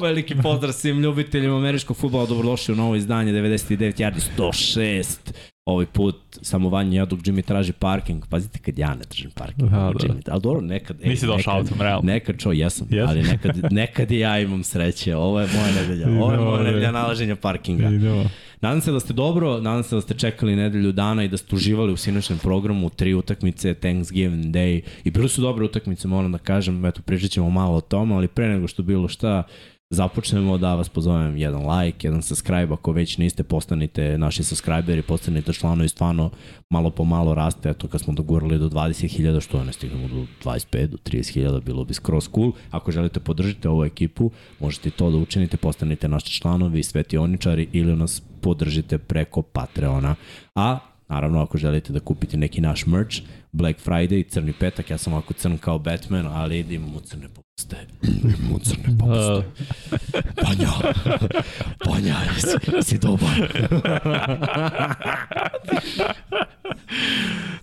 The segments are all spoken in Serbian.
bo, veliki pozdrav svim ljubiteljima američkog futbola, dobrodošli u novo izdanje 99 yardi 106. Ovaj put samo Vanja Jaduk Jimmy traži parking. Pazite kad ja ne tražim parking. Da, da. Jimmy, ali dobro, nekad... ej, Nisi došao nekad- autom, realno. Nekad čo, jesam, Jesam. ali nekad, nekad i ja imam sreće. Ovo je moja nedelja. Ovo je moja nedelja nalaženja parkinga. Idemo. Nadam se da ste dobro, nadam se da ste čekali nedelju dana i da ste uživali u sinoćnom programu, tri utakmice, Thanksgiving Day i bile su dobre utakmice, moram da kažem, eto pričat ćemo malo o tome, ali pre nego što bilo šta, započnemo da vas pozovem jedan like, jedan subscribe, ako već niste, postanite naši subscriberi, postanite članovi, stvarno malo po malo raste, eto kad smo dogurali do 20.000, što ne stignemo do 25, do 30.000, bilo bi skroz cool. Ako želite podržite ovu ekipu, možete to da učinite, postanite naši članovi, svetioničari ili nas podržite preko Patreona. A Naravno, ako želite da kupite neki naš merch, Black Friday, crni petak, ja sam ovako crn kao Batman, ali idem u crne popuste. Idem u crne popuste. Panja, Panja, jesi, si dobar.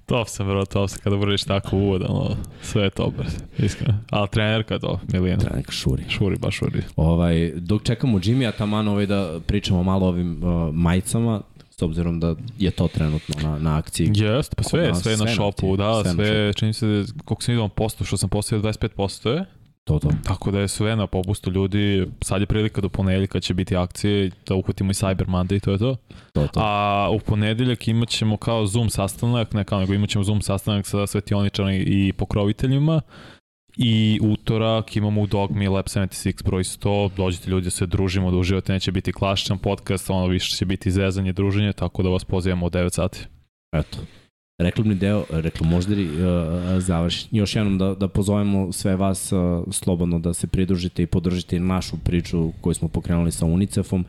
Top sam, bro, top sam kada vrliš tako uvod, ono, sve je top, iskreno. Ali trenerka je to, Milijana. Treba neka šuri. Šuri, baš šuri. Ovaj, dok čekamo Jimmy, a taman ovaj da pričamo malo o ovim uh, majicama, s obzirom da je to trenutno na, na akciji. Jest, pa sve, nas, sve na sve na šopu, akciji, da, sve na sve, čini se, koliko sam vidio posto, što sam postavio 25% je, To, to. tako da je sve na popustu ljudi, sad je prilika do ponedeljka će biti akcije, da uhvatimo i Cyber Monday, to je to. to, to. A u ponedeljak imat ćemo kao Zoom sastanak, ne kao nego imat ćemo Zoom sastanak sa svetioničarima i pokroviteljima. I utorak imamo u Dogmi Lab 76 broj 100, dođite ljudi da se družimo, da uživate, neće biti klašičan podcast, ono više će biti zezanje, druženje, tako da vas pozivamo u 9 sati. Eto. Reklamni deo, reklamožderi uh, završi. Još jednom da, da pozovemo sve vas uh, slobodno da se pridružite i podržite našu priču koju smo pokrenuli sa UNICEF-om.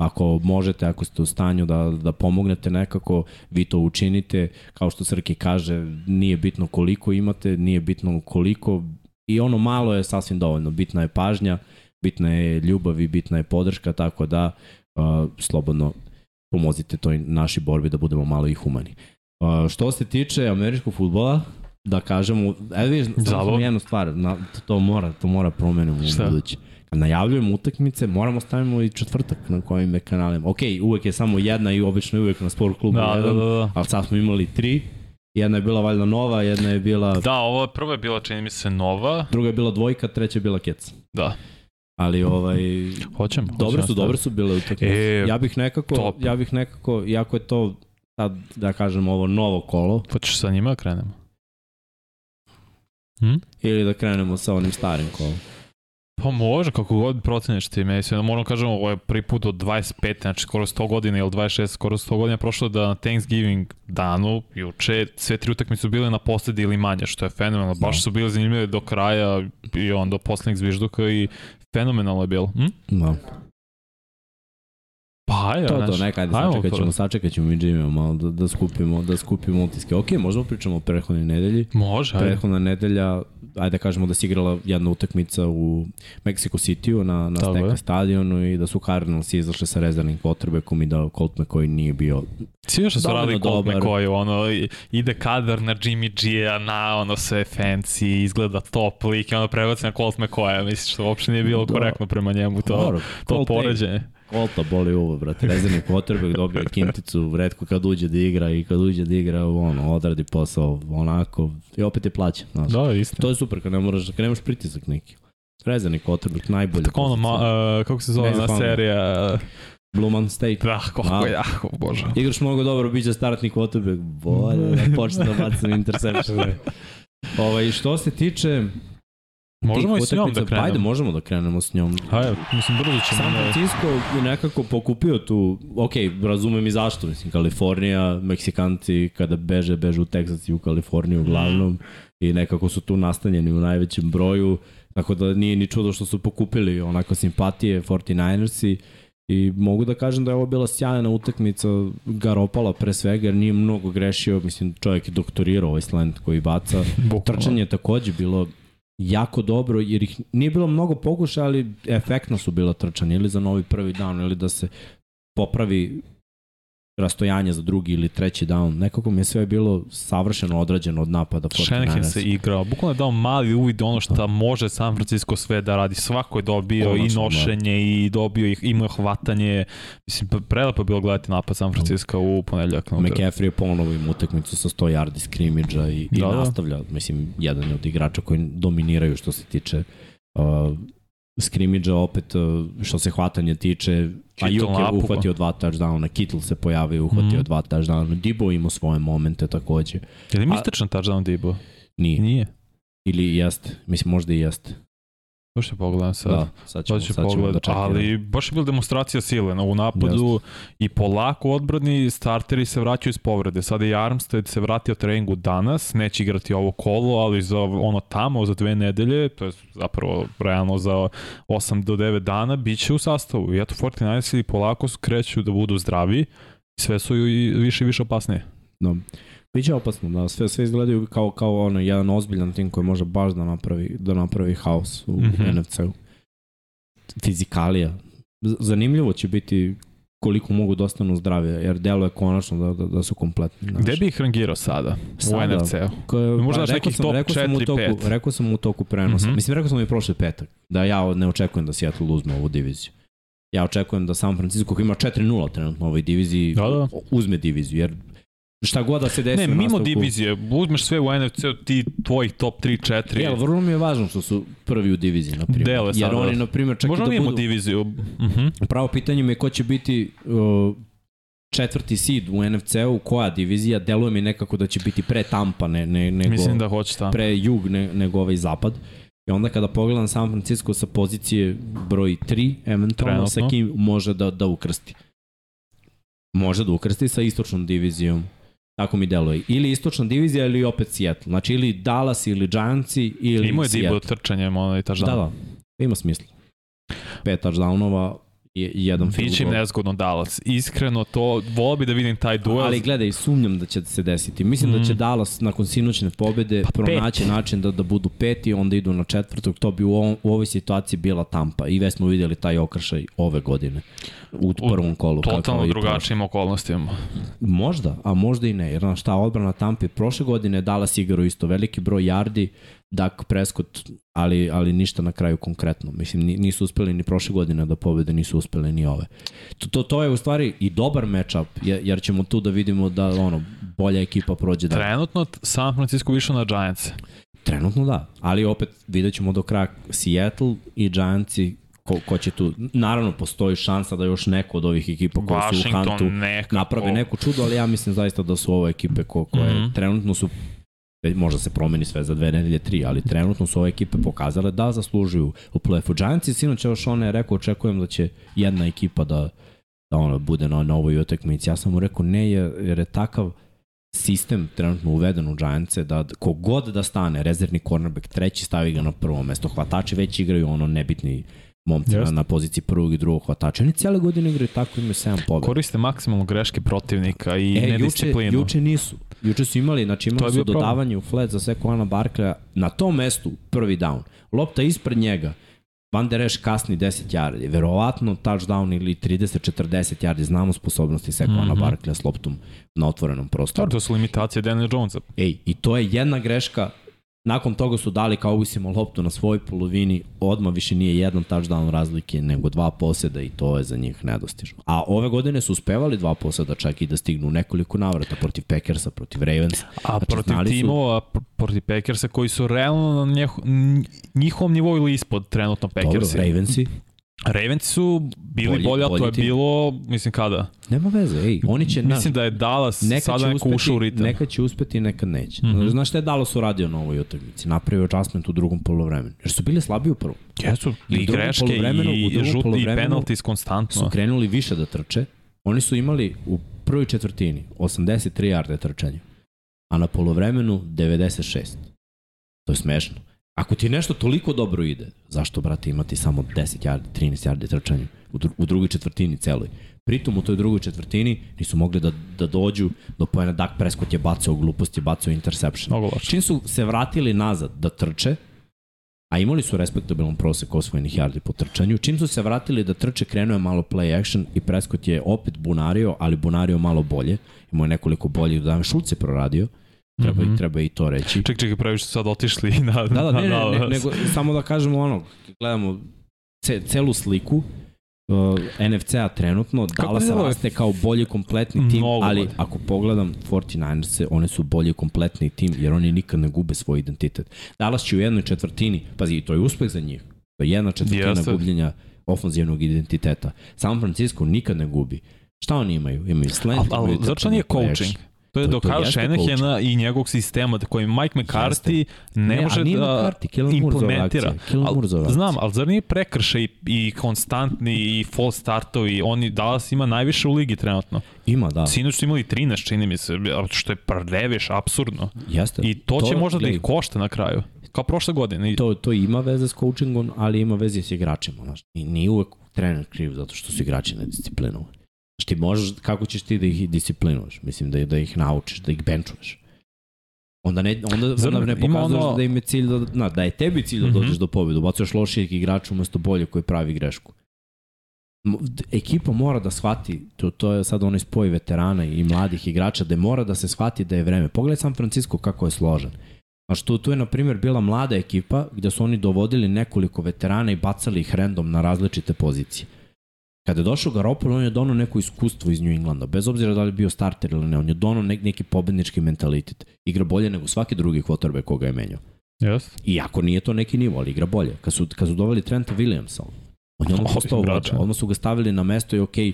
Ako možete, ako ste u stanju da, da pomognete nekako, vi to učinite. Kao što Srki kaže, nije bitno koliko imate, nije bitno koliko i ono malo je sasvim dovoljno. Bitna je pažnja, bitna je ljubav i bitna je podrška, tako da uh, slobodno pomozite toj našoj borbi da budemo malo i humani. Uh, što se tiče američkog futbola, da kažemo, evo vidiš, samo jednu stvar, na, to mora, to mora promenimo Šta? u budući. Kad najavljujemo utakmice, moramo stavimo i četvrtak na kojim je kanalima. Ok, uvek je samo jedna i obično je uvek na sport klubu Da, da, jedan, da, da. ali sad smo imali tri. Jedna je bila valjda nova, jedna je bila, Da, ovo je prva je bila, čini mi se, nova. druga je bila dvojka, treća je bila kec. Da, Ali ovaj, hoćemo. dobre hoćemo su, dobre su bile utakmice. E, ja bih nekako, top. ja bih nekako, iako je to sad, da kažem, ovo novo kolo, Hoćeš sa njima da krenemo? Hm? ili da krenemo sa onim starim kolom. Pa može, kako god proceniš ti. Mislim, moram kažem, ovo je prvi put od 25, znači skoro 100 godina ili 26, skoro 100 godina prošlo da na Thanksgiving danu, juče, sve tri utakmice su bile na posledi ili manje, što je fenomenalno. Baš Da. su bile zanimljive do kraja i on do poslednjeg zvižduka i fenomenalno je bilo. Hm? Da. Pa ajde, To, to, neka, ajde, ajmo sačekat ćemo, sačekat ćemo i Jimmy malo da, da skupimo, da skupimo utiske. Ok, možemo pričamo o prethodnoj nedelji. Može, ajde. Prethodna nedelja, ajde da kažemo da se igrala jedna utakmica u Mexico City-u na, na Tako Steka je. stadionu i da su Cardinals izašli sa rezervnim potrebekom i da Colt McCoy nije bio Svi još su Dovoljno radili Colt. McCoy, ono, ide kadar na Jimmy G-a, na ono sve fancy, izgleda top lik i ono prebaci na Colt McCoy, misliš što uopšte nije bilo Da. korektno prema njemu to, Dobro, to Colt, poređenje. Colta boli uvo, brate. Rezervni potrebek dobio kinticu, redko kad uđe da igra i kad uđe da igra, ono, odradi posao onako i opet je plaća. Znaš. Da, istina. To je super kad ne moraš, kad nemaš pritisak neki. Rezervni potrebek, najbolje. Tako ono, ma, uh, kako se zove na serija? Uh, Blue Man State. da, Da. je jako, bože. Igraš mnogo dobro, bit će startni quarterback. Bolje da počne da bacam interception. Ovaj, što se tiče Možemo i s njom da krenemo. Ajde, možemo da krenemo s njom. Ajde, mislim, brzo ćemo. San da- Francisco je nekako pokupio tu, ok, razumem i zašto, mislim, Kalifornija, Meksikanci kada beže, beže u Teksas i u Kaliforniju uglavnom i nekako su tu nastanjeni u najvećem broju, tako da nije ni čudo što su pokupili onako simpatije 49ersi i mogu da kažem da je ovo bila sjajna utakmica Garopala pre svega jer nije mnogo grešio, mislim čovjek je doktorirao ovaj slant koji baca. Trčanje je takođe bilo jako dobro, jer ih nije bilo mnogo pokušaja, ali efektno su bila trčanja, ili za novi prvi dan, ili da se popravi rastojanje za drugi ili treći down. Nekako mi je sve bilo savršeno odrađeno od napada. Shanahan se igrao. Bukvalno je dao mali uvid ono što može San Francisco sve da radi. Svako je dobio Konačno, i da. nošenje da. i dobio ih, imao hvatanje. Mislim, prelepo je bilo gledati napad San Francisco u ponedljak. McCaffrey je ponovo im utakmicu sa 100 yardi skrimidža i, i da, nastavlja. Mislim, jedan je od igrača koji dominiraju što se tiče uh, skrimidža opet uh, što se hvatanje tiče Ayuk je uhvatio dva touchdowna, Kittle se pojavio uhvatio mm. dva touchdowna, Dibo ima svoje momente takođe. Je li mističan touchdown Dibo? Nije. Nije. Ili jeste, mislim možda i jeste. To što pogledam sad. Da, sad ćemo, sad ćemo pogled, da čekamo. Ali baš je bila demonstracija sile na u napadu Just. i polako odbrani starteri se vraćaju iz povrede. Sada i Armstead se vratio treningu danas, neće igrati ovo kolo, ali za ono tamo za dve nedelje, to je zapravo realno za 8 do 9 dana, bit će u sastavu. I eto 49 polako kreću da budu zdravi sve su i više i više opasnije. No. Biće opasno, da sve sve izgledaju kao kao ono jedan ozbiljan tim koji može baš da napravi da napravi haos u mm -hmm. NFC-u. Fizikalija. Zanimljivo će biti koliko mogu da ostanu zdrave, jer delo je konačno da, da, da su kompletni. Znaš. Gde bi ih rangirao sada, sada u NFC-u? Možda pa, nekih top 4-5. Rekao sam u toku prenosa. Mm -hmm. Mislim, rekao sam i prošli petak, da ja ne očekujem da Seattle uzme ovu diviziju. Ja očekujem da San Francisco koji ima 4-0 trenutno u ovoj diviziji da, da. uzme diviziju, jer šta god da se desi. Ne, mimo divizije, uzmeš sve u NFC, ti tvojih top 3, 4. Jel, vrlo mi je važno što su prvi u diviziji, na primjer. Dele sad. Jer oni, na primjer, čak Možda da budu... diviziju. Uh mhm. -huh. Pravo pitanje mi je ko će biti uh, četvrti seed u NFC-u, koja divizija, deluje mi nekako da će biti pre Tampa ne, ne, nego, Mislim da hoće Tampa. pre jug ne, nego ovaj zapad. I onda kada pogledam San Francisco sa pozicije broj 3, eventualno sa kim može da, da ukrsti. Može da ukrsti sa istočnom divizijom Tako mi deluje. Ili istočna divizija ili opet Seattle. Znači ili Dallas ili Giantsi ili Imao je Dibo trčanjem onaj touchdown. Da, da. Ima smisla. Pet touchdownova, i jedan field Biće im nezgodno Dallas. Iskreno to, volao bi da vidim taj duel. Ali gledaj, sumnjam da će se desiti. Mislim mm. da će mhm. Dallas nakon sinoćne pobede pa pronaći pet. način da, da budu peti, onda idu na četvrtog. To bi u, ovom, u ovoj situaciji bila Tampa. I već smo videli taj okršaj ove godine u prvom kolu. Totalno drugačijim okolnostima. Možda, a možda i ne. Jer na šta odbrana Tampe prošle godine Dallas igrao isto veliki broj yardi, Dak Prescott, ali, ali ništa na kraju konkretno. Mislim, nisu uspeli ni prošle godine da pobede, nisu uspeli ni ove. To, to, to je u stvari i dobar matchup, jer ćemo tu da vidimo da ono, bolja ekipa prođe. Da... Trenutno San Francisco više na Giants. Trenutno da, ali opet vidjet ćemo do kraja Seattle i Giantsi ko, ko će tu, naravno postoji šansa da još neko od ovih ekipa koje su u Huntu nekako. naprave neku čudo, ali ja mislim zaista da su ovo ekipe ko, koje mm -hmm. trenutno su možda se promeni sve za dve nedelje, tri, ali trenutno su ove ekipe pokazale da zaslužuju u play-offu. Giants i sinoć još on je rekao, očekujem da će jedna ekipa da, da ono, bude na novoj utakmici. Ja sam mu rekao ne, jer je takav sistem trenutno uveden u Giantse da kogod da stane, rezervni cornerback, treći stavi ga na prvo mesto, hvatači već igraju ono nebitni momci na, na poziciji prvog i drugog hvatača. Oni cijele godine igraju tako, imaju 7 pobjeda. Koriste maksimalno greške protivnika i e, nedisciplinu. Juče, juče nisu. Juče su imali, znači imali su dodavanje u flat za Sekuana Barkleja na tom mestu prvi down. Lopta ispred njega. Van der Esch kasni 10 yardi, verovatno touchdown ili 30-40 yardi, znamo sposobnosti Sekuana mm -hmm. Barkleja s loptom na otvorenom prostoru. To su limitacije Daniel Jonesa. Ej, i to je jedna greška Nakon toga su dali kao uvisimo loptu na svoj polovini, odmah više nije jedan touchdown razlike, nego dva poseda i to je za njih nedostižno. A ove godine su uspevali dva poseda čak i da stignu nekoliko navrata protiv Packersa, protiv Ravens. A znači, protiv timova, su... protiv Packersa koji su realno na njeh, njihovom nivou ili ispod trenutno Packersi. Dobro, Ravensi. Ravens su bili bolji, bolji, ali to je tim. bilo, mislim kada? Nema veze, ej, oni će... Mislim na, da je Dallas sada neko ušao u ritam. Neka će uspeti, neka neće. Mm -hmm. Znaš šta je Dallas uradio na ovoj utakmici? Napravio adjustment u drugom polovremenu. Jer su bili slabi u prvom. Jesu, i, i greške i, i žuti i penalties konstantno. Su krenuli više da trče. Oni su imali u prvoj četvrtini 83 yarde trčanja, a na polovremenu 96. To je smešno. Ako ti nešto toliko dobro ide, zašto, brate, imati samo 10 yardi, 13 yardi trčanja u, dru u drugoj četvrtini celoj? Pritom u toj drugoj četvrtini nisu mogli da, da dođu do pojena Dak Prescott je bacao glupost, je bacao interception. Čim su se vratili nazad da trče, a imali su respektabilan prosek osvojenih yardi po trčanju. Čim su se vratili da trče, krenuo je malo play action i Prescott je opet bunario, ali bunario malo bolje. Imao je nekoliko boljih dodavanja. Šulc je proradio. Treba, mm Mhm. -hmm. treba i to reći. Ček, čekaj, previše su sad otišli na... Da, da, ne, ne, na- ne, nego samo da kažemo ono, gledamo ce, celu sliku uh, NFC-a trenutno, Dallas deluje? raste kao bolji kompletni tim, Mnogo ali bolje. ako pogledam 49ers-e, one su bolji kompletni tim, jer oni nikad ne gube svoj identitet. Dallas će u jednoj četvrtini, pazi, to je uspeh za njih, to je jedna četvrtina Jeste. gubljenja ofenzivnog identiteta. San Francisco nikad ne gubi. Šta oni imaju? Imaju slant, Ali, ali imaju zašto nije coaching? To je To- do to Kyle Shanahana i njegovog sistema da koji Mike McCarthy ne, Ne, može da McCarthy, implementira. Al- Znam, ali zar nije prekršaj i, i konstantni i false startovi, oni Dallas ima najviše u ligi trenutno. Ima, da. Sinoć su imali 13, čini mi se, što je previš, absurdno. Jeste. I to, će možda da ih košta na kraju. Kao prošle godine. To, to ima veze s coachingom, ali ima veze s igračima. Znaš. I nije uvek trener kriv zato što su igrači nedisciplinovani. Znaš, ti možeš, kako ćeš ti da ih disciplinuješ? Mislim, da, da ih naučiš, da ih benčuješ. Onda ne, onda, Zar onda ne pokazuješ ono- da im je cilj da, na, da je tebi cilj da Mhm. dođeš do pobjede. Ubacuješ lošijeg igrača umesto bolje koji pravi grešku. Ekipa mora da shvati, to, to je sad onaj spoj veterana i mladih igrača, da mora da se shvati da je vreme. Pogledaj San Francisco kako je složen. Znaš, tu, tu je, na primjer, bila mlada ekipa gde su oni dovodili nekoliko veterana i bacali ih random na različite pozicije. Kada je došao Garoppolo, on je donao neko iskustvo iz New Englanda, bez obzira da li je bio starter ili ne, on je donao nek, neki pobednički mentalitet. Igra bolje nego svaki drugi quarterback koga je menjao. yes. Iako nije to neki nivo, ali igra bolje. Kad su, kad su doveli Trenta Williamsa, on je odmah Ovim postao vođa. Odmah su ga stavili na mesto i okej,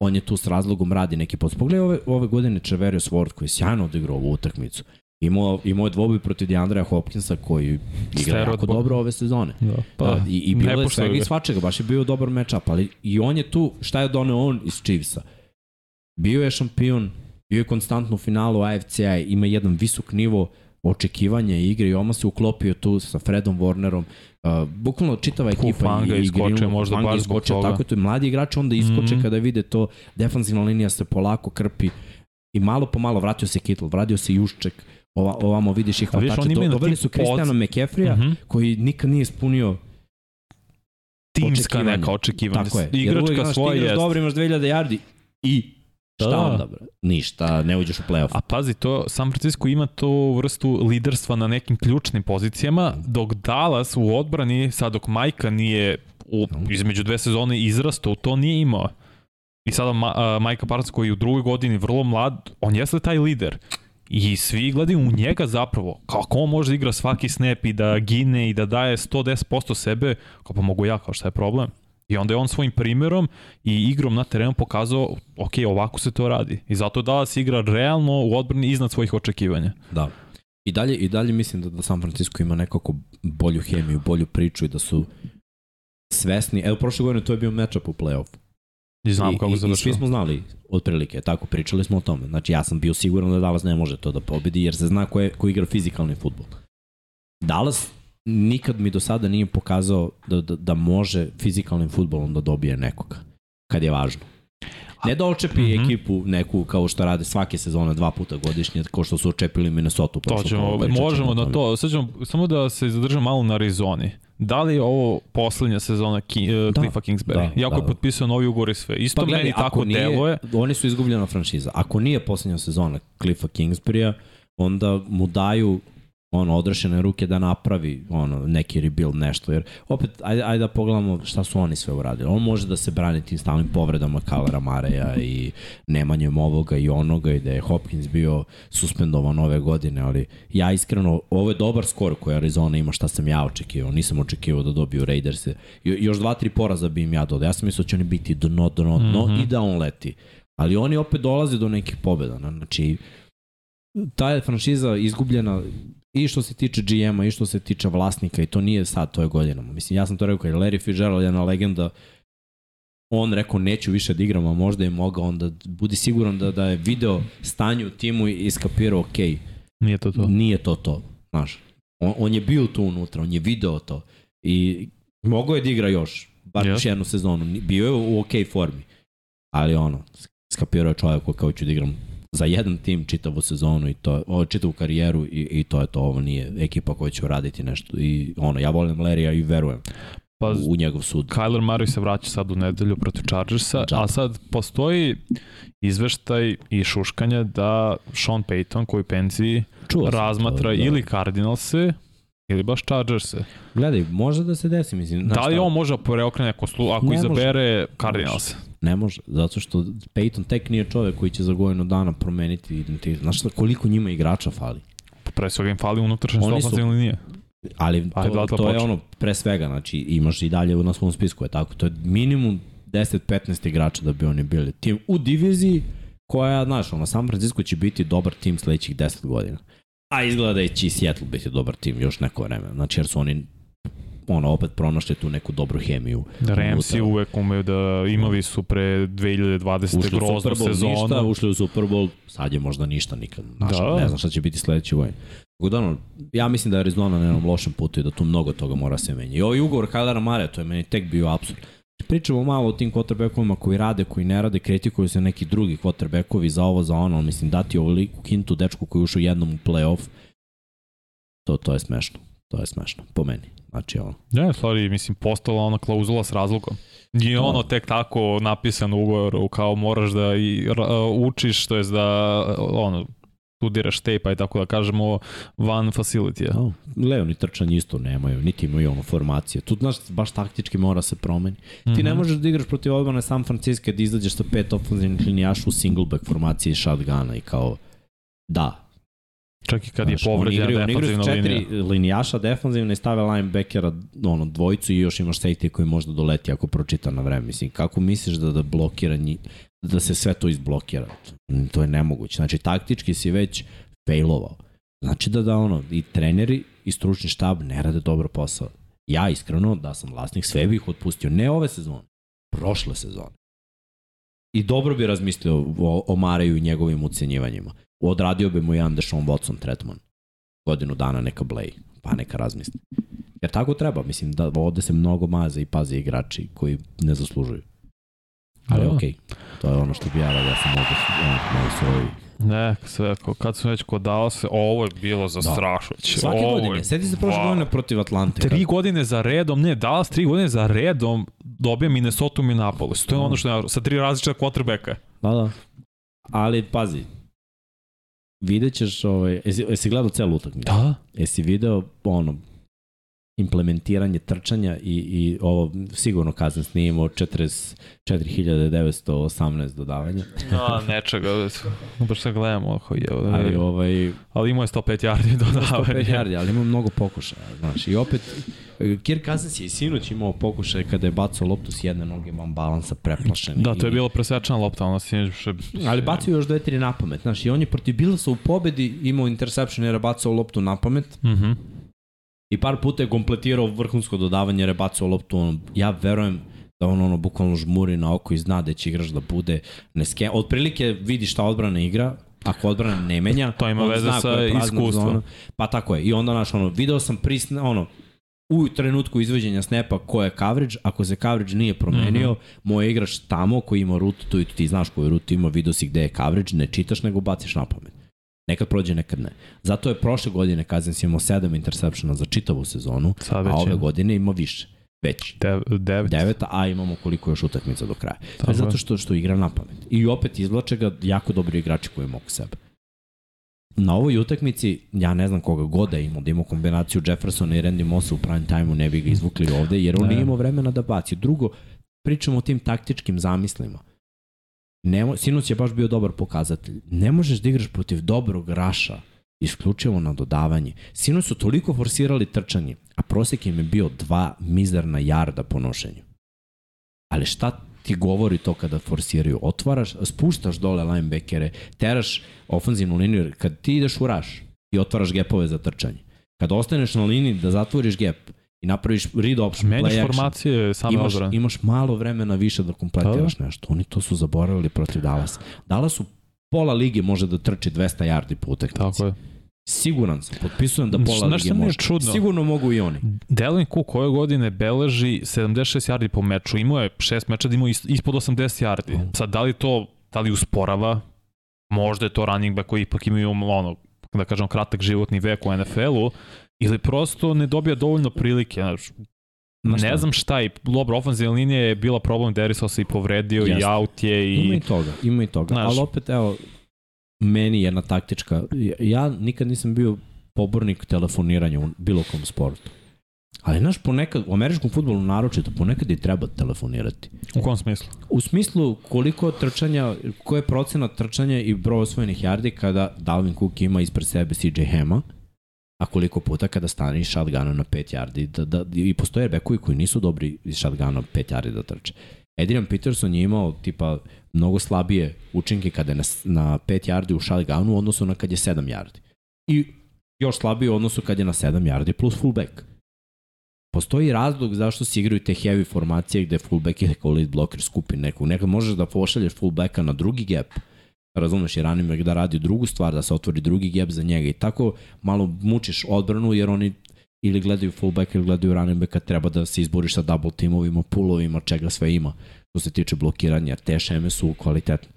on je tu s razlogom radi neki posao. Pogledaj ove, ove godine Čeverius Ward koji je sjajno odigrao ovu utakmicu. Imao, imao je dvoboj protiv Deandrea Hopkinsa koji igra jako dobro ove sezone. Da. Pa, da, I, i bilo je svega i ga. svačega, baš je bio dobar matchup, ali i on je tu, šta je doneo on iz Chiefsa? Bio je šampion, bio je konstantno u finalu AFC-a, ima jedan visok nivo očekivanja igre i Oma se uklopio tu sa Fredom Warnerom. Uh, bukvalno čitava ekipa Hufanga i, i Greenwood, možda baš iskočio, toga. Tako je, to mladi igrači onda iskoče Mhm. kada vide to, defanzivna linija se polako krpi i malo po malo vratio se Kittle, vratio se Jušček, ova, ovamo vidiš ih hvatače, oni imaju na doveli tim su Kristijana pod- McCaffrey-a Mhm. koji nikad nije ispunio Timska neka očekivanja. Tako je. Igračka svoja ti igraš jest. dobro, imaš 2000 yardi i šta Da. onda, bre? Ništa, ne uđeš u playoff. A pazi, to, San Francisco ima tu vrstu liderstva na nekim ključnim pozicijama, dok Dallas u odbrani, sad dok Majka nije u, između dve sezone izrastao, to nije imao. I sada Ma, a, Majka Parsons koji je u drugoj godini vrlo mlad, on jeste taj lider. I svi gledaju u njega zapravo. Kako on može da igra svaki snap i da gine i da daje 110% sebe, kao pa mogu ja, kao šta je problem? I onda je on svojim primjerom i igrom na terenu pokazao, ok, ovako se to radi. I zato Dallas igra realno u odbrani iznad svojih očekivanja. Da. I dalje, I dalje mislim da, da San Francisco ima nekako bolju hemiju, bolju priču i da su svesni. Evo, prošle godine to je bio matchup u play-offu. I znam kako i, I završava. svi smo znali, otprilike, tako, pričali smo o tome. Znači, ja sam bio siguran da Dallas ne može to da pobedi, jer se zna ko, je, ko igra fizikalni futbol. Dallas nikad mi do sada nije pokazao da, da, da može fizikalnim futbolom da dobije nekoga, kad je važno. Ne da očepi mm. -hmm. ekipu neku kao što rade svake sezone dva puta godišnje, kao što su očepili Minnesota. To ćemo, ćemo možemo na to. Sad ćemo samo da se zadržam malo na Arizoni. Da li je ovo poslednja sezona Ki, uh, Da, Cliffa Kingsbury? da, Iako da. je potpisao novi ugovor i sve. Isto Pa gledaj, meni ako tako nije, deluje. Oni su izgubljena franšiza. Ako nije posljednja sezona Cliffa Kingsburya, onda mu daju ono, odrešene ruke da napravi ono, neki rebuild nešto, jer opet, ajde, ajde da pogledamo šta su oni sve uradili. On može da se brani tim stalnim povredama Kalera Mareja i nemanjem ovoga i onoga i da je Hopkins bio suspendovan ove godine, ali ja iskreno, ovo je dobar skor koji Arizona ima šta sam ja očekivao. Nisam očekivao da dobiju Raiders. Jo, još dva, tri poraza bi im ja dodao. Ja sam mislio da će oni biti dno, dno, dno mm. -hmm. i da on leti. Ali oni opet dolaze do nekih pobjeda. na- Znači, ta je franšiza izgubljena i što se tiče GM-a i što se tiče vlasnika i to nije sad, to je godinama. Mislim, ja sam to rekao, kad je Larry Fitzgerald jedna legenda, on rekao neću više da igram, a možda je mogao, onda budi siguran da, da je video stanje u timu i iskapirao, ok, Nije to to. nije to to, znaš. On, on je bio tu unutra, on je video to. I mogao je da igra još, bar još jednu sezonu, bio je u ok formi, ali ono, skapirao je čovjek kao ću da igram za jedan tim čitavu sezonu i to ovo čitavu karijeru i, i to je to ovo nije ekipa koja će uraditi nešto i ono ja volim Lerija i verujem pa, u, u njegov sud. Kyler Murray se vraća sad u nedelju protiv Chargersa, Džab. a sad postoji izveštaj i šuškanje da Sean Payton koji penziji Čuo razmatra to, da. ili Cardinalse ili baš Chargerse. Gledaj, može da se desi, mislim. Da li on može preokrenuti ako, slu, ako ne izabere može. Cardinals? Ne može, zato što Peyton tek nije čovek koji će za godinu dana promeniti identitet. Znaš šta, koliko njima igrača fali? Pre svega im fali unutrašnje ofenzivne linije. Ali to, Ajde, to, to je ono pre svega, znači imaš i dalje na svom spisku, je tako, to je minimum 10-15 igrača da bi oni bili tim u diviziji koja, znaš, ono, San Francisco će biti dobar tim sledećih 10 godina. A izgleda da će i Seattle biti dobar tim još neko vreme. Znači, jer su oni ono, opet pronašli tu neku dobru hemiju. Da Ramsey uvek umeju da imali su pre 2020. Ušli groznu sezonu. Ništa, ušli u Super Bowl, sad je možda ništa nikad. Naš, da. Ne znam šta će biti sledeći vojn. Tako da, ono, ja mislim da je Arizona na jednom lošem putu i da tu mnogo toga mora se menja. I ovaj ugovor Kylera Mare, to je meni tek bio absurd. Pričamo malo o tim quarterbackovima koji rade, koji ne rade, kritikuju se neki drugi quarterbackovi za ovo, za ono, mislim dati ovoliku kintu dečku koji ušao jednom u playoff, to, to je smešno. To je smešno, po meni. Znači, ono. Ja, stvari, mislim, postala ona klauzula s razlogom. Nije ono tek tako napisano u ugovoru, kao moraš da i, učiš, to je da ono, studiraš tape, i tako da kažemo, van facility Oh, Leon i trčanje isto nemaju, niti imaju ono formacije. Tu, znaš, baš taktički mora se promeni. Mm -hmm. Ti ne mhm. možeš da igraš protiv odbrane San Francisco da izađeš sa pet ofenzivnih linijaša u single back formaciji i shotguna i kao, da, Čak i kad Znaš, je povređena defanzivna linija. četiri linijaša defanzivna i stave linebackera ono, dvojicu i još imaš safety koji možda doleti ako pročita na vreme. Mislim, kako misliš da, da blokira njih, da se sve to izblokira? To je nemoguće. Znači, taktički si već failovao. Znači da da ono, i treneri i stručni štab ne rade dobro posao. Ja iskreno, da sam vlasnik, sve bih otpustio. Ne ove sezone, prošle sezone. I dobro bi razmislio o, o Maraju i njegovim ucenjivanjima odradio bi mu jedan Deshaun Watson tretman. Godinu dana neka blej, pa neka razmisli. Jer tako treba, mislim da ovde se mnogo maze i paze igrači koji ne zaslužuju. Ali okej, okay, to je ono što bi ja radio, ja sam ono, mogu svoji Ne, sve, kad sam već kod se, ovo je bilo zastrašujuće. Svake ovo godine, sedi se prošle godine protiv Atlante. Tri kad... godine za redom, ne, Dallas tri godine za redom dobija Minnesota u Minneapolis. To je ono što je, sa tri različita quarterbacka. Da, da. Ali, pazi, vidjet ćeš, ovaj, jesi, jesi gledao celu utakmicu? Da. Jesi video, ono, implementiranje trčanja i, i ovo sigurno kazan snimimo 44.918 dodavanja. No, nečega, baš se gledamo ako je. Ali, ovaj, ali imao je 105 yardi dodavanja. 105 yardi, ali ima mnogo pokušaja. Znaš, I opet, Kirk Cousins je i sinoć imao pokušaj kada je bacao loptu s jedne noge van balansa preplašen. Da, to je bilo presečena lopta, ona sinoć... Ali bacio još dve, tri na pamet. Znaš, i on je protiv Billsa u pobedi imao interception jer je bacao loptu na pamet. Mhm. Mm I par puta je kompletirao vrhunsko dodavanje jer je bacao loptu. On, ja verujem da on ono bukvalno žmuri na oko i zna da će igrač da bude neske... Otprilike vidi šta odbrana igra, ako odbrana ne menja, to ima veze sa iskustvom. Pa tako je. I onda naš ono video sam prisne ono u trenutku izvođenja snepa ko je coverage, ako se coverage nije promenio, mm -hmm. moj igrač tamo koji ima rutu, tu i ti znaš koju rutu ima, vidio si gde je coverage, ne čitaš nego baciš na pamet. Nekad prođe, nekad ne. Zato je prošle godine Kazens imao 7 interseptiona za čitavu sezonu, Sad a ove godine ima više. Već. De, devet. Deveta, a imamo koliko još utakmica do kraja. Tako zato što, što igra na pamet. I opet izvlače ga jako dobri igrači koji mogu sebe na ovoj utakmici, ja ne znam koga god da imao, da imao kombinaciju Jeffersona i Randy Mossa u prime time-u, ne bi ga izvukli ovde, jer on nije imao vremena da baci. Drugo, pričamo o tim taktičkim zamislima. Ne, Sinoć je baš bio dobar pokazatelj. Ne možeš da igraš protiv dobrog raša isključivo na dodavanje. Sinoć su toliko forsirali trčanje, a prosek im je bio dva mizerna jarda po nošenju. Ali šta ti govori to kada forsiraju. Otvaraš, spuštaš dole linebackere, teraš ofanzivnu liniju, kad ti ideš u raš i otvaraš gapove za trčanje. Kad ostaneš na liniji da zatvoriš gap i napraviš read option, Meniš play action, formacije same imaš, odbrane. imaš malo vremena više da kompletiraš da. nešto. Oni to su zaboravili protiv Dallas. Dallas u pola lige može da trči 200 yardi po utakmici. Tako je. Siguran sam, potpisujem da pola lige može. Čudno. Sigurno mogu i oni. Delvin Cook ove godine beleži 76 yardi po meču. Imao je šest meča da imao ispod 80 yardi. Sad, da li to, da li usporava možda je to running back koji ipak imaju ono, da kažem, kratak životni vek u NFL-u, ili prosto ne dobija dovoljno prilike, znaš, Znaš ne znam šta i dobro, ofenzivna linija je bila problem, Derisov se i povredio Jeste. i out je Ima i i toga, ima i toga. Znaš. Ali opet, evo, meni jedna taktička, ja- nikad nisam bio pobornik telefoniranja u bilo kom sportu. Ali, znaš, ponekad, u američkom futbolu naročito, ponekad i treba telefonirati. u kom smislu? U smislu koliko trčanja, koja je procena trčanja i broj osvojenih yardi kada Dalvin Cook ima ispred sebe CJ Hema, a koliko puta kada stane iz shotguna na 5 yardi, da, da, i postoje bekovi koji nisu dobri iz shotguna 5 yardi da trče. Adrian Peterson je imao tipa mnogo slabije učinke kada je na, na 5 yardi u shotgunu u odnosu na kad je 7 yardi. I još slabije u odnosu kad je na 7 yardi plus fullback. Postoji razlog zašto se igraju te heavy formacije gde fullback je kao lead blocker skupi nekog. Nekad možeš da pošalješ fullbacka na drugi gap, razumeš, i running back da radi drugu stvar, da se otvori drugi gap za njega i tako malo mučiš odbranu jer oni ili gledaju fullback ili gledaju running backa, treba da se izboriš sa double teamovima, pullovima, čega sve ima što se tiče blokiranja, te šeme su kvalitetne.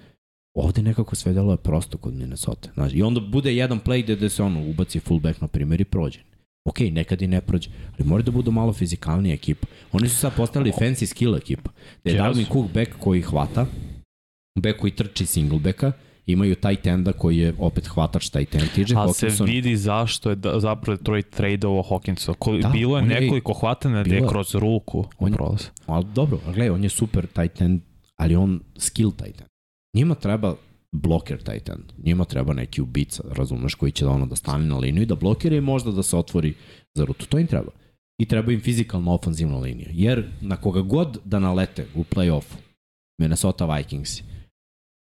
Ovde nekako sve delo je prosto kod Minnesota. Znaš, I onda bude jedan play gde, gde se ono ubaci fullback na primjer i prođe. Ok, nekad i ne prođe, ali mora da budu malo fizikalnija ekipa. Oni su sad postali fancy skill ekipa. Da je. Dalvin Cook back koji hvata, back koji trči single backa, imaju tight enda koji je opet hvatač tight end. TJ se Hawkinson, vidi zašto je da, zapravo Detroit trade-ovo Hawkinsa. Koli, Da, bilo je on je- nekoliko hvatanja gde je kroz ruku On prolaz. ali dobro, gledaj, on je super tight end, ali on skill tight end. Njima treba bloker tight end. Njima treba neki ubica, razumeš, koji će da ono da stane na liniju i da blokira i možda da se otvori za rutu. To im treba. I treba im fizikalna ofanzivna linija. Jer na koga god da nalete u play-offu, Minnesota Vikings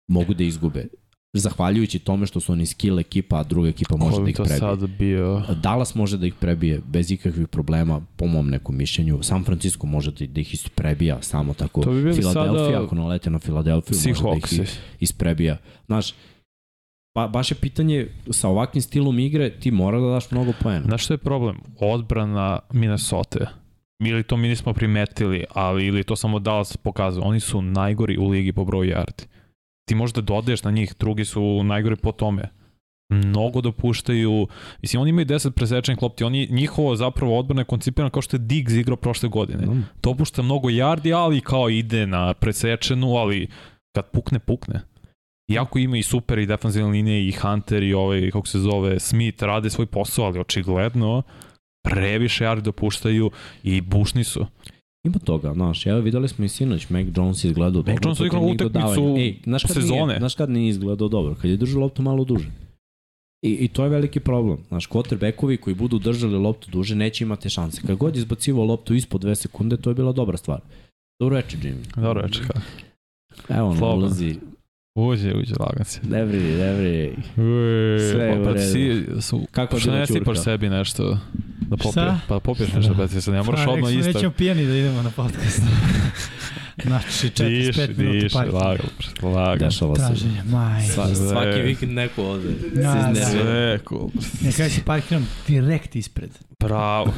mogu da izgube. Zahvaljujući tome što su oni skill ekipa, a druga ekipa može da ih prebije. sad bio? Dallas može da ih prebije bez ikakvih problema, po mom nekom mišljenju. San Francisco može da, da ih isprebija samo tako. To bi Filadelfija, sada ako nalete na Filadelfiju, može da ih isprebija. Znaš, pa, baš je pitanje, sa ovakvim stilom igre ti mora da daš mnogo poena. Znaš što je problem? Odbrana Minnesota. Ili to mi nismo primetili, ali ili to samo Dallas pokazuje. Oni su najgori u ligi po broju yardi. Ti možda dodaješ na njih, drugi su najgori po tome. Mnogo dopuštaju, mislim oni imaju 10 presečenih lopti, oni, njihovo zapravo odbrana je koncipirana kao što je Diggs igrao prošle godine. No, Dopušta mnogo yardi, ali kao ide na presečenu, ali kad pukne, pukne. Iako ima i super i defanzivne linije i Hunter i ovaj, kako se zove, Smith rade svoj posao, ali očigledno previše yardi dopuštaju i bušni su. Ima toga, znaš, evo videli smo i sinoć, Mac Jones je izgledao dobro. Jones tokom igrao utakmicu. Ej, znaš kad sezone. Nije, znaš kad nije izgledao dobro? Kad je držao loptu malo duže. I, I to je veliki problem. Znaš, quarterbackovi koji budu držali loptu duže neće imati šanse. Kad god je izbacivao loptu ispod dve sekunde, to je bila dobra stvar. Dobro večer, Jimmy. Dobro kako. Evo on Slobodno. ulazi. Uđe, uđe, lagan se. Ne brini, ne brini. Sve je u pa, pa redu. si, su, Kako što je ne sipaš sebi nešto da popiješ, Šta? pa popiješ nešto, pa ti se ne moraš Pa, odmah isto. Nećemo pijani da idemo na podcast. znači, 45 Diši, minuta diši, parking. lagan, lagan. Dešava se. Traženje, maj. Sva, svaki vikend neko ovde. Da, se da. iznervira. Sve, cool. Ne kada se parkiram direkt ispred. Bravo.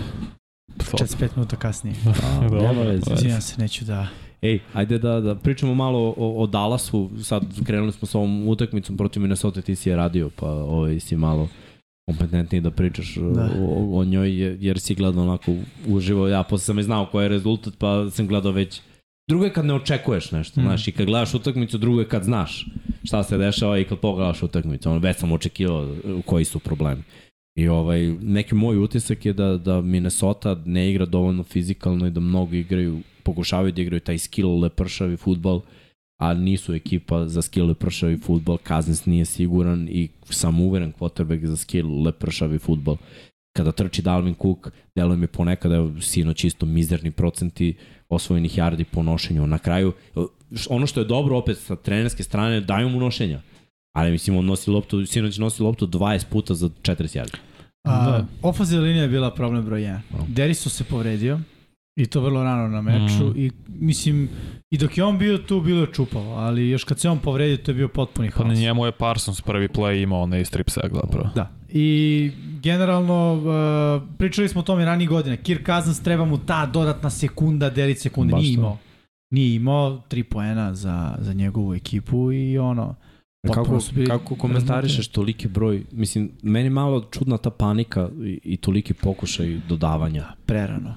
To. 45 minuta kasnije. A, Dobro. nema veze. Izvinjam se, neću da... Ej, ajde da, da pričamo malo o, o Dallasu, sad krenuli smo sa ovom utakmicom protiv Minnesota, ti si je radio, pa ovaj, si malo kompetentniji da pričaš Da. da. O, o njoj, je- jer si gledao onako uživo, ja posle sam i znao koji je rezultat, pa sam gledao već Drugo je kad ne očekuješ nešto, Mm. mm. znaš, i kad gledaš utakmicu, drugo je kad znaš šta se dešava i kad pogledaš utakmicu, ono, već sam očekivao uh, koji su problemi. I ovaj, neki moj utisak je da, da Minnesota ne igra dovoljno fizikalno i da mnogo igraju, pokušavaju da igraju taj skill lepršavi futbol, a nisu ekipa za skill lepršavi futbol, Kazins nije siguran i samouveren quarterback za skill lepršavi futbol. Kada trči Dalvin Cook, deluje mi ponekad da je sinoć isto mizerni procenti osvojenih yardi po nošenju. Na kraju, ono što je dobro opet sa trenerske strane, daju mu nošenja. Ali mislim, on nosi loptu, sinoć nosi loptu 20 puta za 40 yardi. A, Da. Ofazivna linija je bila problem broj 1. Da. Deriso se povredio i to vrlo rano na meču Mm. i mislim i dok je on bio tu bilo je čupavo, ali još kad se on povredio to je bio potpuni Pa na haos. njemu je Parsons prvi play imao onaj strip sack zapravo. Da. I generalno uh, pričali smo o tome ranije godine. Kirk Cousins treba mu ta dodatna sekunda, delić sekunde. Nije imao. Nije imao 3 poena za, za njegovu ekipu i ono Kako, su bili kako komentarišeš toliki broj, mislim, meni malo čudna ta panika i, i toliki pokušaj dodavanja. Prerano.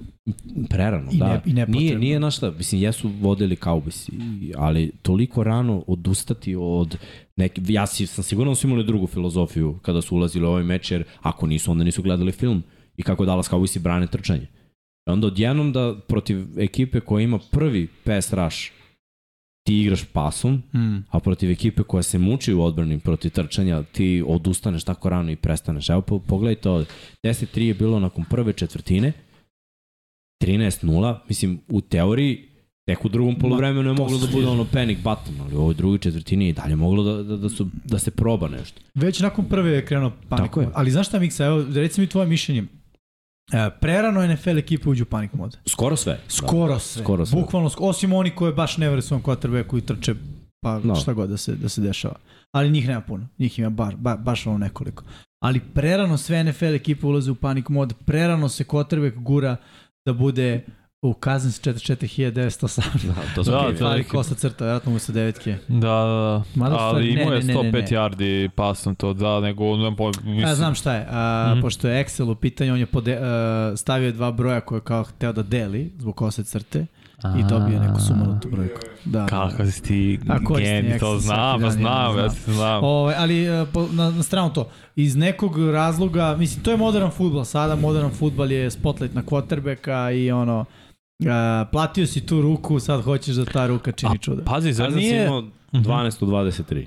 Prerano, I da. ne- i nepotrebno. nije, nije na šta, mislim, jesu vodili Cowboys, ali toliko rano odustati od neke, ja si, sam sigurno da su imali drugu filozofiju kada su ulazili u ovaj meč, jer ako nisu, onda nisu gledali film i kako Dallas Cowboysi brane trčanje. I onda odjednom da protiv ekipe koja ima prvi pass rush ti igraš pasom, Mm. a protiv ekipe koja se muči u odbrani protiv trčanja, ti odustaneš tako rano i prestaneš. Evo, po- pogledajte ovde. 10-3 je bilo nakon prve četvrtine, 13-0, mislim, u teoriji, tek u drugom polovremenu je moglo da bude ono panic button, ali u ovoj drugoj četvrtini je i dalje moglo da, da, da, su, da se proba nešto. Već nakon prve je krenuo panik Tako je. Ali znaš šta Miksa, evo reci mi tvoje mišljenje. E, prerano NFL ekipe uđu u panik mod. Skoro sve. Skoro sve. Skoro sve. Bukvalno, osim oni koji baš ne veruju svom quarterbacku i trče pa No. šta god da se, da se dešava. Ali njih nema puno. Njih ima bar, ba, baš ono nekoliko. Ali prerano sve NFL ekipe ulaze u panik mod. Prerano se quarterback gura da bude u Cousins 44.918. Da, to su Da, neki- kosa crta, vjerojatno mu sa devetke. Da, da, da. Stvari, ali imao je ne, ne, ne, 105 ne. yardi pasom to, da, nego, ne, po, mislim, Ja znam šta je, a, Mhm. pošto je Excel u pitanju, on je pode, a, stavio dva broja koje je kao hteo da deli zbog kose crte i dobio neku sumanutu brojku. Da. Kako si ti geni, to znam, pa znam, ja ja znam. znam. Ove, ali e, po, na, na stranu to, iz nekog razloga, mislim, to je modern futbol, sada modern futbol je spotlight na quarterbacka i ono, a, platio si tu ruku, sad hoćeš da ta ruka čini čuda. Pazi, zar nije... imao 12 od 23.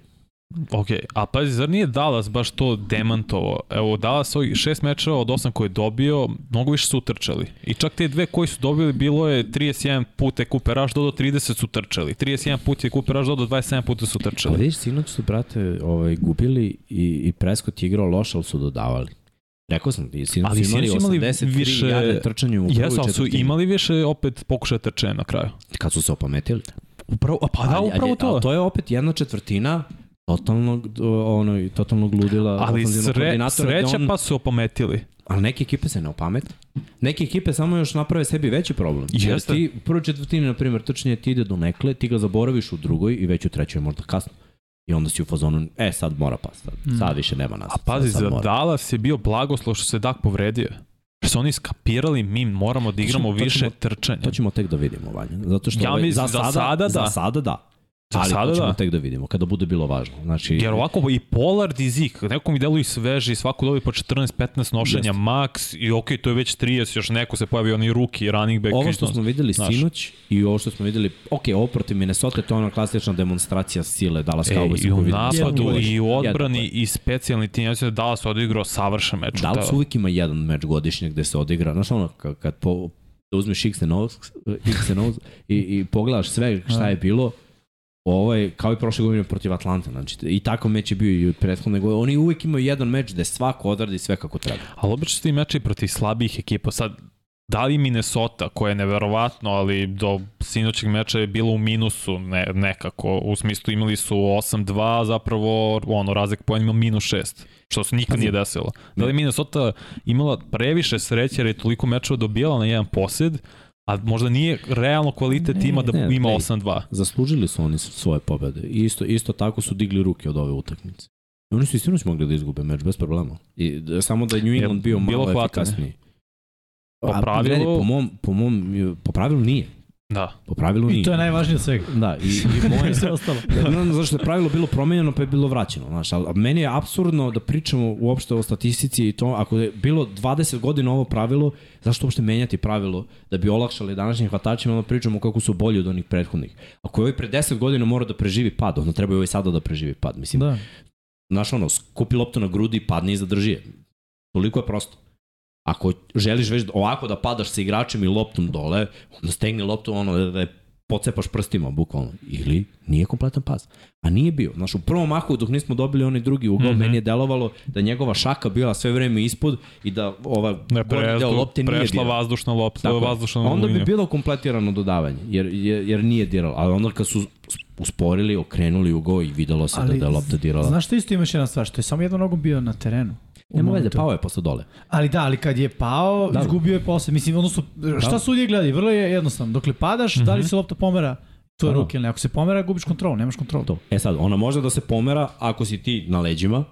Ok, a pazi, zar nije Dallas baš to demantovo? Evo, Dallas ovih šest mečeva od osam koje je dobio, mnogo više su utrčali. I čak te dve koji su dobili, bilo je 31 puta je Cooper Rush dodao 30 su trčali. 31 put je Cooper Rush dodao 27 puta su Ali trčali. vidiš, sinoć su, brate, ovaj, gubili i, i Prescott je igrao loše, ali su dodavali. Rekao sam sinoć Ali su imali imali 83 više- jarde trčanju u prvoj Jesu, ali su imali više opet pokušaja trčanja na kraju. Kad su se opametili. Upravo, pa da, upravo ali, to. Ali to je opet jedna četvrtina totalnog, ono, totalnog ludila Ali sre, sreća on, pa su opametili. Ali neke ekipe se ne opamete. Neke ekipe samo još naprave sebi veći problem. Jer Jeste. ti u prvoj četvrtini, na primjer, trčanje ti ide do nekle, ti ga zaboraviš u drugoj i već u trećoj možda kasno. I onda si u fazonu, e sad mora pas, sad, Mm. sad više nema nas. A pazi, sad, sad za mora. Dallas je bio blagoslov što se Dak povredio. Jer su oni skapirali, mi moramo da igramo To ćemo- više trčanja. To ćemo tek da vidimo, Vanja. Zato što Ja ovaj, mislim, za, za sada, sada da. Za sada da. Za ali sada to ćemo da. tek da vidimo, kada bude bilo važno. Znači, Jer ovako i Pollard i Zik, neko mi deluju sveži, svako dobi po 14-15 nošenja Jeste. max i okej, to je već 30, još neko se pojavi, oni ruki, running back. ovo i što to- smo videli znaš. sinoć i ovo što smo videli, ok, ovo protiv Minnesota, to je ona klasična demonstracija sile Dallas Cowboys. i u napadu, i u odbrani, i specijalni tim, ja mislim da Dallas odigrao savršen meč. Dallas Da. uvijek ima jedan meč godišnje gde se odigra. Znaš ono, kad, kad po, da uzmeš X and O's, X and O's i, i pogledaš sve šta je bilo, ovo je kao i prošle godine protiv Atlanta. Znači, I tako meč je bio i od prethodne godine. Oni uvijek imaju jedan meč gde svako odradi sve kako treba. Ali obično su ti meči protiv slabijih ekipa. Sad, da li Minnesota, koja je neverovatno, ali do sinoćeg meča je bilo u minusu ne, nekako, u smislu imali su 8-2, zapravo ono, razlik po njima minus 6, što se nikad Pazi. nije desilo. Da li Minnesota imala previše sreće jer je toliko mečeva dobijala na jedan posjed, a možda nije realno kvalitet Ne, tima da ne, ima ne. 8-2. Zaslužili su oni svoje pobede. I isto, isto tako su digli ruke od ove utakmice. I oni su i sinoć mogli da izgube meč bez problema. I d- samo da je New England bio malo hvatanje. efikasniji. Po A, pravilu- gledaj, po mom, po mom, po pravilu nije. Da. Po pravilu nije. I to je najvažnije od svega. Da, i, i moje, Sve ostalo. Ja ne znam zašto je pravilo bilo promenjeno pa je bilo vraćeno, znaš, ali meni je absurdno da pričamo uopšte o statistici i to, ako je bilo 20 godina ovo pravilo, zašto uopšte menjati pravilo da bi olakšali današnjim hvatačima, onda pričamo kako su bolji od onih prethodnih. Ako je ovaj pre 10 godina mora da preživi pad, onda treba i ovaj sada da preživi pad. Mislim, Da. znaš ono, skupi loptu na grudi i padni i zadrži je. Toliko je prosto. Ako želiš već ovako da padaš sa igračem i loptom dole, onda stegni loptu ono da, da je pocepaš prstima, bukvalno. Ili nije kompletan pas. A nije bio. Znaš, u prvom mahu dok nismo dobili onaj drugi ugol, mm. -hmm. meni je delovalo da njegova šaka bila sve vreme ispod i da ova Ne, gornji deo prešla, lopte nije prešla dirao. vazdušna lopta, Tako vazdušna Onda bi bilo kompletirano dodavanje, jer, jer, jer nije diralo. Ali onda kad su usporili, okrenuli ugo i videlo se da, da je lopta dirala. Znaš što isto imaš jedna stvar, što je samo jednom nogom bio na terenu. U Nema veze, momentu. pao je posle dole. Ali da, ali kad je pao, Da. izgubio je posle. Mislim, odnosno, šta Da. sudije gledaju? Vrlo je jednostavno. Dokle padaš, da li se lopta pomera To je Ano. ruke ili ne. Ako se pomera, gubiš kontrolu, nemaš kontrolu. To. E sad, ona može da se pomera ako si ti na leđima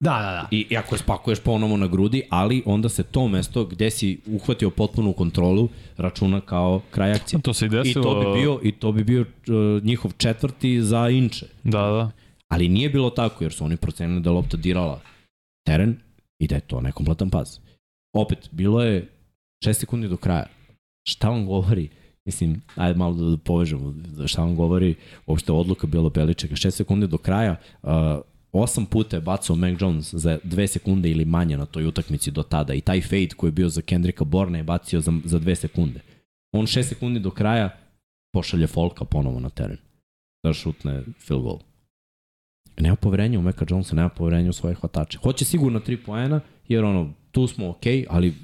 Da, da, da. i, i ako je spakuješ ponovo na grudi, ali onda se to mesto gde si uhvatio potpunu kontrolu računa kao kraj akcije. To se i I desilo. to bi bio, i to bi bio uh, njihov četvrti za inče. Da, da. Ali nije bilo tako, jer su oni procenili da lopta dirala teren i da je to nekompletan pas. Opet, bilo je 6 sekundi do kraja. Šta vam govori? Mislim, ajde malo da, povežemo. Šta vam govori uopšte odluka bila Beličeka? 6 sekundi do kraja, uh, osam puta je bacao Mac Jones za dve sekunde ili manje na toj utakmici do tada i taj fade koji je bio za Kendricka Borna je bacio za, za dve sekunde. On 6 sekundi do kraja pošalje Folka ponovo na teren da šutne field goal. Nema poverenja u Meka Jonesa, nema poverenja u svoje hvatače. Hoće sigurno 3 poena, jer ono, tu smo ok, ali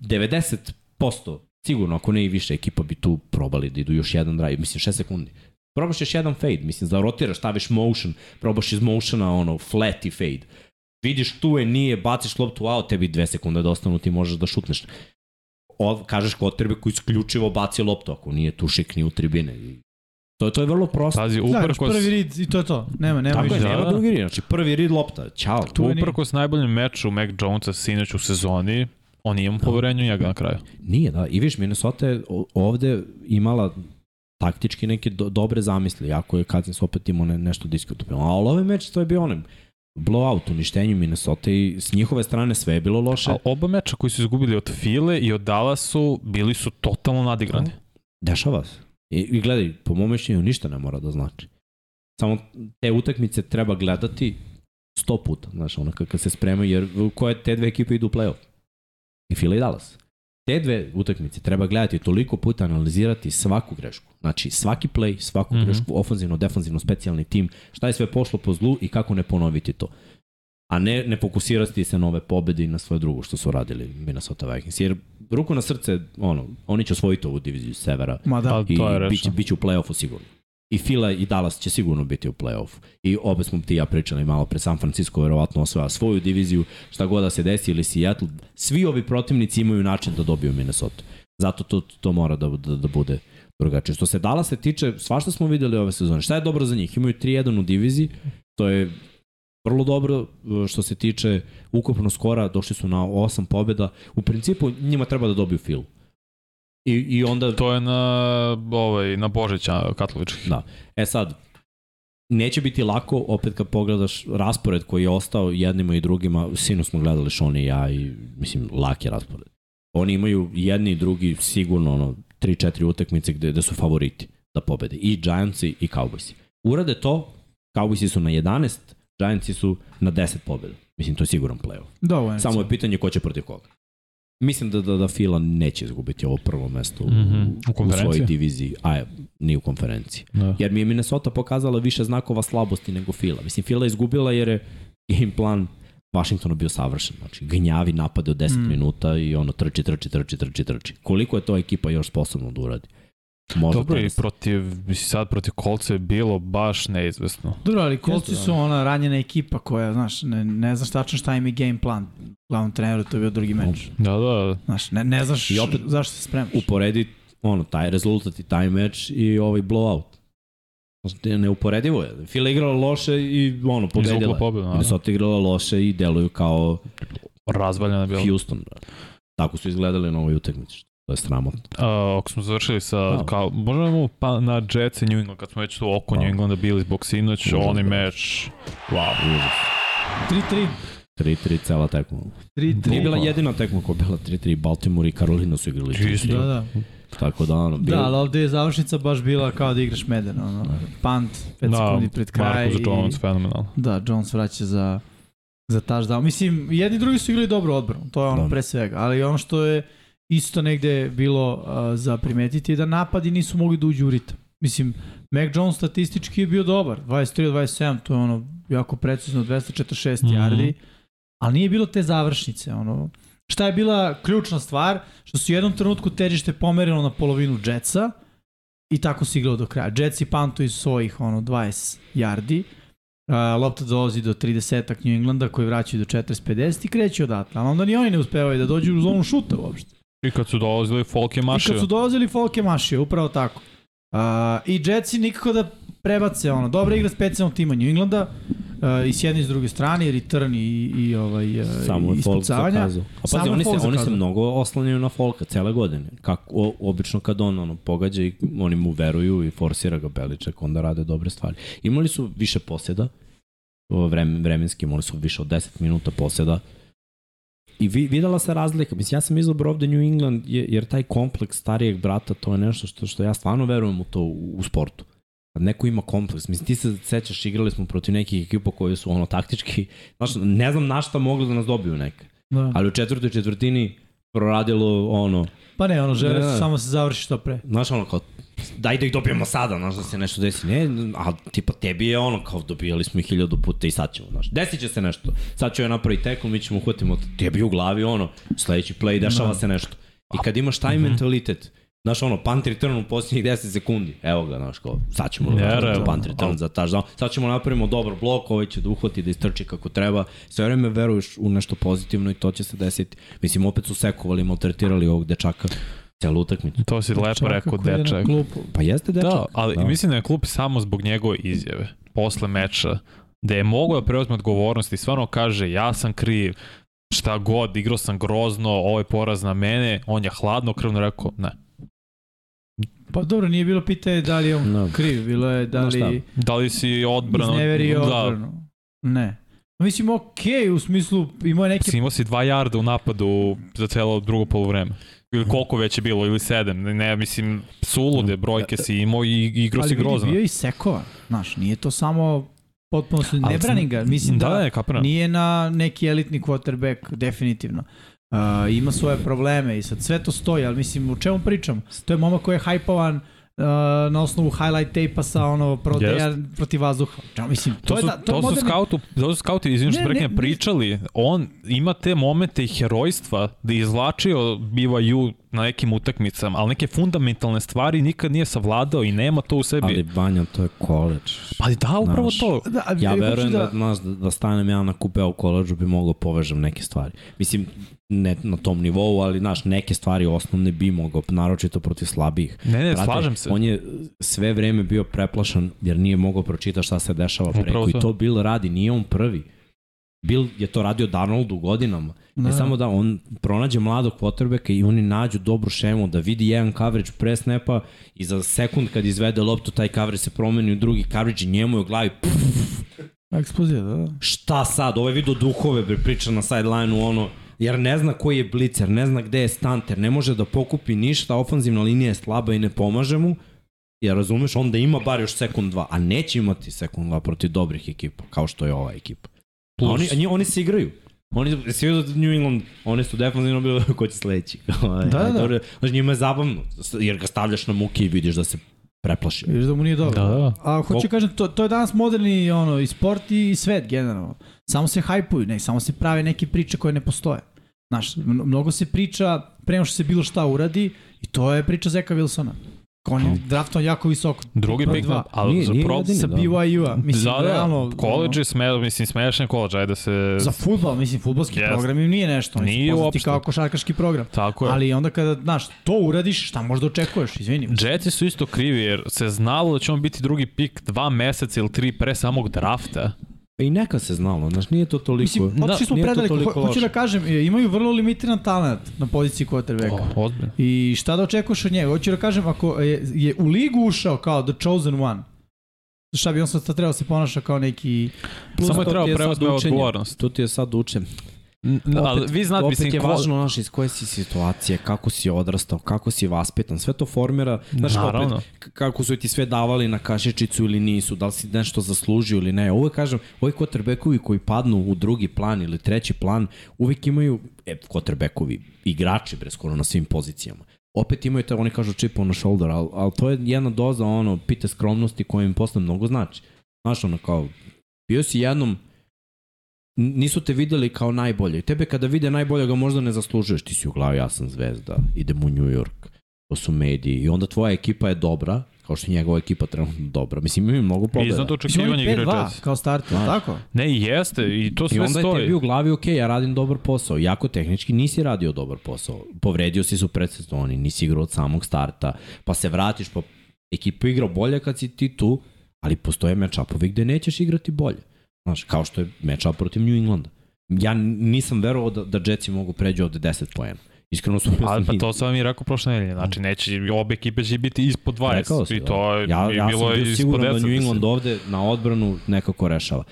90% sigurno, ako ne i više, ekipa bi tu probali da idu još jedan drive, mislim 6 sekundi. Probaš još jedan fade, mislim, zarotiraš, staviš motion, probaš iz motiona, ono, flat i fade. Vidiš tu je, nije, baciš loptu out, tebi dve sekunde da ostanu, ti možeš da šutneš. O, kažeš koji isključivo baci loptu, ako nije tu šikni u tribine. To je, to je vrlo prosto. Pazi, Da, uprkos, prvi rid i to je to. Nema, nema Tako je, više. da, nema da. drugi rid. Znači, prvi rid lopta, ćao. Tu je nije. uprkos najboljem meču Mac Jonesa sinoć u sezoni, on nije imao poverenja u njega na kraju. Nije, da. I viš, Minnesota je ovde imala taktički neke do, dobre zamisli, jako je Kazins opet imao ne, nešto diskutabilno. Ali ovaj meč to je bio onaj blowout, uništenju Minnesota i s njihove strane sve je bilo loše. A oba meča koji su izgubili od File i od Dallasu bili su totalno nadigrani. Dešava se. I, I gledaj, po mom mišljenju ništa ne mora da znači. Samo te utakmice treba gledati sto puta, znaš, ono kad se spremaju, jer koje te dve ekipe idu u playoff? I Fila i Dallas. Te dve utakmice treba gledati toliko puta, analizirati svaku grešku. Znači, svaki play, svaku mm. -hmm. grešku, ofanzivno, defanzivno, specijalni tim, šta je sve pošlo po zlu i kako ne ponoviti to. A ne, ne fokusirati se na ove pobede i na svoje drugo što su radili Minnesota Vikings. Jer ruku na srce, ono, oni će osvojiti ovu diviziju severa Ma da. Pa, i to je biće, rečeno. biće u play-offu sigurno. I Fila i Dallas će sigurno biti u play-offu. I obe smo ti ja pričali malo pre San Francisco verovatno osvaja svoju diviziju, šta god da se desi ili Seattle. Svi ovi protivnici imaju način da dobiju Minnesota. Zato to, to mora da, da, da bude drugačije. Što se Dallas se tiče, svašta smo videli ove sezone. Šta je dobro za njih? Imaju 3-1 u diviziji, to je vrlo dobro e, što se tiče ukupno skora, došli su na 8 pobjeda. U principu njima treba da dobiju Phil. I, i onda To je na, ovaj, na Božića katoličkih. Da. E sad, neće biti lako, opet kad pogledaš raspored koji je ostao jednima i drugima, sinu smo gledali Sean i ja i mislim, lak je raspored. Oni imaju jedni i drugi sigurno ono, 3-4 utakmice gde, gde su favoriti da pobede. I Giantsi i Cowboysi. Urade to, Cowboysi su na 11, Giantsi su na 10 pobeda. Mislim, to je siguran play-off. Dovoljno. Samo je pitanje ko će protiv koga. Mislim da, da, da Fila neće izgubiti ovo prvo mesto u, Mhm. U u svojoj diviziji, a ni u konferenciji. Da. Jer mi je Minnesota pokazala više znakova slabosti nego Fila. Mislim, Fila je izgubila jer je game plan Washingtonu bio savršen. Znači, gnjavi napade od 10 Mm. mm. minuta i ono trči, trči, trči, trči, trči. Koliko je to ekipa još sposobna da uradi? Možda Dobro, i protiv, mislim, sad protiv Kolca je bilo baš neizvesno. Dobro, ali kolci su da. ona ranjena ekipa koja, znaš, ne, ne znaš tačno šta im je game plan. Glavnom treneru to je bio drugi meč. Da, da, Znaš, ne, ne znaš I opet- zašto se spremaš. Uporedi ono, taj rezultat i taj meč i ovaj blowout. Neuporedivo je. Fila igrala loše i ono, pobedila. Izvukla pobedu. Minnesota igrala loše i deluju kao Razvaljena je bila. Houston. Da. Tako su izgledali na ovoj utakmici. To je sramotno. Uh, ako smo završili sa, Da. kao, možemo pa na Jets i New England, kad smo već tu oko Da. New Englanda bili zbog sinoć, Užas, oni da. meč, wow. Užas. 3-3. 3-3 cela tekma. 3-3. Nije bila jedina tekma koja je bila 3-3. Baltimore i Carolina su igrali Isto. 3-3. Da, da. Tako da, ono, bilo... Da, ali ovde je završnica baš bila kao da igraš meden, ono, punt, 5 Da, sekundi pred kraj. Marcus i- Jones, fenomenalno. Da, Jones vraća za, za touchdown. Mislim, jedni i drugi su igrali dobro odbranu, to je ono Da. pre svega, ali ono što je isto negde bilo uh, za primetiti je da napadi nisu mogli da uđu u ritam. Mislim, Mac Jones statistički je bio dobar, 23 od 27, to je ono jako precizno, 246 Mhm. yardi, ali nije bilo te završnice, ono, Šta je bila ključna stvar? Što su u jednom trenutku težište pomerilo na polovinu Jetsa i tako se igralo do kraja. Jetsi pantu iz svojih ono, 20 yardi. Uh, lopta dolazi do 30-ak New Englanda koji vraćaju do 40-50 i kreće odatle. Ali onda ni oni ne uspevaju da dođu u zonu šuta uopšte. I kad su dolazili, Folk je I mašio. kad su dolazili, Folk je mašio, upravo tako. I Jetsi nikako da prebace ono. Dobra igra specijalnog tima New Englanda uh, i s jedne i s druge strane, return i, i ovaj, uh, Samo je Folk zakazao. A pazi, oni, se, oni se mnogo oslanjaju na Folka cele godine. Kako, o, obično kad on ono, pogađa i oni mu veruju i forsira ga Beliček, onda rade dobre stvari. Imali su više posjeda, o, vreme, vremenski, imali su više od 10 minuta posjeda. I vi, videla se razlika. Mislim, ja sam izabrao ovde New England je- jer taj kompleks starijeg brata, to je nešto što, što ja stvarno verujem u to u, u sportu. Kad neko ima kompleks, mislim, ti se sećaš, igrali smo protiv nekih ekipa koje su ono taktički, znaš, ne znam na šta mogli da nas dobiju neke. Da. Ali u četvrtoj četvrtini proradilo ono, Pa ne, ono, žele Da, da. samo se završi što pre. znaš ono kao, daj da ih dobijemo sada, znaš da se nešto desi. Ne, a tipa tebi je ono kao dobijali smo ih hiljadu puta i sad ćemo, znaš. Desit će se nešto. Sad ću ja napraviti tekl, mi ćemo uhvatimo tebi u glavi ono, sledeći play, dešava Da. se nešto. I kad imaš taj mentalitet, Znaš, ono, punt return u posljednjih 10 sekundi. Evo ga, znaš, kao, sad ćemo napraviti punt return za touchdown. Sad ćemo napravimo dobar blok, ovaj će da uhvati, da istrči kako treba. Sve vreme veruješ u nešto pozitivno i to će se desiti. Mislim, opet su sekovali, maltretirali ovog dečaka celu utakmicu. To si lepo rekao, dečak. Pa jeste dečak. Da, ali Da. mislim da je klub samo zbog njegove izjave posle meča, da je mogao da preuzme odgovornost i stvarno kaže ja sam kriv, šta god, igrao sam grozno, ovo je poraz na mene, on je hladno krvno rekao, ne. Pa dobro, nije bilo pitanje da li je on Da. kriv, bilo je da li Da li si odbrano... izneverio da, odbranu. Ne. Mislim, okej, u smislu, imao je neke... Si imao si dva jarda u napadu za celo drugo polovreme. Ili koliko već je bilo, ili sedam. Ne, mislim, sulude brojke si imao i igrao ali si vidi, grozno. bio je i sekovan. Znaš, nije to samo potpuno Ali ne ga. Mislim da, Da, ne, kapiram. nije na neki elitni quarterback, definitivno. Uh, ima svoje probleme i sad sve to stoji, ali mislim, o čemu pričam? To je momak koji je hajpovan uh, na osnovu highlight tape-a sa ono prodaja protiv vazduha. Čemu, mislim, to, To, je su, da, to, to, je su moderni- skautu, to su skauti, izvinite Ne, što ne, preknem, ne. pričali, on ima te momente i herojstva da je izvlačio BYU na nekim utakmicama, ali neke fundamentalne stvari nikad nije savladao i nema to u sebi. Ali Banja, to je college. Ali da, upravo Znaš, to. Da, ali Ja hoću verujem da, znaš, da, da stanem ja na kupe u koleđu bi mogao povežem neke stvari. Mislim, ne na tom nivou, ali znaš, neke stvari osnovne bi mogao, naročito protiv slabijih. Ne, ne, Brate, slažem se. On je sve vreme bio preplašan jer nije mogao pročita šta se dešava Upravo preko. I to. to Bill radi, nije on prvi. Bill je to radio Darnoldu godinama. Da. Ne samo da on pronađe mladog quarterbacka i oni nađu dobru šemu da vidi jedan coverage pre snapa i za sekund kad izvede loptu taj coverage se promeni u drugi coverage i njemu je u glavi pff, Eksplozija, da, da. šta sad, ovaj vidio duhove priča na sideline-u ono, jer ne zna koji je blicer, ne zna gde je stanter, ne može da pokupi ništa, ofanzivna linija je slaba i ne pomaže mu, jer razumeš, onda ima bar još sekund dva, a neće imati sekund dva protiv dobrih ekipa, kao što je ova ekipa. A Plus. oni, a nji- oni se igraju. Oni, svi vidio da New England, oni su definitivno bili ko će sledeći. Ovaj, Da, da, da. dobro, Znači njima je zabavno, jer ga stavljaš na muke i vidiš da se preplaši. Vidiš da mu nije dobro. Da, da. A hoću Ko- kažem, to, to je danas moderni ono, i sport i svet generalno. Samo se hajpuju, ne, samo se prave neke priče koje ne postoje. Znaš, mno- mnogo se priča pre nego što se bilo šta uradi i to je priča Zeka Wilsona. On je draftovan jako visoko. Drugi pick, dva. ali Nije- za nije pro... jedini. Sa da. BYU-a. Mislim, da, da, realno... college je sme, mislim, smešan college, ajde da se... Za futbal, mislim, futbalski Jeste. program im nije nešto. Oni Nije uopšte. kao košarkaški program. Tako je. Ali onda kada, znaš, to uradiš, šta možda očekuješ, izvini. Jetsi su isto krivi jer se znalo da će on biti drugi pik dva meseca ili tri pre samog drafta. I neka se znalo, znaš, nije to toliko... Mislim, otišli smo nije to predaleko. toliko Ho, hoću da kažem, e, imaju vrlo limitiran talent na poziciji quarterbacka. O, ozbiljno. I šta da očekuješ od njega? Hoću da kažem, ako je, je u ligu ušao kao the chosen one, šta bi on sad trebao da se ponaša kao neki... Plus Samo je trebao učenje. odgovornost. To ti je sad uče. N- ali vi znate, opet mislim, je ko- važno, znaš, iz koje si situacije, kako si odrastao, kako si vaspitan, sve to formira, znaš, Naravno. opet, kako su ti sve davali na kašičicu ili nisu, da li si nešto zaslužio ili ne. Uvek kažem, ovi quarterbackovi koji padnu u drugi plan ili treći plan, uvek imaju, e, quarterbackovi, igrači, bre, skoro na svim pozicijama. Opet imaju to, oni kažu chip on the shoulder, ali al to je jedna doza, ono, pite skromnosti koja im posle mnogo znači. Znaš, ono, kao, bio si jednom, nisu te videli kao najbolje. I tebe kada vide najbolje ga možda ne zaslužuješ. Ti si u glavi, ja sam zvezda, idem u New York. To su mediji. I onda tvoja ekipa je dobra, kao što je njegova ekipa trenutno dobra. Mislim, imaju mnogo pobjeda. Iznad Mislim, on očekivanja je igra 5-2 Jetsi. kao starter, Da. tako? Ne, i jeste, i to I sve onda je stoji. tebi u glavi, ok, ja radim dobar posao. Jako tehnički nisi radio dobar posao. Povredio si su predsezoni, nisi igrao od samog starta, pa se vratiš, pa Ekipa igra bolje kad si ti tu, ali postoje matchupovi gde nećeš igrati bolje. Znaš, kao što je matchup protiv New Englanda. Ja nisam verovao da, da Jetsi mogu pređu ovde 10 poena. Iskreno su Pa, pa to sam vam i rekao prošle nedelje. Znači, neće, obe ekipe će biti ispod 20. Rekao si, I to je ja, ja bilo sam bio ispod siguran 10. da New mislim. England ovde na odbranu nekako rešava.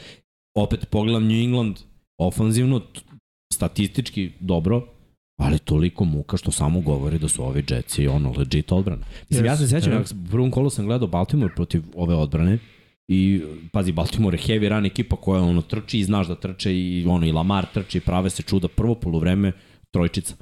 Opet pogledam New England ofanzivno, statistički dobro, ali toliko muka što samo govori da su ovi Jetsi ono legit odbrana. Mislim, ja se Yes, yes. yes. u prvom kolu sam gledao Baltimore protiv ove odbrane i pazi, Baltimore je heavy run ekipa koja ono trči i znaš da trče i ono i Lamar trči i prave se čuda prvo poluvreme trojčica.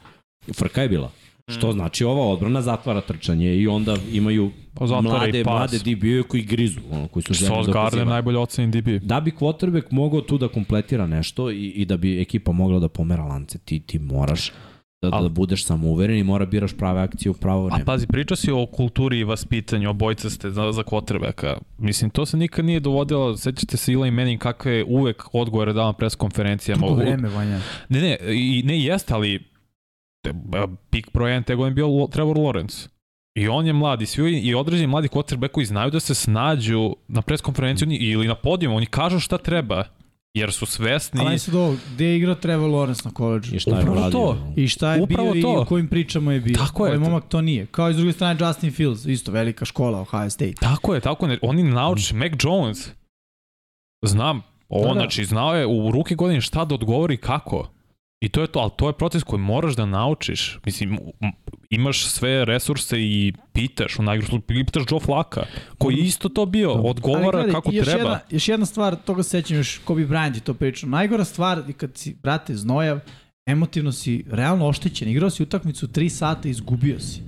Frka je bila. Što znači ova odbrana zatvara trčanje i onda imaju Pa zatvara mlade, mlade DB-ove koji grizu, ono, koji su željni da pozivaju. najbolje oceni DB. Da bi quarterback mogao tu da kompletira nešto i, i da bi ekipa mogla da pomera lance, ti, ti moraš da, Al- da budeš samouveren i mora biraš prave akcije u pravo A vreme. pazi, pričao si o kulturi i vaspitanju, obojca ste za, za quarterbacka. Mislim, to se nikad nije dovodilo, sećate se Eli Manning kakve je uvek odgovore dao na pres konferencijama. U- vreme, Vanja. Ne, ne, i, ne jeste, ali te, a, pik broj 1 te godine bio Trevor Lawrence. I on je mladi, svi ovi- i određeni mladi quarterbackovi znaju da se snađu na pres konferenciju oni- ili na podijumu, oni kažu šta treba, jer su svesni. Ali sad ovo, gde je igrao Trevor Lawrence na koleđu? I šta je Upravo uradio? to. I šta je Upravo bio to. i u kojim pričama je bio. Tako je. Ovaj momak to nije. Kao i s druge strane Justin Fields, isto velika škola Ohio State. Tako je, tako je. Oni nauče, Mac Jones, znam, on, Da, da. znači, znao je u ruke godine šta da odgovori kako. I to je to, ali to je proces koji moraš da naučiš. Mislim, imaš sve resurse i pitaš, u najgru slučaju, pitaš Joe Flaka, koji je isto to bio, odgovara gledaj, kako još treba. Jedna, još jedna stvar, toga se sećam još Kobe Bryant je to pričao. Najgora stvar je kad si, brate, znojav, emotivno si realno oštećen. Igrao si utakmicu 3 sata i izgubio si.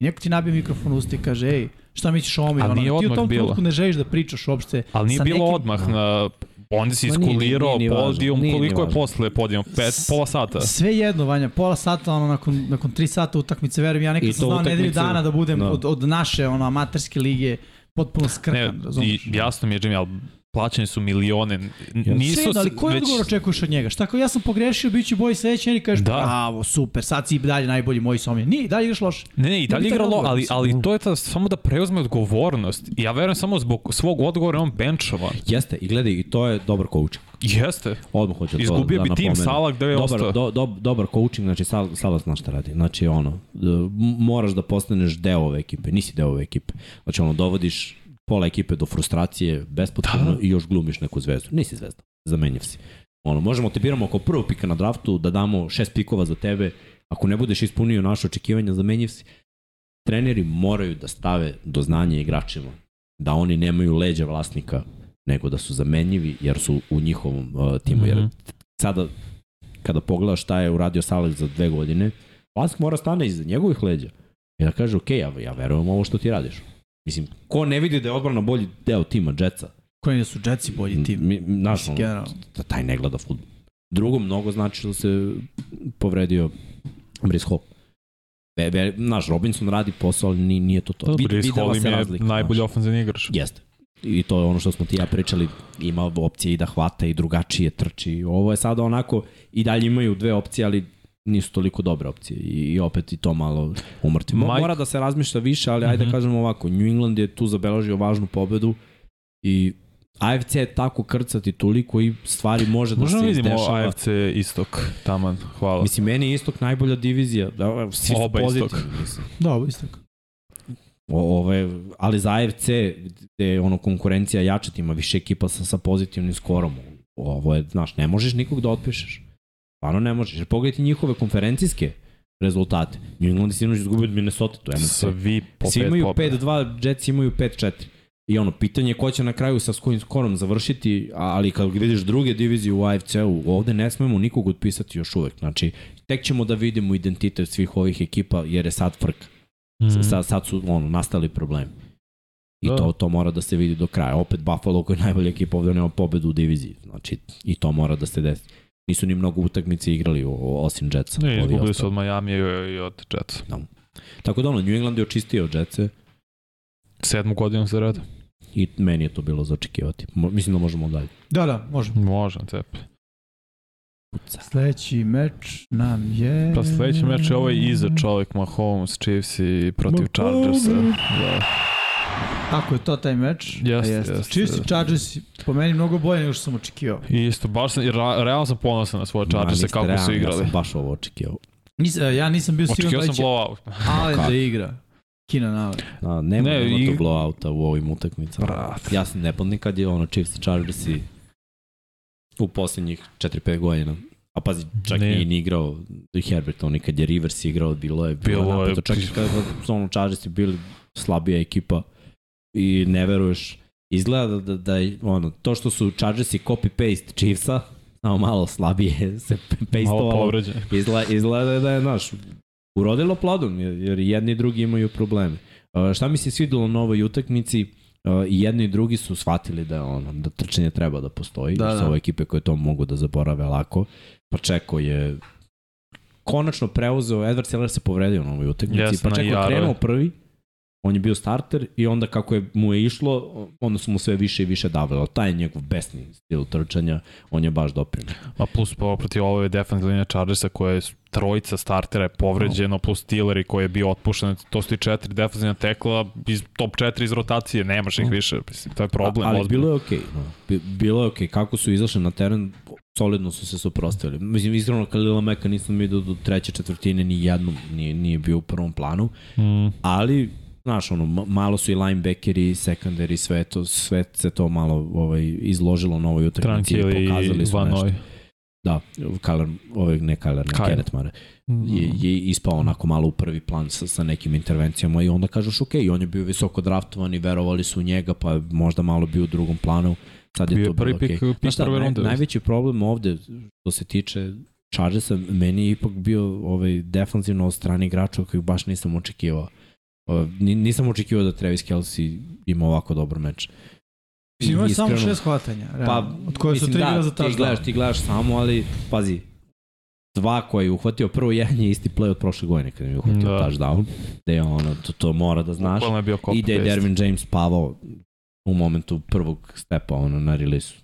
I neko ti nabije mikrofon u usta i kaže, ej, šta misliš o ovome? Ali Ono, nije ti u odmah tom bilo. trenutku ne želiš da pričaš uopšte. Ali nije bilo nekim- odmah na onda si nije, iskulirao nije, nije podijum, nije, nije koliko je važno. posle podijum? Pet, S- pola sata. Sve jedno, Vanja, pola sata, ono, nakon, nakon tri sata utakmice, verujem, ja I nekad sam znao nedelju dana da budem da. od, od naše ono, amaterske lige potpuno Ne, skrkan, i, razumiješ? jasno mi je, Jimmy, ali plaćeni su milione. Nisu Sve jedno, ali koji već- odgovor očekuješ od njega? Šta ako ja sam pogrešio, bit ću bolji sledeći, i kažeš, Da. bravo, super, sad si i dalje najbolji moj somlje. Nije, dalje igraš loše. Ne, ne, i dalje bi taj igra lo, odgovor, ali, ali to je ta, samo da preuzme odgovornost. Ja verujem samo zbog svog odgovora on benčovan. Jeste, i gledaj, i to je dobar coaching. Jeste. Odmah hoću to Izgubio da bi tim napomenem. Sala gde je dobar, ostao. do, do, dobar coaching, znači Sal, Sala zna šta radi. Znači ono, moraš da postaneš deo ove ekipe, nisi deo ove ekipe. Znači ono, dovodiš pola ekipe do frustracije bespotrebno Da. i još glumiš neku zvezdu. Nisi zvezda, zamenjiv si. Ono, možemo te biramo kao prvog pika na draftu, da damo šest pikova za tebe, ako ne budeš ispunio naše očekivanja, zamenjiv si. Treneri moraju da stave do znanja igračima da oni nemaju leđa vlasnika, nego da su zamenjivi jer su u njihovom uh, timu. Jer Mhm. sada kada pogledaš šta je uradio Saleh za dve godine, Lask mora stane iza njegovih leđa i da kaže, ok, ja, ja verujem ovo što ti radiš. Mislim, ko ne vidi da je odbrana bolji deo tima Jetsa? Koji da su Jetsi bolji tim? Mi, naš, ono, generalno. da taj ne gleda futbol. Drugo, mnogo znači da se povredio Brice Hall. Be, be, naš, Robinson radi posao, ali nije, nije to to. To, Vid- Brice Hall im je razlika, najbolji ofenzivni igrač. Jeste. I to je ono što smo ti ja pričali, ima opcije i da hvata i drugačije trči. Ovo je sada onako, i dalje imaju dve opcije, ali nisu toliko dobre opcije i, i opet i to malo umrti. Mo, Mike- Mora da se razmišlja više, ali ajde Mhm. da kažemo ovako, New England je tu zabeležio važnu pobedu i AFC je tako krcati toliko i stvari može da Možemo se vidimo izdešava. AFC istok, taman, hvala. Mislim, meni je istok najbolja divizija. Da, svi su Oba istok. pozitivni, mislim. Da, ovo isto. O, ove, ali za AFC, gde je ono konkurencija jača, ima više ekipa sa, sa pozitivnim skorom. Ovo je, znaš, ne možeš nikog da otpišeš. Stvarno ne možeš. Jer pogledajte njihove konferencijske rezultate. New England je sinoć izgubio od Minnesota, to je NFC. Svi po Svi pet imaju pobjeda. 5-2, Jets imaju 5-4. I ono, pitanje je ko će na kraju sa kojim skorom završiti, ali kad vidiš druge divizije u AFC-u, ovde ne smemo nikog otpisati još uvek. Znači, tek ćemo da vidimo identitet svih ovih ekipa, jer je sad frka. Mhm. Sad, sad su ono, nastali problemi. I Da. to, to mora da se vidi do kraja. Opet Buffalo koji je najbolja ekipa ovde nema pobedu u diviziji. Znači, i to mora da se desi. Nisu ni mnogo utakmice igrali o- osim Jetsa. Ne, izgubili su od Miami i od Jetsa. Tako da ono, New England je očistio Jetse Sedmu godinu za red. i meni je to bilo za očekivati. Mo, mislim da možemo dalje. Da, da, možemo. Može, cep. Puca. Sledeći meč nam je... Pa sledeći meč je ovaj iza čovjek Mahomes, Chiefs i protiv Mahomes. Chargersa. Da. Ako je to taj meč, Jeste, a jeste. jeste. Chiefs i Chargers po meni mnogo bolje nego što sam očekivao. I isto, baš sam, ra, realno sam ponosan na svoje Chargers, kako realni, su Ja igrali. sam baš ovo očekivao. Nis, e, ja nisam bio siguran da će. Allen Kako? da igra. Keenan Allen. Da, nema, Ne, nema i- to blowouta u ovim utakmicama. Brate. Ja sam nepodnik kad je ono Chiefs i Chargers i u poslednjih 4-5 godina. A pazi, čak Ne. nije ni igrao i Herbert, oni kad je Rivers igrao, bilo je Bilo bilo je- napeto. Čak i kada su ono Chargers bili slabija ekipa i ne veruješ. Izgleda da, da, da je, ono, to što su Chargersi copy-paste Chiefsa, samo malo slabije se pastovalo. Izgleda, izgleda da je, naš, urodilo plodom, jer, jedni i drugi imaju probleme. Uh, šta mi se svidelo na ovoj utakmici, uh, i jedni i drugi su shvatili da je ono, da trčanje treba da postoji, Da, da, da. ove ekipe koje to mogu da zaborave lako. Pa Čeko je konačno preuzeo, Edward Seller se povredio na ovoj utakmici, Jeste, pa Čeko krenuo prvi, on je bio starter i onda kako je mu je išlo, onda su mu sve više i više davali. Taj je njegov besni stil trčanja, on je baš doprinio. A plus po, protiv ove defensivne linije Chargersa koje je trojica startera je povređeno, plus Tilleri koji je bio otpušten, to su i četiri defensivna tekla iz top 4 iz rotacije, nemaš ih više, mislim, to je problem. A, ali ozbiljno. bilo je okej. no. Bi- Bilo je okej. Kako su izašli na teren, solidno su se suprostavili. Mislim, iskreno, Kalila Meka nisam vidio do treće četvrtine ni jednom, nije, nije bio u prvom planu, Mm, ali znaš, ono, ma- malo su i linebackeri, secondary, sve, to, sve se to malo ovaj, izložilo na ovoj utakmici i pokazali su Van. Noy. Da, Kaler, ovaj, ne Kaler, ne. Kenneth Mare, Mm. je, je ispao onako malo u prvi plan sa, sa nekim intervencijama i onda kažeš ok, on je bio visoko draftovan i verovali su u njega, pa možda malo bio u drugom planu, sad je Bio to prvi bilo pik- pik Znaš šta, prve naj, runde. najveći problem ovde, što se tiče Chargersa, meni je ipak bio ovaj defanzivno od strane igrača kojih baš nisam očekivao. Ni- nisam očekivao da Travis Kelsey ima ovako dobar meč. Mislim, imao je samo šest hvatanja, Pa, od koje su tri da, za ti touchdown. gledaš, ti gledaš samo, ali pazi, dva koje je uhvatio, prvo jedan je isti play od prošle godine kada je uhvatio Da. touchdown, da je ono, to, to mora da znaš. I da je Dervin James pavao u momentu prvog stepa ono, na releasu.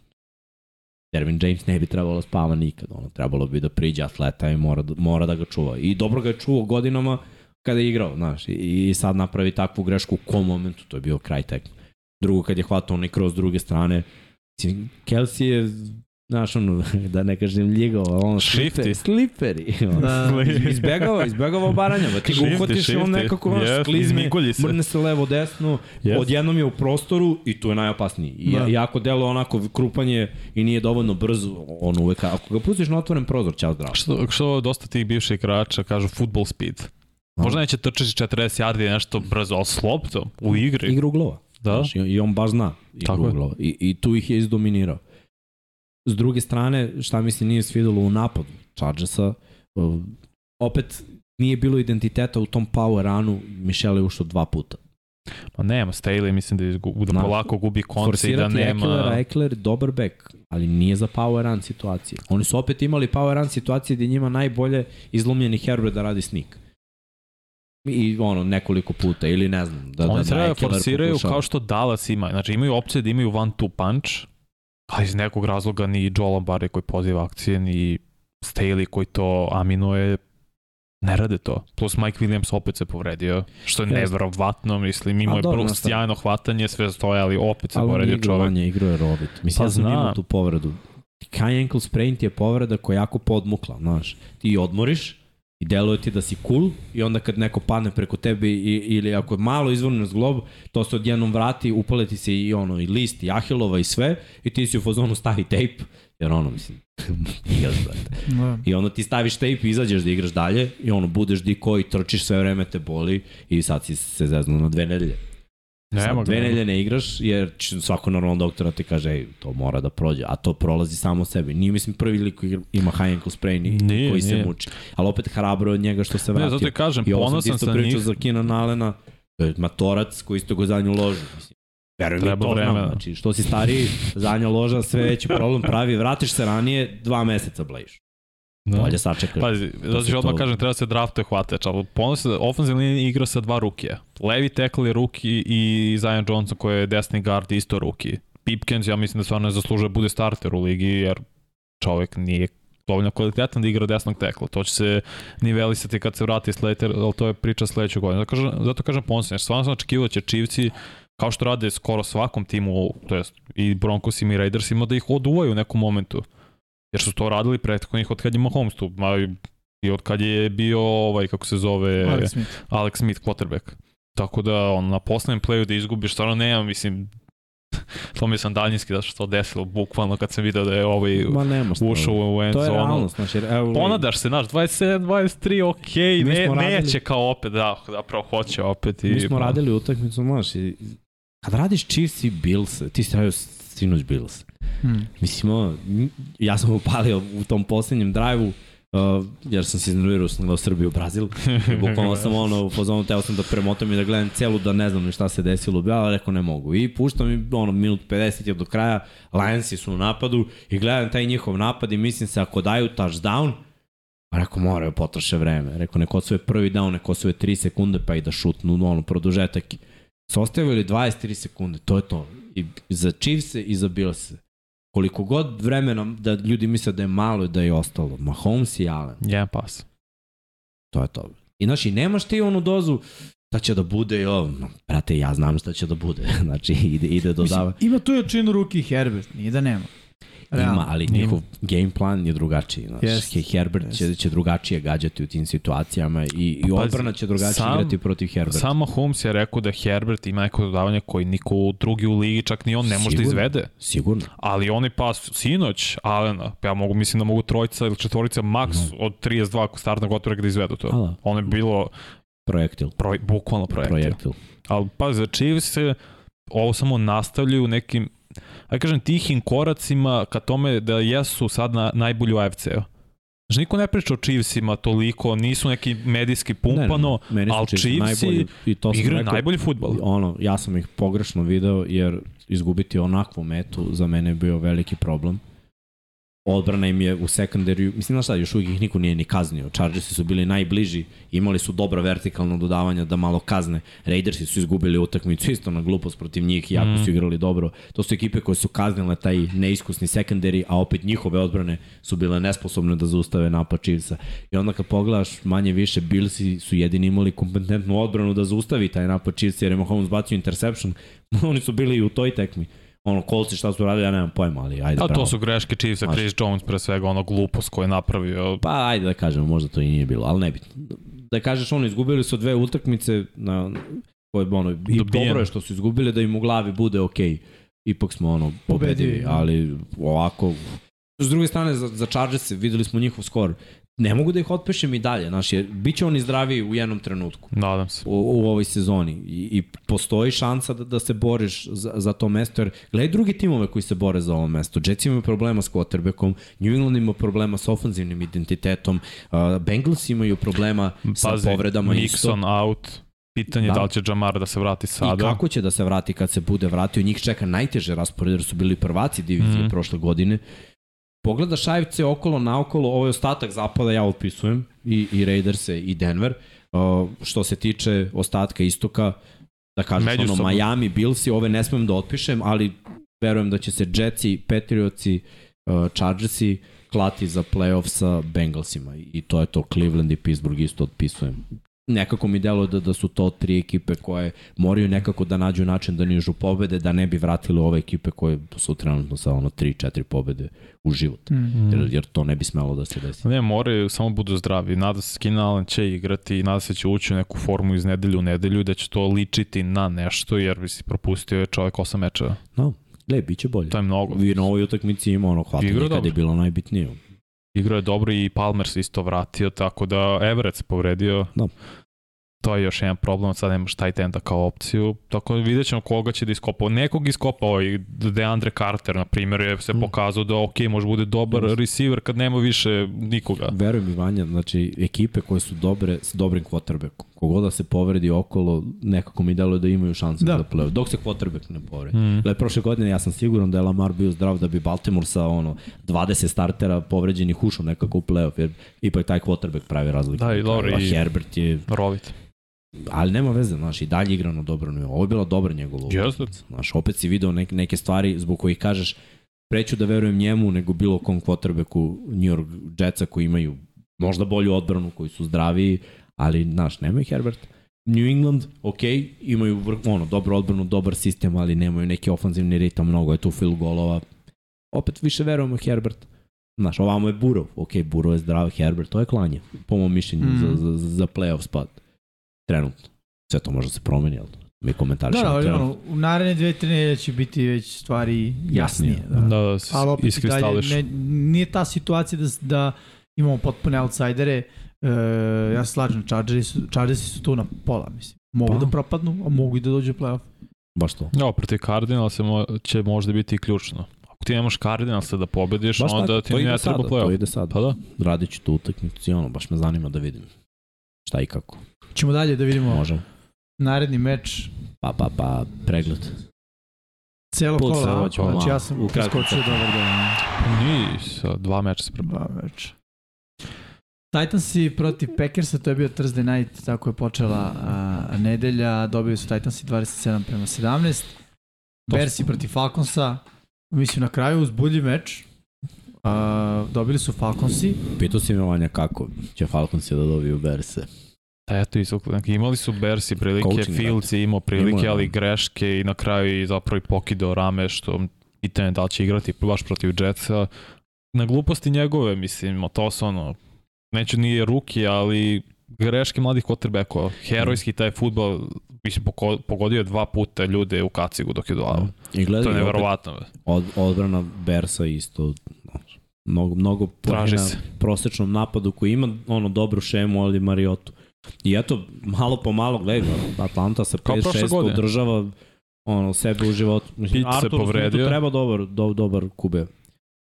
Dervin James ne bi trebalo da spava nikad, ono, trebalo bi da priđe atleta i mora, da- mora da ga čuva. I dobro ga je čuvao godinama kada je igrao, znaš, i, i sad napravi takvu grešku u kom momentu, to je bio kraj tekma. Drugo, kad je hvatao onaj kroz druge strane, mislim, Kelsey je znaš, ono, da ne kažem ljigao, ono, sliperi, sliperi. Ono, Da. izbegava, izbegava baranja, ba, ti ga uhvatiš i on nekako ono, Yes, se. mrne se levo, desno, Yes. odjednom je u prostoru i tu je najopasniji. I, Da. da. Jako delo onako krupanje i nije dovoljno brzo, on uvek, ako ga pustiš na otvoren prozor, ćao zdravo. Što, što dosta tih bivših igrača kažu football speed. Možda neće trčati 40 yardi nešto brzo, ali slobodno, u igri. Igra uglova. Da. Znaš, i, on baš zna igru Tako je. uglova. I, I tu ih je izdominirao. S druge strane, šta mi se nije svidelo u napadu Chargersa, opet nije bilo identiteta u tom power runu, Michelle je ušao dva puta. Pa nema, Staley mislim da, izgu, da polako gubi konce i da Forsirati nema... Ekelera, Ekeler dobar back, ali nije za power run situacije. Oni su opet imali power run situacije gde njima najbolje izlomljeni Herbert da radi sneak. I ono, nekoliko puta, ili ne znam, da, Oni da, treba da forsiraju pokušava. kao što Dallas ima. Znači imaju opcije da imaju one two punch, ali iz nekog razloga ni Joel Lombardi koji poziva akcije, ni Staley koji to aminuje, ne rade to. Plus Mike Williams opet se povredio, što je Jeste. neverovatno, mislim, imao je nastavno. sjajno hvatanje, sve stoje, ali opet se Ali povredio igrao, čovek. on je igrao je rovit. Mislim, Pa ja sam znam. imao tu povredu. High ankle sprain ti je povreda koja je jako podmukla, znaš. Ti odmoriš i deluje ti da si cool i onda kad neko padne preko tebe i, ili ako je malo izvrnu zglob, to se odjednom vrati, upale ti se i ono, i list, i ahilova i sve i ti si u fazonu stavi tape, jer ono, mislim, igraš, brate. Da. I onda ti staviš tape i izađeš da igraš dalje i ono, budeš di koji, trčiš sve vreme te boli i sad si se zeznuo na dve nedelje. Nema Sad dve nedelje ne igraš, jer svako normalno doktora ti kaže, ej, to mora da prođe, a to prolazi samo sebi. Nije, mislim, prvi lik koji ima high ankle sprain i Nije, koji se nije. muči. Ali opet hrabro od njega što se Ne, vratio. zato i kažem, I ovo sam ti ponosan isto sam pričao njih. za Kina Nalena, matorac koji isto go zadnju ložu. Mislim, Verujem Treba to znam. Znači, što si stariji, zadnja loža sve veći problem pravi, vratiš se ranije, dva meseca blejiš. Da. Bolje sačekaš. Pazi, zato se ću odmah to- kažem, treba se draftuje hvatač, ali ponosno da ofenzivna linija igra sa dva rukija. Levi tackle je ruki i Zion Johnson koji je desni guard isto ruki. Pipkins, ja mislim da stvarno ne zaslužuje da bude starter u ligi, jer čovek nije dovoljno kvalitetan da igra desnog tekla. To će se nivelisati kad se vrati Slater, ali to je priča sledećeg godina. Zato kažem, zato kažem ponosno, jer stvarno sam očekivao da će Čivci kao što rade skoro svakom timu, to jest i Broncosima i Raidersima, da ih oduvaju u nekom momentu. Jer su to radili prethodnih od kad je Mahomes tu, i od kad je bio ovaj, kako se zove, Alex Smith. Alex Smith, quarterback. Tako da, on, na poslednjem playu da izgubiš, stvarno nema, mislim, to mi sam daljinski da što to desilo, bukvalno kad sam video da je ovaj Ma nema ušao u end To je zonu. realnost, znači, evo, Ponadaš se, znaš, 27, 23, okej, Mi ne, smo neće radili- kao opet, da, zapravo hoće opet. I, Mi smo radili utakmicu, znaš, i kad radiš Chiefs i Bills, ti si radio sinoć Bills. Hmm. Mislim, ono, ja sam upalio u tom poslednjem drive-u, uh, jer sam se iznervirao, sam gledao Srbiju, Brazil. I bukvalno sam ono, u fazonu, teo sam da premotam i da gledam celu, da ne znam ni šta se desilo, ali rekao ne mogu. I puštam i ono, minut 50 je do kraja, Lionsi su u napadu i gledam taj njihov napad i mislim se ako daju touchdown, A rekao, moraju potroše vreme. Rekao, neko osvoje prvi down, neko osvoje 3 sekunde, pa i da šutnu, ono, produžetak. Su ostavili 23 sekunde, to je to. I za Chiefs-e i za Bills-e. Koliko god vremena da ljudi misle da je malo i da je ostalo. Mahomes i Allen, Jedan pas. to je to. I znaš, i nemaš ti onu dozu šta će da bude, jo, no, brate, ja znam šta će da bude. znači, ide, ide dodava. Mislim, ima tu jačinu ruki Herbert, nije da nema. Realno. Ima, ali Ima. njihov game plan je drugačiji. Znaš, yes, Herbert će, jest. će drugačije gađati u tim situacijama i, i Pazi, odbrana će drugačije sam- igrati protiv Herberta. Samo Holmes je rekao da Herbert ima neko dodavanje koji niko drugi u ligi, čak ni on ne može da Sigurno. izvede. Sigurno. Ali oni pas sinoć Alena, pa ja mogu, mislim da mogu trojica ili četvorica maks od 32 ako startnog otvora da izvedu to. A da. Ono je bilo Projektil. proj, bukvalno projektil. Projektil. Ali pa za Chiefs se ovo samo nastavljaju nekim aj kažem tihim koracima ka tome da jesu sad na najbolji u AFC-u. Znači, niko ne priča o Chiefsima toliko, nisu neki medijski pumpano, Ne, ne, meni su ali Chiefs najbolji i to igraju rekao, najbolji futbol. Ono, ja sam ih pogrešno video jer izgubiti onakvu metu za mene je bio veliki problem. Odbrana im je u sekundariju, mislim znaš šta, još uvijek ih niko nije ni kaznio. Chargersi su bili najbliži, imali su dobra vertikalna dodavanja da malo kazne. Raidersi su izgubili utakmicu isto na glupost protiv njih, iako Mhm. su igrali dobro. To su ekipe koje su kaznile taj neiskusni sekundari, a opet njihove odbrane su bile nesposobne da zaustave napad Chiefsa. I onda kad pogledaš manje više, Billsi su jedini imali kompetentnu odbranu da zaustavi taj napad Chiefsa jer je Mahomes bacio interception. Oni su bili i u toj tekmi. Ono, kolci šta su radili, ja nemam pojma, ali ajde, A bravo. to su greške Chiefsa, Znaš. Chris Jones pre svega, ono glupost koju je napravio. Pa ajde da kažemo, možda to i nije bilo, ali nebitno. Da kažeš, ono, izgubili su dve utakmice na koje, ono, i Dobijeno. dobro je što su izgubili da im u glavi bude okej. Ipak smo, ono, pobedili, Pobedili, da. ali ovako... S druge strane, za, za Chargers videli smo njihov skor. Ne mogu da ih otpešem i dalje, znaš, jer bit će oni zdraviji u jednom trenutku Nadam se. u, u ovoj sezoni i, i postoji šansa da, da se boriš za, za to mesto, jer gledaj drugi timove koji se bore za ovo mesto. Jets imaju problema s quarterbackom, New England ima problema s ofenzivnim identitetom, uh, Bengals imaju problema sa Pazi, povredama isto. Mixon out, pitanje Da. da. li će Jamar da se vrati I sada. kako će da se vrati kad se bude vratio? Njih čeka najteže raspored jer su bili prvaci divizije Mhm. prošle godine. Pogledaš AFC okolo naokolo, ovaj ostatak zapada ja otpisujem i, i Raiderse i Denver. Uh, što se tiče ostatka istoka, da kažeš ono Međusobno. Miami, Billsi, ove ne smem da otpišem, ali verujem da će se Jetsi, Patriotsi, uh, Chargersi klati za playoff sa Bengalsima i to je to Cleveland i Pittsburgh isto otpisujem nekako mi deluje da, da su to tri ekipe koje moraju nekako da nađu način da nižu pobede, da ne bi vratili ove ekipe koje su trenutno sa ono 3-4 pobede u život. Mm. Jer, jer to ne bi smelo da se desi. Ne, moraju, samo budu zdravi. Nada se Keenan Allen će igrati i nada se će ući u neku formu iz nedelju u nedelju i da će to ličiti na nešto, jer bi si propustio je čovjek osam mečeva. No, gle, bit će bolje. To je mnogo. Vi na ovoj utakmici ima ono hvatanje Igra kad je bilo najbitnije. Igrao je dobro i Palmer se isto vratio, tako da Everett se povredio. Da. To je još jedan problem, sad nemaš tight enda kao opciju, tako da vidjet ćemo koga će da iskopa. Nekog iskopa ovaj DeAndre Carter, na primjer, je se Mm. pokazao da ok, može bude dobar receiver kad nema više nikoga. Veruj mi, Vanja, znači, ekipe koje su dobre s dobrim quarterbackom, kogod da se povredi okolo, nekako mi deluje da imaju šanse da, Da. play Dok se quarterback ne povredi. Mm. Gle, prošle godine ja sam siguran da je Lamar bio zdrav da bi Baltimore sa ono 20 startera povređenih ušao nekako u playoff, jer ipak taj quarterback pravi razliku. Da, i dobro, i- Herbert je, Rovit. Ali nema veze, znaš, i dalje igra na dobro nivo. Ovo je bila dobra njegova Jeste. utakmica. Znaš, opet si video neke, neke stvari zbog kojih kažeš preću da verujem njemu nego bilo kom quarterbacku New York Jetsa koji imaju možda bolju odbranu, koji su zdraviji, ali, znaš, nema Herbert. New England, ok, imaju ono, dobro odbranu, dobar sistem, ali nemaju neki ofanzivni ritam, mnogo je tu fil golova. Opet više verujemo Herbert. Znaš, ovamo je Burov, ok, Burov je zdrav, Herbert, to je klanje, po mom mišljenju, Mm. mm. za, za, za playoff spot. Trenutno. Sve to može da se promeni, ali mi Da, komentarišemo da, ali trenutno. ono, u naredne dve, tri nedelje će biti već stvari jasnije. Jasnije. Da. Da, da se Ali opet i dalje, iskristališ. ne, nije ta situacija da, da imamo potpune outsidere. E, ja se slažem, Chargersi su, Chargersi su tu na pola, mislim. Mogu Pa. da propadnu, a mogu i da dođu u playoff. Baš to. Ja, protiv Cardinal se mo, će možda biti i ključno. Ako ti nemaš Cardinalsa da pobediš, Baš onda tako, ti ne treba sada, to playoff. ide sada. Pa da. Radit ću tu utakmicu i ono, baš me zanima da vidim šta i kako. Ćemo dalje da vidimo Možemo. naredni meč Pa, pa, pa, pregled. celo Put kola. hoćemo Znači ja sam preskočio dobar dan. Nije, sa dva meča se pre... Dva meča. Titansi protiv Packersa, to je bio Thursday night, tako je počela a, nedelja, dobili su Titansi 27 prema 17. Bersi protiv Falconsa, mislim na kraju uzbudljiv meč, a, dobili su Falconsi, Pitao si me Vanja kako će Falcons da dobiju Berse. Eto, isto, znači, imali su Bersi prilike, Coaching, Fields je imao prilike, Imao ali da. greške i na kraju i zapravo i pokidao rame, što pitanje je da će igrati baš protiv Jetsa. Na gluposti njegove, mislim, to su ono, neću nije ruki, ali greške mladih quarterbackova. Herojski taj futbol, mislim, pogodio je dva puta ljude u kacigu dok je dolao. I gledaj, To je opet neverovatno. Od, odbrana Bersa isto mnogo, mnogo na se. prosečnom napadu koji ima ono dobru šemu, ali Mariotu. I eto, malo po malo gledaj, Atlanta sa prošle 5-6 godine. održava ono, sebe u životu. Mislim, Pitt se Artur povredio. Smith treba dobar, do, dobar kube.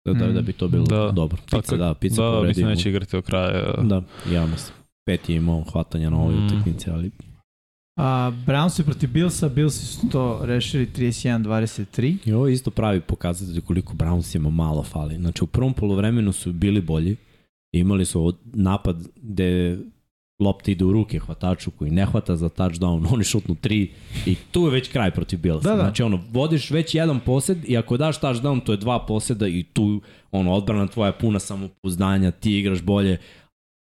Da, da, Mm. da bi to bilo Da. dobro. Pica, Tako- da, Pica Da, povredio. mislim neće igrati do kraja. Da, ja mislim. Pet je imao hvatanja na ovoj Mm. utakmici, ali a, Brownsi protiv Billsa, Billsi su to rešili 31-23. I ovo je isto pravi pokazatelj koliko Brownsima malo fali. Znači u prvom polovremenu su bili bolji, imali su napad gde lopta ide u ruke hvataču koji ne hvata za touchdown, oni šutnu tri i tu je već kraj protiv Billsa. Da, da. Znači ono, vodiš već jedan posed i ako daš touchdown to je dva poseda i tu ono, odbrana tvoja puna samopouzdanja, ti igraš bolje,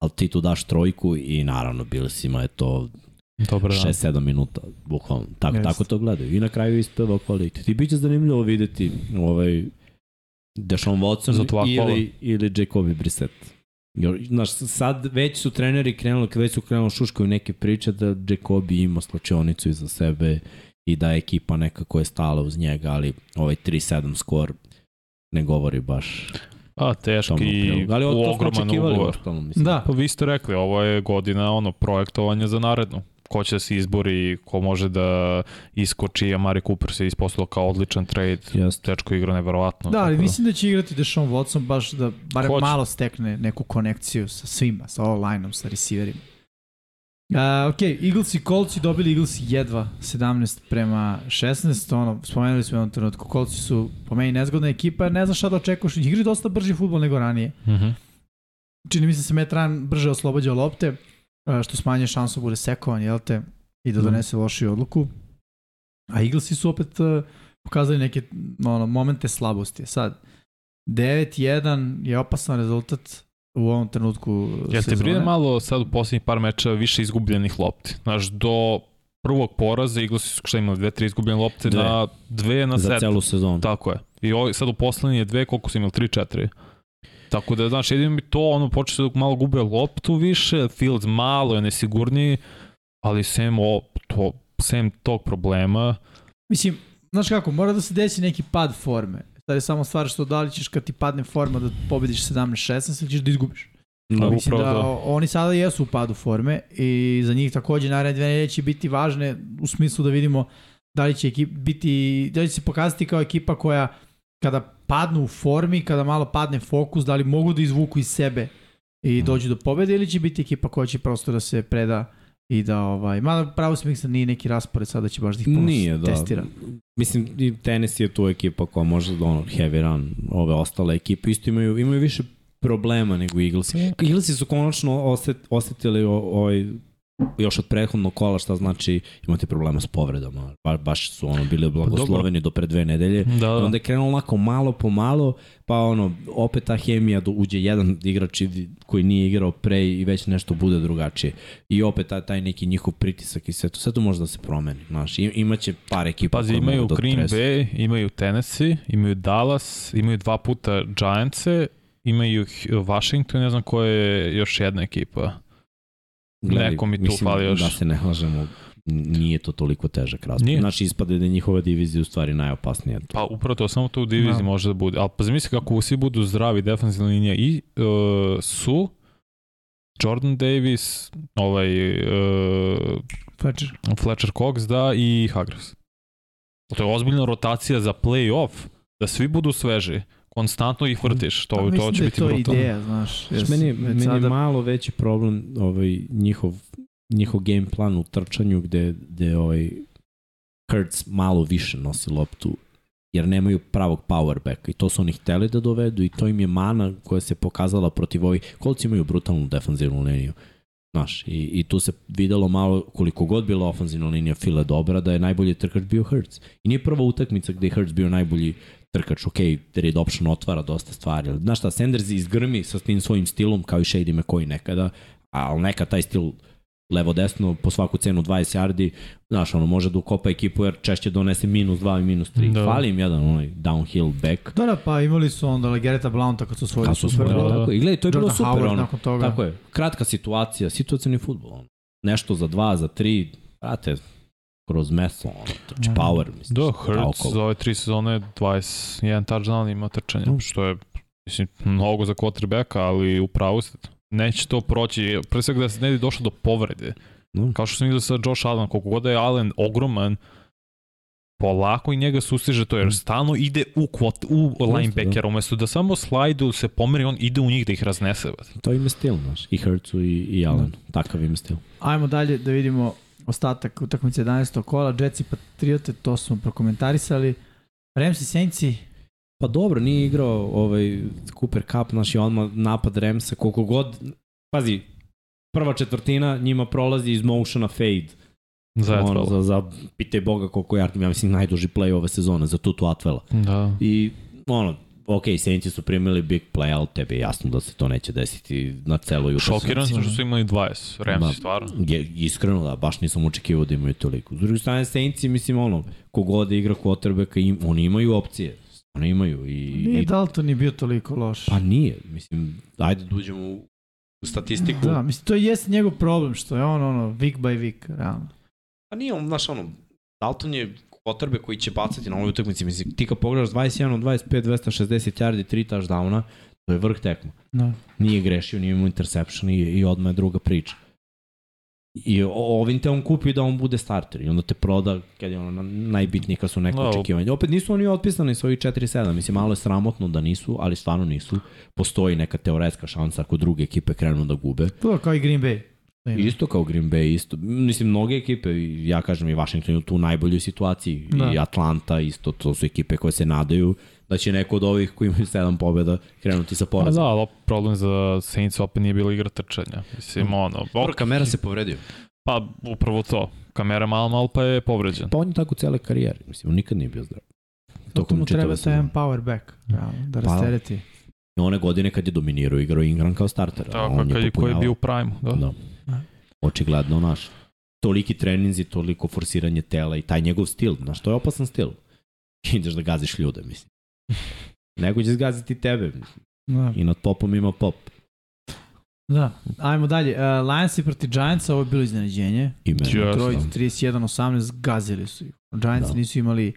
ali ti tu daš trojku i naravno Billsima je to Dobar dan. 6-7 minuta, bukvalno. Tako, tako to gledaju. I na kraju ispeva kvalitet. I bit će zanimljivo videti ovaj Deshaun Watson ili, ili Jacobi Brissett. Znaš, sad već su treneri krenuli, već su krenuli šuškaju neke priče da Jacobi ima slačionicu iza sebe i da je ekipa nekako je stala uz njega, ali ovaj 3-7 skor ne govori baš A, tomu teški. Ali ogroman ugovor. mislim. Da, Pa vi ste rekli, ovo je godina ono projektovanja za narednu. Ko će da se izbori, ko može da iskoči, a Mari Cooper se ispostavilo kao odličan trade. Jeste. Tečko igra neverovatno. Da, ali tako mislim da će igrati Deshaun Watson baš da barem Hoće. malo stekne neku konekciju sa svima, sa all line-om, sa receiverima. Uh, ok, Eagles i Colts dobili Eagles jedva 17 prema 16, ono, spomenuli smo u jednom trenutku, Colts su po meni nezgodna ekipa, ne znaš šta da očekuješ, igraju dosta brži futbol nego ranije. Mhm. Čini mi se da se Matt Ryan brže oslobađa lopte, što smanje šansu bude sekovan, jel te, i da Da. donese lošiju odluku. A Eaglesi su opet uh, pokazali neke ono, momente slabosti. Sad, 9-1 je opasan rezultat u ovom trenutku te sezone. brine malo sad u poslednjih par meča više izgubljenih lopti? Znaš, do prvog poraza Eaglesi su šta imali, dve, tri izgubljene lopte Dve. na dve na Za set. celu sezonu. Tako je. I ovo, sad u poslednje dve, koliko su imali? Tri, četiri. Tako da, znaš, jedino mi to, ono, počeo da malo gube loptu više, Fields malo je nesigurniji, ali sem, o, to, sem tog problema, Mislim, znaš kako, mora da se desi neki pad forme. Sad je samo stvar što da li ćeš kad ti padne forma da pobediš 17-16 ili ćeš da izgubiš. Da, Mislim da o- oni sada jesu u padu forme i za njih takođe naredne dve nedelje će biti važne u smislu da vidimo da li će ekip, biti, da li će se pokazati kao ekipa koja kada padnu u formi, kada malo padne fokus, da li mogu da izvuku iz sebe i Mhm. dođu do pobede ili će biti ekipa koja će prosto da se preda i da ovaj, mada pravo smisla nije neki raspored sada će baš da ih puno Nije, da. testira. Mislim, i tenis je tu ekipa koja može da ono, heavy run, ove ostale ekipe isto imaju, imaju više problema nego Eaglesi. Eaglesi su konačno oset, osetili ovaj još od prethodnog kola šta znači imate problema s povredama. Ba, baš su ono bili blagosloveni do pre dve nedelje. Da, I da. onda je krenulo onako malo po malo, pa ono, opet ta hemija, do, uđe jedan igrač koji nije igrao pre i već nešto bude drugačije. I opet taj, taj neki njihov pritisak i sve to, sve to može da se promeni. Znaš, imaće par ekipa Pazi, imaju da Green tresu. Bay, imaju Tennessee, imaju Dallas, imaju dva puta Giantse, imaju Washington, ne znam koja je još jedna ekipa. Gledaj, Neko mi tu mislim, fali još. Da se ne lažemo, nije to toliko težak raspad. Nije. Znači, ispade da je njihova divizija u stvari najopasnija. Pa upravo to, samo to u diviziji Da. može da bude. Ali pa zamisli kako svi budu zdravi, defensivna linija i uh, su Jordan Davis, ovaj uh, Fletcher. Fletcher Cox, da, i Hagras. To je ozbiljna rotacija za play-off, da svi budu sveži. Konstantno ih vrtiš, to, Pa to mislim će da je biti to brutalno. ideja, znaš. jer Znaš, meni, je- već meni je sada- malo veći problem ovaj, njihov, njihov game plan u trčanju gde, gde ovaj, Hurts malo više nosi loptu jer nemaju pravog power backa i to su oni hteli da dovedu i to im je mana koja se pokazala protiv ovih, kolci imaju brutalnu defanzivnu liniju. Znaš, i, i tu se videlo malo koliko god bila ofanzivna linija Fila dobra, da je najbolji trkač bio Hurts. I nije prva utakmica gde je Hurts bio najbolji trkač, ok, read option otvara dosta stvari, znaš šta, Sanders izgrmi sa tim svojim stilom kao i Shady McCoy nekada, ali nekad taj stil levo-desno po svaku cenu 20 yardi, znaš, ono može da ukopa ekipu jer češće donese minus 2 i minus 3. Da. Da. Fali im jedan onaj downhill back. Da, da, pa imali su onda Legereta Blaunta kad su svojili Kad su Super Bowl. da. tako je. I gledaj, to je bilo Jordan super. Howard ono. nakon toga. Tako je. Kratka situacija, situacijni futbol. Ono. Nešto za dva, za tri, brate, kroz meso, ono, trči Mhm. power, mislim. Da, Hurts za ove tri sezone 21 touchdown ima trčanja, Mm. što je mislim, mnogo za quarterbacka, ali upravo ste. Neće to proći, pre svega da se ne bi došlo do povrede. No. Kao što sam vidio sa Josh Allen, koliko god da je Allen ogroman, polako i njega sustiže to, jer Mm. stalno ide u, kvot, u linebackera, umesto da samo slajdu se pomeri, on ide u njih da ih raznese. To im je stil, znaš. I Hurtsu i, i Allen. Takav im je stil. Ajmo dalje da vidimo ostatak utakmice 11. kola. Jetsi Patriote, to smo prokomentarisali. Ramsi Saintsi, Pa dobro, nije igrao ovaj Cooper Cup, znaš, i odmah napad Ramsa, koliko god, pazi, prva četvrtina njima prolazi iz motiona fade. Zajedno. Ono, za, za, pitaj Boga koliko je, ja mislim, najduži play ove sezone za Tutu Atvela. Da. I, ono, ok, Saintsi su primili big play, ali tebi je jasno da se to neće desiti na celoj utakmici. Šokiran sam što su imali 20, Ma, Ramsey, stvarno. Je, iskreno da, baš nisam očekivao da imaju toliko. S druge strane, Saintsi, mislim, ono, kogod igra quarterbacka, im, oni imaju opcije. Oni imaju i... nije i Dalton ni bio toliko loš. Pa nije, mislim, ajde da uđemo u, u statistiku. Da, mislim, to jeste njegov problem, što je on, ono, week by week, realno. Pa nije on, znaš, ono, Dalton je potrebe koji će bacati na ovoj utakmici. Mislim, ti kad pogledaš 21 od 25, 260 yardi, 3 touchdowna, to je vrh tekma. Da. Nije grešio, nije imao interception i, i odmah je druga priča. I o- ovim te on kupi da on bude starter i onda te proda kad je ono na- najbitnije kad su neko Da, očekivanja. Opet nisu oni otpisani sa ovih 4-7, mislim malo je sramotno da nisu, ali stvarno nisu. Postoji neka teoretska šansa ako druge ekipe krenu da gube. To kao i Green Bay. Što ima. Isto kao Green Bay, isto. Mislim, mnoge ekipe, ja kažem i Washington je tu u najboljoj situaciji. Da. I Atlanta isto, to su ekipe koje se nadaju da će neko od ovih koji imaju sedam pobjeda krenuti sa Pa porazom. da, ali problem za Saints opet nije bila igra trčanja. Mislim, ono, Dobro, ok, kamera se povredio. pa upravo to. Kamera malo malo pa je povređen. Pa on je tako cele karijere. Mislim, on nikad nije bio zdrav. To mu treba čitave taj jedan power back, realno, da Pa, rastereti. I one godine kad je dominirao, igrao Ingram kao starter. Tako, on kad je, ko je bio u prime. Da. Da. Da. Očigledno naš. Toliki treninzi, toliko forsiranje tela i taj njegov stil. Znaš, to je opasan stil. Ideš da gaziš ljude, mislim. Nego će zgaziti tebe. Da. I nad popom ima pop. da. Ajmo dalje. Uh, Lionsi proti Giantsa, ovo je bilo iznenađenje. I meni. Yes. Detroit 31-18 gazili su ih. Giants Da. nisu imali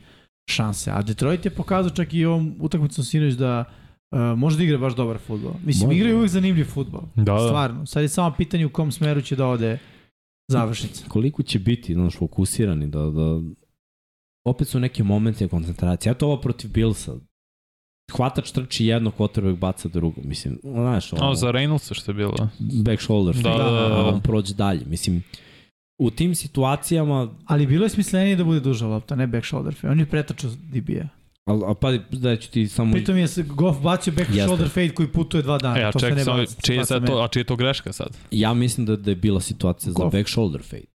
šanse. A Detroit je pokazao čak i ovom utakmicom sinoć da uh, može da igra baš dobar futbol. Mislim, Može. igraju uvijek zanimljiv futbol. Da, da. Stvarno. Sad je samo pitanje u kom smeru će da ode završnica. Koliko će biti, znaš, fokusirani da, da... Opet su neke momente koncentracije. Eto ovo protiv Billsa. Hvatač trči jedno, quarterback baca drugo. Mislim, znaš, ono, O, za Reynoldsa što je bilo. back shoulder. Da, da, da, da. a on prođe dalje. Mislim, u tim situacijama Ali bilo je smislenije da bude duža lopta, ne back shoulder. On je pretačao DB-a. Ali, a pa da ću ti samo... Pritom je se Goff bacio back Jeste. shoulder fade koji putuje dva dana. E, a to se čekaj, ne samo, baci, čije sad to, a čije je to greška sad? Ja mislim da, da je bila situacija za Goff. back shoulder fade,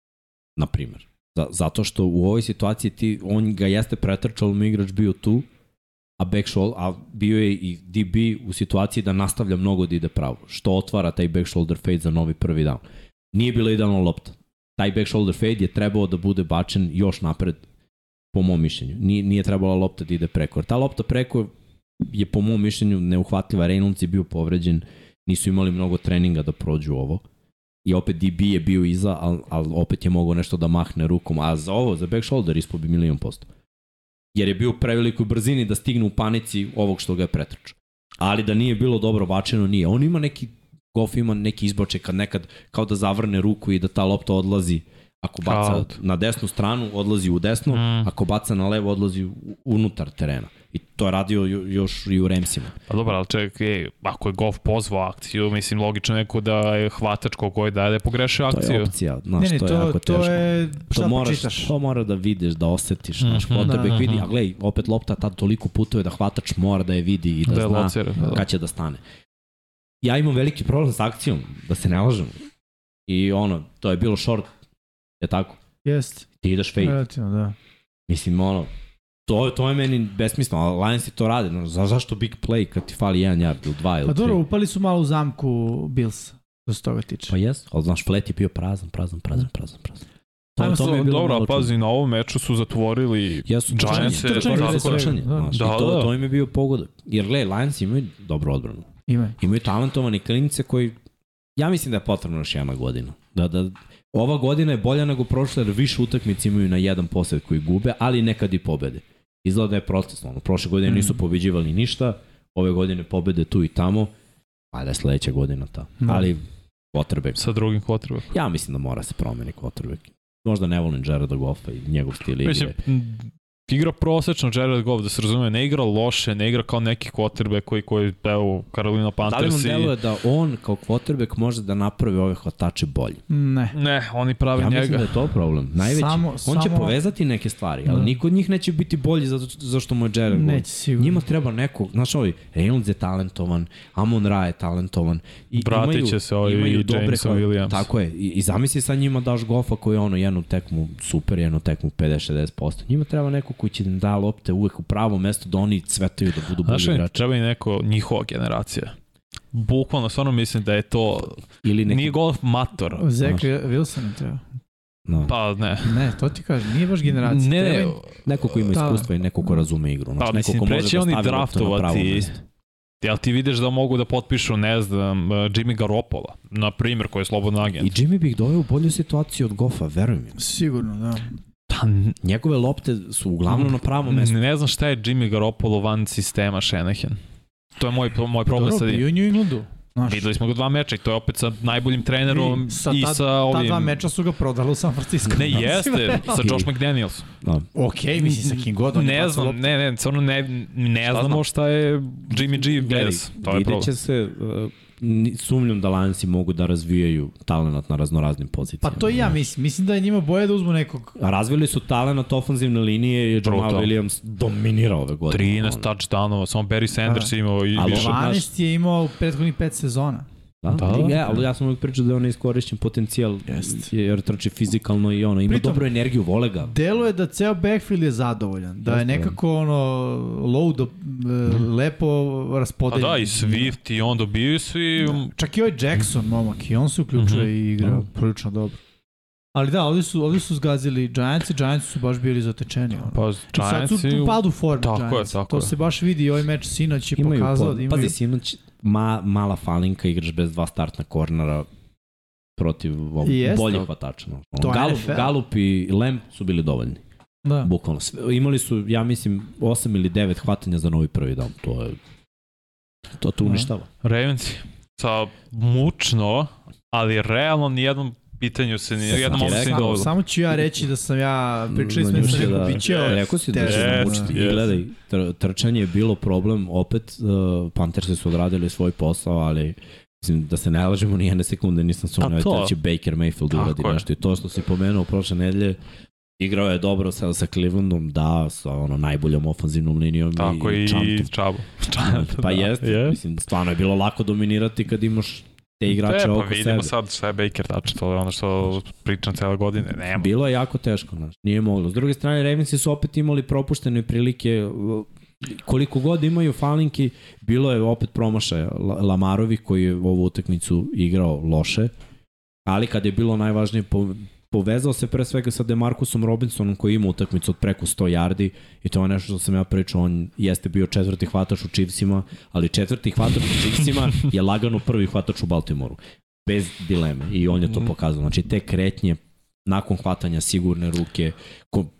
na primjer. Za, zato što u ovoj situaciji ti, on ga jeste pretrčao, ali mu igrač bio tu, a back shoulder, a bio je i DB u situaciji da nastavlja mnogo da ide pravo, što otvara taj back shoulder fade za novi prvi down. Nije bila idealna lopta. Taj back shoulder fade je trebao da bude bačen još napred, po mom mišljenju. Nije, nije trebala lopta da ide preko. Ta lopta preko je po mom mišljenju neuhvatljiva. Reynolds je bio povređen, nisu imali mnogo treninga da prođu ovo. I opet DB je bio iza, ali, ali opet je mogao nešto da mahne rukom. A za ovo, za back shoulder, ispod bi milion posto. Jer je bio u prevelikoj brzini da stigne u panici ovog što ga je pretrčao. Ali da nije bilo dobro bačeno, nije. On ima neki, Goff ima neki izboče kad nekad kao da zavrne ruku i da ta lopta odlazi ako baca Out. na desnu stranu, odlazi u desnu, Mm. ako baca na levo, odlazi unutar terena. I to je radio jo- još i u Remsima. Pa dobro, ali čekaj, ako je Goff pozvao akciju, mislim, logično neko da je hvatač kogo je da je pogrešio To je akciju. opcija, znaš, Ne, ne, to, je to, jako to teško. je šta to moraš, pročitaš. to mora da vidiš, da osetiš, znaš, Mhm. quarterback Da, vidi, mhm. a glej, opet lopta tad toliko putuje da hvatač mora da je vidi i da, Da je zna locira. Da. kad će da stane. Ja imam veliki problem sa akcijom, da se ne lažemo. I ono, to je bilo short, je tako? Jest, Ti ideš fade. relativno, da. Mislim, ono, to, to je meni besmisleno, ali Lions to rade. No, za, zašto big play kad ti fali jedan yard ili dva ili Pa tri? dobro, upali su malo u zamku Bills, što se toga tiče. Pa jes, ali znaš, flet je bio prazan, prazan, prazan, prazan, prazan. Ajmo To, to se- mi je bilo Dobro, a pazi, na ovom meču su zatvorili Jesu, Giants trčanje, je trčanje, trčanje, trčanje, da. znaš, Da, i to, da. to im je bio pogodak. Jer, gledaj, Lions imaju dobru odbranu. Ima. Imaju talentovani klinice koji, ja mislim da je potrebno još jedna godina. Da, da, ova godina je bolja nego prošla, jer više utakmice imaju na jedan posed koji gube, ali nekad i pobede. Izgleda da je proces. Ono, prošle godine Mm. nisu pobeđivali ništa, ove godine pobede tu i tamo, a da je sledeća godina ta. Da. Ali, quarterback. sa drugim kvotrbom. Ja mislim da mora se promeni quarterback. Možda ne volim Jareda Goffa i njegov stil igre. Mislim, igra prosečno Jared Goff, da se razume, ne igra loše, ne igra kao neki quarterback koji, koji evo, Carolina Da li Panthers vam i... deluje da on kao quarterback može da napravi ove hvatače bolje? Ne. Ne, oni prave Ja njega. mislim da je to problem. Najveći. Samo- on će samo- povezati neke stvari, ali Da. niko od njih neće biti bolji zato, zašto mu je Jared Goff. Neće sigurno. Njima treba neko, znaš ovaj, Reynolds je talentovan, Amon Ra je talentovan. I Vratit imaju- će se ovaj imaju i dobre Jameson kao- Williams. Tako je. I, I zamisli sa njima daš Goffa koji je ono jednu tekmu super, jednu tekmu 50-60%. Njima treba neko koji će da im da lopte uvek u pravo mesto da oni cvetaju da budu bolji igrači. treba i neko, njihova generacija. Bukvalno, stvarno mislim da je to, Ili neki... nije golf mator. Zach Wilson je treba. No. Pa ne. Ne, to ti kažem, nije baš generacija. Ne, Treba ne, im- Neko ko ima Da. iskustva i neko ko razume igru. Znači, Pa, neko mislim, ko pre može da oni stavi loptu na pravo draftovati- mesto. Jel ti vidiš da mogu da potpišu, ne znam, uh, Jimmy Garoppolo, na primjer, koji je slobodno I agent. Jimmy bi ih doveo u bolju situaciju od Goffa, veruj mi. Sigurno, da. Pa, Njegove lopte su uglavnom na pravom mestu. ne znam šta je Jimmy Garoppolo van sistema Shanahan. To je moj, moj problem Dobro, sad. bio u New Englandu. Znaš, Videli smo ga dva meča i to je opet sa najboljim trenerom I sa i ta- sa ta ovim... dva meča su ga prodali u San Francisco. Ne, jeste, sa Josh McDaniels. Da. Ok, mislim, sa kim god Ne znam, ne, ne, stvarno ne, ne Šta znamo znam? šta je Jimmy G Gledaj. To je vidjet problem. će se, uh, sumnjam da Lionsi mogu da razvijaju talent na raznoraznim Pa pozicijama. to i ja mislim. Mislim da je njima boje da uzmu nekog A razvili su talent ofanzivne linije i Jamal Brutal. Williams dominirao ove godine. 13 Ono. touchdownova, samo Barry Sanders je imao i Ali više. ova- 12 je imao prethodnih 5 sezona. Da, Da, da, da. ja, ali ja sam uvijek pričao da je on iskorišćen potencijal Jest. jer trči fizikalno i ono, ima Pritom- dobru energiju, vole ga. Delo je da ceo backfield je zadovoljan. Da je nekako ono low do, e, lepo Pa raspodeljen. da, i Swift i on dobiju svi... Da. Čak i ovaj Jackson, momak, i on se uključuje Mhm. i igra Da. prilično dobro. Ali da, ovdje su, ovdje su zgazili Giants i Giants su baš bili zatečeni. Ono. Pa I sad su Giants u padu forme Tako je, Giants. tako to je. se baš vidi i ovaj meč sinoć je Imaju pokazao po, da imaju... Pazi, sinoć ma, mala falinka, igraš bez dva startna kornera protiv ovog jeste. boljih hvatača. no. Galup. Galup i Lem su bili dovoljni. Da. Bukvalno. Sve, imali su, ja mislim, 8 ili 9 hvatanja za novi prvi down. To je to te Da. uništava. Ravensi. Sa mučno, ali realno nijednom pitanju se ni jednom mogu se dovoljno. Samo ću ja reći da sam ja, pričali smo da rekao, da- bit će Rekao si da će teško. namučiti. I Jest. gledaj, tr trčanje je bilo problem, opet uh, Panthersi su odradili svoj posao, ali mislim, da se ne lažemo ni jedne sekunde nisam sumnjao Pa to. da će Baker Mayfield uradi nešto. I to što si pomenuo prošle nedelje Igrao je dobro sa, sa Clevelandom, da, sa ono najboljom ofanzivnom linijom Tako i, i, Čantom. Čabu. Pa jeste, Je. mislim, stvarno je bilo lako dominirati kad imaš te igrače pa oko vidimo sebe. sad šta je Baker tačno, to je ono što pričam cele godine. Nema. Bilo je jako teško, znaš, nije moglo. S druge strane, Ravensi su opet imali propuštene prilike, koliko god imaju falinki, bilo je opet promašaja La- Lamarovi koji je ovu utakmicu igrao loše, ali kad je bilo najvažnije, po, povezao se pre svega sa Demarcusom Robinsonom koji ima utakmicu od preko 100 yardi i to je nešto što sam ja pričao, on jeste bio četvrti hvatač u Chiefsima, ali četvrti hvatač u Chiefsima je lagano prvi hvatač u Baltimoru. Bez dileme i on je to pokazao. Znači te kretnje nakon hvatanja sigurne ruke,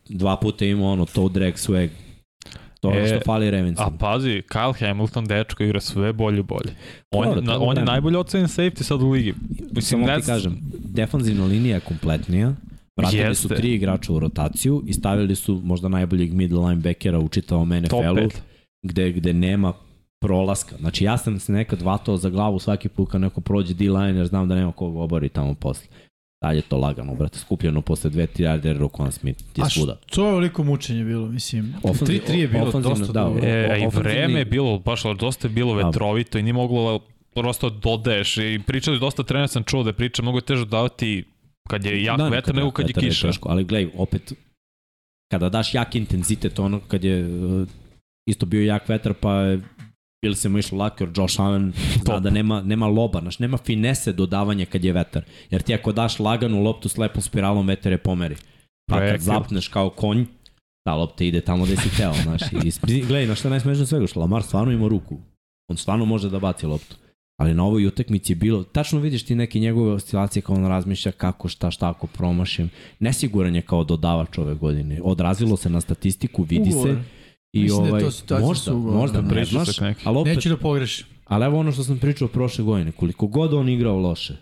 dva puta ima ono toe drag swag, to je E, što fali Ravensu. A pazi, Kyle Hamilton, dečko, igra sve bolje i bolje. On, Dobro, na, on je najbolji ocenjen safety sad u ligi. Mislim, Samo ti kažem, defanzivna linija je kompletnija, vratili Jeste. su tri igrača u rotaciju i stavili su možda najboljeg middle linebackera u čitavom NFL-u, 5. gde, gde nema prolaska. Znači ja sam se nekad vatao za glavu svaki put kad neko prođe D-line jer znam da nema koga obori tamo posle. Dalje to lagano, brate, skupljeno posle dve, tri yarde jer Roquan Smith je A svuda. što je ovoliko mučenje bilo, mislim. Ofanzi- 3-3 je bilo dosta da, dobro. E, a i vreme je bilo, baš dosta je bilo Da. vetrovito i nije moglo prosto dodaješ i pričali dosta trenera sam čuo da je priča mnogo je teže davati kad je jak Da, vetar nego kad je kiša. Teško, ali gledaj, opet, kada daš jak intenzitet, ono kad je uh, isto bio jak vetar, pa je ili se mu išlo lako, jer Josh Allen zna Top. da nema, nema loba, znaš, nema finese dodavanja kad je vetar. Jer ti ako daš laganu loptu s lepom spiralom, vetar je pomeri. Pa kad zapneš kao konj, ta lopta ide tamo gde si teo, znaš. I, gledaj, na što je najsmešnije svega, što Lamar stvarno ima ruku. On stvarno može da baci loptu. Ali na ovoj utakmici je bilo, tačno vidiš ti neke njegove oscilacije kao on razmišlja kako, šta, šta ako promašim. Nesiguran je kao dodavač ove godine. Odrazilo se na statistiku, vidi Ugovor. se. I Mislim da je ovaj, to situacija možda, možda, da, ne znaš, ali opet, Neću da pogrešim. ali evo ono što sam pričao prošle godine, koliko god on igrao loše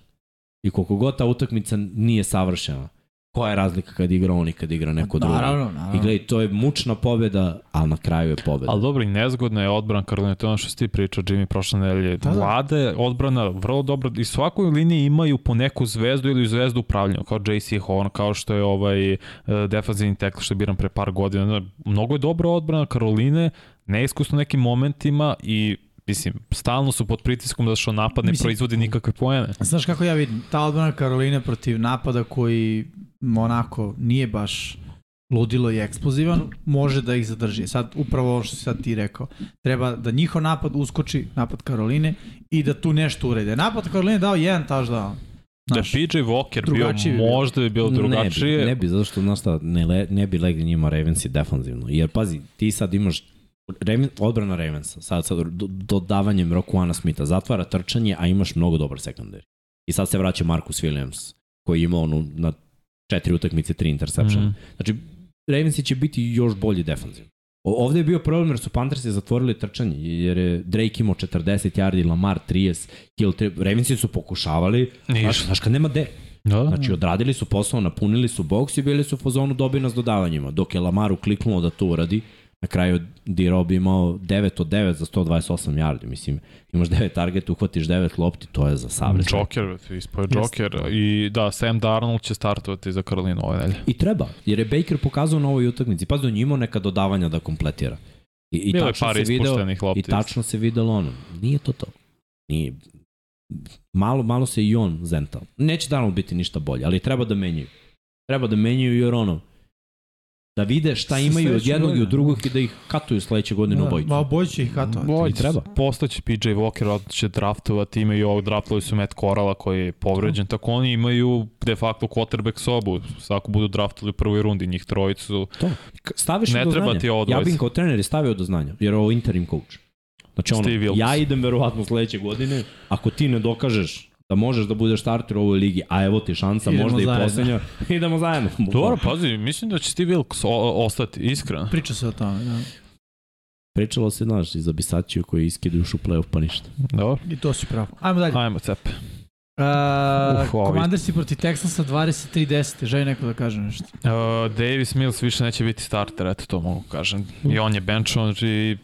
i koliko god ta utakmica nije savršena, koja je razlika kad igra on i kad igra neko drugi. Naravno, I naravno. gledaj, to je mučna pobjeda, ali na kraju je pobjeda. Ali dobro, i nezgodna je odbrana Karolina, to je ono što si ti pričao, Jimmy, prošle nedelje. Da, da. Vlade, odbrana, vrlo dobro, i svakoj liniji imaju po neku zvezdu ili zvezdu upravljanja, kao JC Horn, kao što je ovaj uh, defensivni tackle što je biran pre par godina. Mnogo je dobra odbrana Karoline, neiskusno nekim momentima i Mislim, stalno su pod pritiskom da što napad ne Mislim- proizvodi nikakve poene. Znaš kako ja vidim, ta odbrana Karoline protiv napada koji onako nije baš ludilo i eksplozivan, može da ih zadrži. Sad, upravo ovo što si sad ti rekao. Treba da njihov napad uskoči, napad Karoline, i da tu nešto urede. Napad Karoline je dao jedan touchdown. Da je Znaš, PJ Walker bio, bi bio. možda bi bilo drugačije. Ne bi, ne bi zato što, znaš šta, ne, le, ne bi legli njima Ravensi defanzivno. Jer, pazi, ti sad imaš Raven, odbrana Ravensa, sad sa do, dodavanjem Rokuana Smitha, zatvara trčanje, a imaš mnogo dobar sekundari. I sad se vraća Marcus Williams, koji ima onu na četiri utakmice, tri interception. Mhm. Znači, Ravensi će biti još bolji defanzivno. O- Ovde je bio problem jer su Panthersi zatvorili trčanje, jer je Drake imao 40 yardi, Lamar 30, Hill 3, Ravensi su pokušavali, znaš, znaš kad nema de, Da, da. Znači, odradili su posao, napunili su boks i bili su u fazonu dobi nas dodavanjima. Dok je Lamaru kliknuo da to uradi, na kraju D-Rob imao 9 od 9 za 128 yardi. Mislim, imaš 9 targeta, uhvatiš 9 lopti, to je za savres. Joker, ispoje Joker. I da, Sam Darnold će startovati za Karolinu ove nedelje. I treba, jer je Baker pokazao na ovoj utakmici. Pazi, on je imao neka dodavanja da kompletira. I, i Bilo tačno par se video, lopti. I tačno se videlo ono. Nije to to. Nije. Malo, malo se i on zentao. Neće danas biti ništa bolje, ali treba da menjaju. Treba da menjaju jer ono, da vide šta Sa imaju od jednog i od drugog i da ih katuju sledeće godine u Da, bojicu. Ma obojić će ih katovati. Boj, I treba. Postaće PJ Walker, od će draftovati, imaju ovog draftovali su Matt Corala koji je povređen, tako oni imaju de facto quarterback sobu, ako budu draftovali u prvoj rundi njih trojicu. To. Staviš Ne do treba znanja. ti ovo Ja bih kao trener stavio do znanja, jer je ovo interim coach. Znači ono, ja idem verovatno sledeće godine, ako ti ne dokažeš da možeš da budeš starter u ovoj ligi, a evo ti šansa, Idemo možda zajedno. i poslednja, idemo zajedno. Dobro, pazi, mislim da će Steve Wilkes ostati, iskreno. Priča se o tome, da. Pričalo se, znaš, i za Bisaciju koji iskide još u play-off pa ništa. Dobro, I to si pravo. Ajmo dalje. ajmo cepe. Uh, Uf, ovi. Commanders protiv Texansa 23-10. Želi neko da kaže nešto. Uh, Davis Mills više neće biti starter, eto to mogu kažem. I on je benchon, znači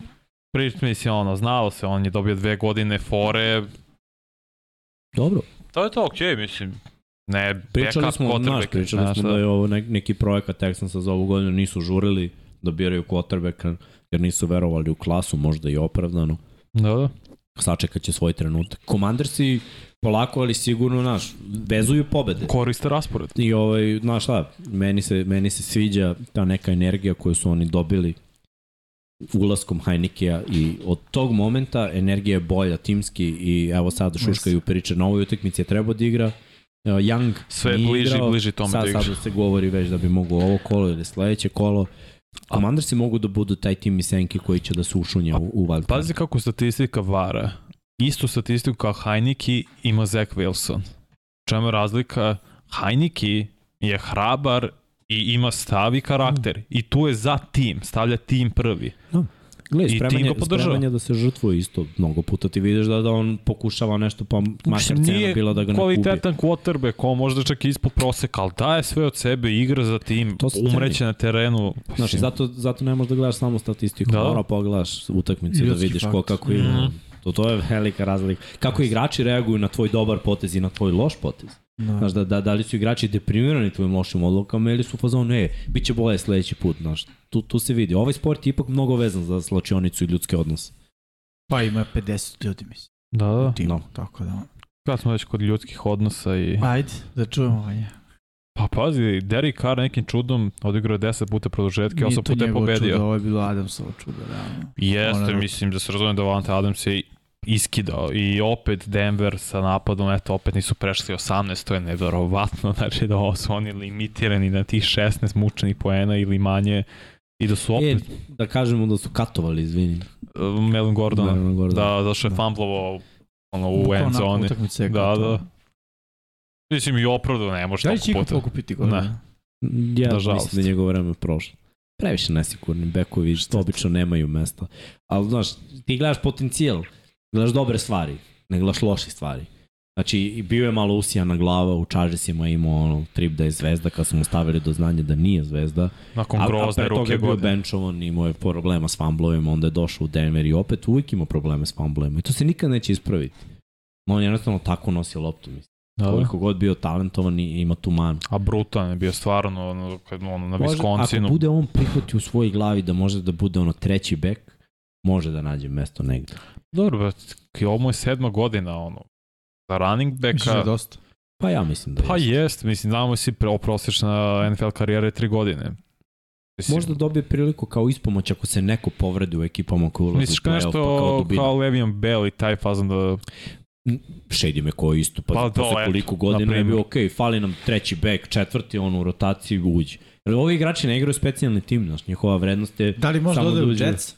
prič, mislim, ono, znalo se, on je dobio dve godine fore, Dobro. To je to okej, okay, mislim. Ne, Pričali smo, znaš, quarterback. pričali Znaš smo da je ovo ne, neki projekat Texansa za ovu godinu, nisu žurili da biraju quarterbacka jer nisu verovali u klasu, možda i opravdano. Da, da. Sačekat će svoj trenutak. Komandersi polako, ali sigurno, znaš, vezuju pobede. Koriste raspored. I ovaj, znaš šta, meni se, meni se sviđa ta neka energija koju su oni dobili ulaskom Heinikea i od tog momenta energija je bolja timski i evo sad šuškaju priče na ovoj utakmici je trebao da igra uh, Young Sve nije bliži igrao, bliži tome sad, da igra. sad se govori već da bi mogu ovo kolo ili sledeće kolo Komandarsi mogu da budu taj tim i senki koji će da se ušunja u, u wildcard. Pazi kako statistika vara. Istu statistiku kao Heineke ima Zach Wilson. Čemu je razlika? Heineke je hrabar i ima stav i karakter. I tu je za tim, stavlja tim prvi. Gle, i spreman tim je, spreman da se žrtvuje isto. Mnogo puta ti vidiš da, da on pokušava nešto, pa makar cena bila da ga ne kubi. kvalitetan quarterback, on možda čak i ispod proseka, ali daje sve od sebe, igra za tim, umreće na terenu. Znaš, zato, zato ne možeš da gledaš samo statistiku, Da. mora pogledaš utakmicu da vidiš ko faktor. kako igra. Mhm. To, to je velika razlika. Kako igrači reaguju na tvoj dobar potez i na tvoj loš potez. Da. Znaš, da, da, da li su igrači deprimirani tvojim lošim odlukama ili su u fazonu, e, bit će bolje sledeći put, znaš. Tu, tu se vidi. Ovaj sport je ipak mnogo vezan za slačionicu i ljudske odnose. Pa ima 50 ljudi, mislim. Da, da. u timu, No. Tako da... Kad smo već kod ljudskih odnosa i... Ajde, da čujemo. Vanja. Pa pazi, Derek Carr nekim čudom odigrao je 10 puta produžetke, Nije 8 to puta je njegovo pobedio. Čudo, ovo je bilo Adamsovo čudo, realno. Jeste, Ona- mislim da se razume da Valente Adams je iskidao i opet Denver sa napadom, eto, opet nisu prešli 18, to je neverovatno, znači da ovo su oni limitirani na tih 16 mučenih poena ili manje i da su E, opet da kažemo da su katovali, izvini. e, Melvin Gordona, Melvin Gordon. da, da što je Da. fumblovao ono, u end zoni. Da, da. Mislim i opravdu ne može Da li toliko će iko puta. pokupiti Gordona? Ja Nažalost. mislim da je njegovo vreme prošlo. Previše nesigurni bekovi što obično nemaju mesta. Ali znaš, ti gledaš potencijal, gledaš dobre stvari, ne gledaš loše stvari. Znači, i bio je malo usijana glava, u Chargersima imao ono, trip da je zvezda, kad smo stavili do znanja da nije zvezda. Nakon A, a grozne pre toga ruke je bio godine. benchovan, imao je problema s fumblovima, onda je došao u Denver i opet uvijek ima probleme s fumblovima. I to se nikad neće ispraviti. On jednostavno tako nosi loptu, mislim. Da, da. Koliko god bio talentovan i ima tu manu. A brutalno je bio stvarno ono, kad, ono, na Može, Wisconsinu. ako bude on prihvati u svojoj glavi da može da bude ono treći bek, može da nađe mesto negde. Dobro, brate, ovo mu je sedma godina, ono, za running Misliš da backa, je dosta? Pa ja mislim da pa jeste. jest, mislim, znamo si pre- prosječna NFL karijera je tri godine. Mislim, Možda dobije priliku kao ispomoć ako se neko povredi u ekipama koji ulazi Misliš u kao play-off, nešto pa kao dubina. kao Le'Veon Bell i taj fazon da... Shady me koji isto, pa, Pa pa to, posle koliko na godina je bio okej, fali nam treći bek, četvrti, on u rotaciji uđi. Jer ovi igrači ne igraju specijalni tim, znaš, njihova vrednost je Da li može Samo da ode da u uđe. Jets?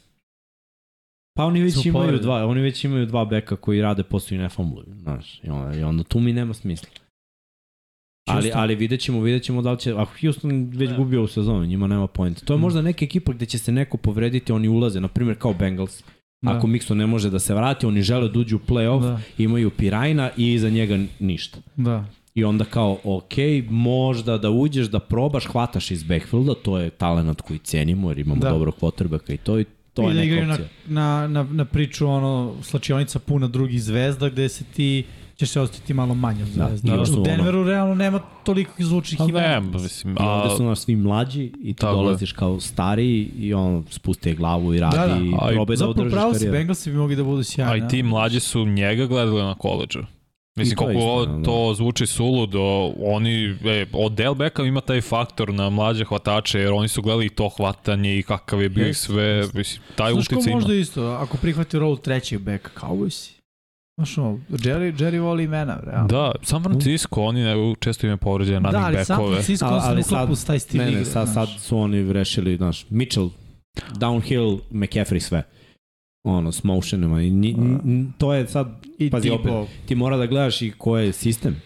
Pa oni već Su imaju dva, oni već imaju dva beka koji rade posao i ne fumbluju, znaš. I onda, i onda tu mi nema smisla. Ali, Houston. ali vidjet ćemo, vidjet ćemo da li će, ako Houston već Da. gubio u sezonu, njima nema pojenta. To je Mm. možda neka ekipa gde će se neko povrediti, oni ulaze, na primjer kao Bengals. Da. Ako Mixon ne može da se vrati, oni žele da uđu u play-off, Da, imaju Pirajna i iza njega ništa. da. I onda kao, ok, možda da uđeš, da probaš, hvataš iz backfielda, to je talent koji cenimo, jer imamo Da. dobrog quarterbacka i to, i to I je da neka igraju na, opcija. na, na, na priču ono, slačionica puna drugih zvezda gde se ti ćeš se ostati malo manje od Da, zvezda. još su u ono- Denveru realno nema toliko zvučnih Pa imena. ne, mislim, I ovde a, su nas svi mlađi i ti dolaziš kao stariji i on spuste glavu i radi Da, da. i A i probe da Zapravo održiš pravo si, karijeru. Bengalsi bi mogli da budu sjajni. a i ti mlađi su njega gledali na koleđu. Mislim, I to je koliko istina, god da. to zvuči suludo, oni, e, od Del Beckham ima taj faktor na mlađe hvatače, jer oni su gledali i to hvatanje i kakav je bio i sve, mislim, taj Znaš utica ima. možda isto, ako prihvati rol trećeg beka, Cowboysi. Znaš ono, Jerry, Jerry voli imena, realno. Da, San Francisco, oni ne, često imaju povređene da running ali San. Francisco Ali- ali, uklapu sad- s taj stil Ne, igre. ne, sad, sad znaš. su oni rešili, znaš, Mitchell, downhill, McCaffrey, sve. Ono, s motionima. I, ni, n- to je sad, I pazi, opet, ti mora da gledaš i ko je sistem.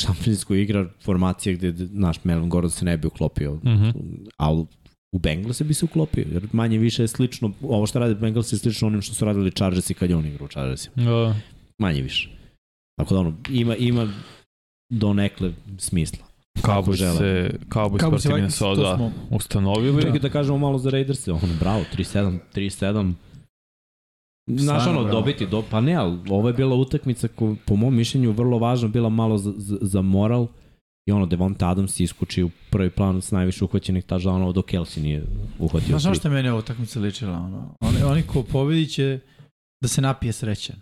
Francisco igra formacije gde, znaš, Melvin Gordon se ne bi uklopio. Mhm. ali u Bengalse bi se uklopio, jer manje više je slično, ovo što rade Bengals je slično onim što su radili Chargersi kad je on igrao u Chargersima. Da. Manje više. Tako da ono, ima, ima donekle smisla. Cowboys se, Cowboys Kako se protiv Minnesota da, ustanovili. Čekaj da kažemo malo za Raiders, ono, bravo, 3-7, 3-7. Znaš ono, dobiti, do, pa ne, ali ovo je bila utakmica ko, po mom mišljenju vrlo važna, bila malo za, za, moral I ono, Devonta Adams iskuči u prvi plan s najviše uhvaćenih touchdownova dok Kelsey nije uhvatio. Znaš tri. što je meni ovo utakmica ličila? Ono? Oni, oni ko pobedi će da se napije srećan.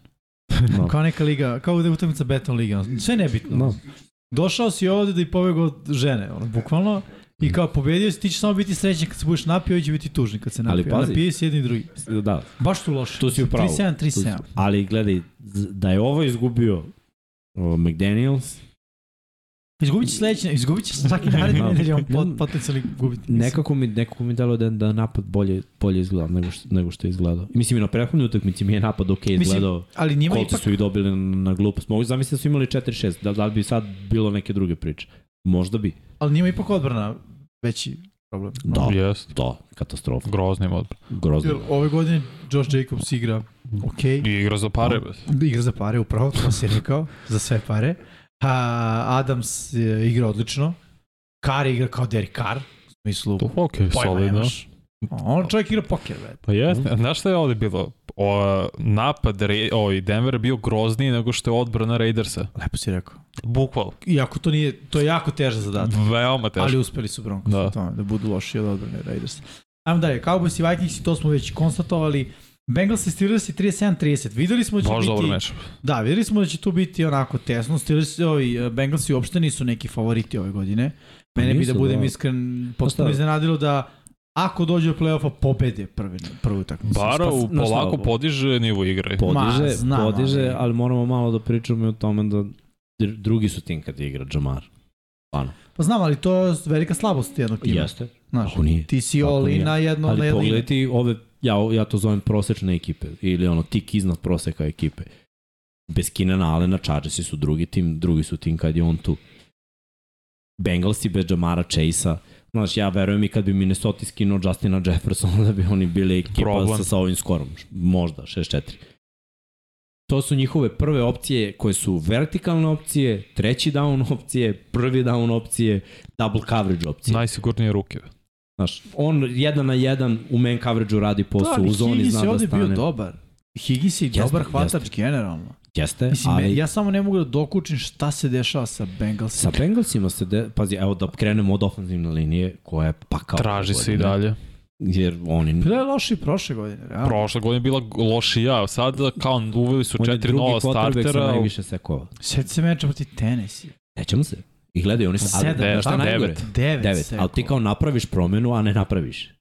No. Kao neka liga, kao da je utakmica Beton liga. ono, Sve nebitno. No. Došao si ovde da i pobegao od žene, ono, bukvalno. I kao pobedio si, ti ćeš samo biti srećan kad se budeš napio, ovi će biti tužni kad se napio. Ali pazi. napije si jedni i drugi. Da, Baš tu loše. tu si u pravu. 3-7, Tu 3-7. si- Ali gledaj, da je ovo izgubio o, McDaniels, Izgubit će sledeće, izgubit će svaki naredni nedelje, on pot, potencijalni gubiti. Mislim, nekako mi, nekako mi dalo da, da napad bolje, bolje izgleda nego što, nego što je izgledao. I Mislim, i na prethodnoj utakmici mi je napad ok izgledao. Ali njima Kolci ipak, su i dobili na, na glupost. Mogu zamisliti da su imali 4-6. Da, da bi sad bilo neke druge priče? Možda bi. ali njima ipak odbrana veći problem. Da. Jest. Da, katastrofa. Groznim odbor. Grozno. Jer ove godine Josh Jacobs igra ok, I igra za pare. bez. igra za pare, upravo, to si rekao, za sve pare. A, Adams je igra odlično. Carr igra kao Derek Carr, u smislu To ok, pojma solidno. On čovjek igra poker, već. Pa jeste. Znaš šta je ovde bilo? O, napad Ra ovaj, Denver bio grozniji nego što je odbrana Raidersa. Lepo si rekao. Bukval. Iako to nije, to je jako težak zadatak. Veoma teško. Ali uspeli su Broncos Da. tome, da budu loši od odbrane Raiders. Ajmo dalje, Cowboys i Vikings, to smo već konstatovali. Bengals i Steelers i 37-30. Videli smo da će Baš biti... meč. Da, videli smo da će tu biti onako tesno. Steelers, ovi, eh, Bengalsi uopšte nisu neki favoriti ove godine. Mene bi da budem da. iskren, potpuno iznenadilo da ako dođe do play-offa pobede prvi, prvu utakmicu. Bara u polako podiže nivo igre. Podiže, Ma, znam, podiže, ali- ali moramo malo da pričamo i o tome da dr- drugi su tim kad igra Jamar. Stvarno. Pa znam, ali to je velika slabost jednog tima. Jeste. Znaš, Ako nije. ti si Ako all in nije. na jedno, na Ali jedno ime. pogledaj ti ove, ja, ja to zovem prosečne ekipe, ili ono, tik iznad proseka ekipe. Bez Kinana Allena, Chargersi su drugi tim, drugi su tim kad je on tu. Bengalsi bez Jamara Chase-a, Znaš, ja verujem i kad bi Minnesota skinuo Justina Jeffersona da bi oni bili ekipa Problem. sa, sa ovim skorom. Možda, 6-4. To su njihove prve opcije koje su vertikalne opcije, treći down opcije, prvi down opcije, double coverage opcije. Najsigurnije ruke. Znaš, on jedan na jedan u man coverage-u radi posao, ali u zoni Higgins zna je da ovde stane. bio dobar. Higgins je dobar hvatač generalno. Jeste, Mislim, ali ja samo ne mogu da dokučim šta se dešava sa Bengalsima. sa Bengalsima se, de, pazi, evo da krenemo od ofenzivne linije koja je pakao. Traži se i dalje. Jer oni... Bila je loši prošle godine, realno. Prošle godine je bila lošija, sad kao uveli su on je četiri drugi nova quarterback sa startera. najviše sekova. Sjeti se meča protiv Tennessee. Sećamo se. I gledaj, oni su... ali, Sedam, šta je devet. Devet, Devet. sekova. Ali ti kao napraviš promenu, a ne napraviš.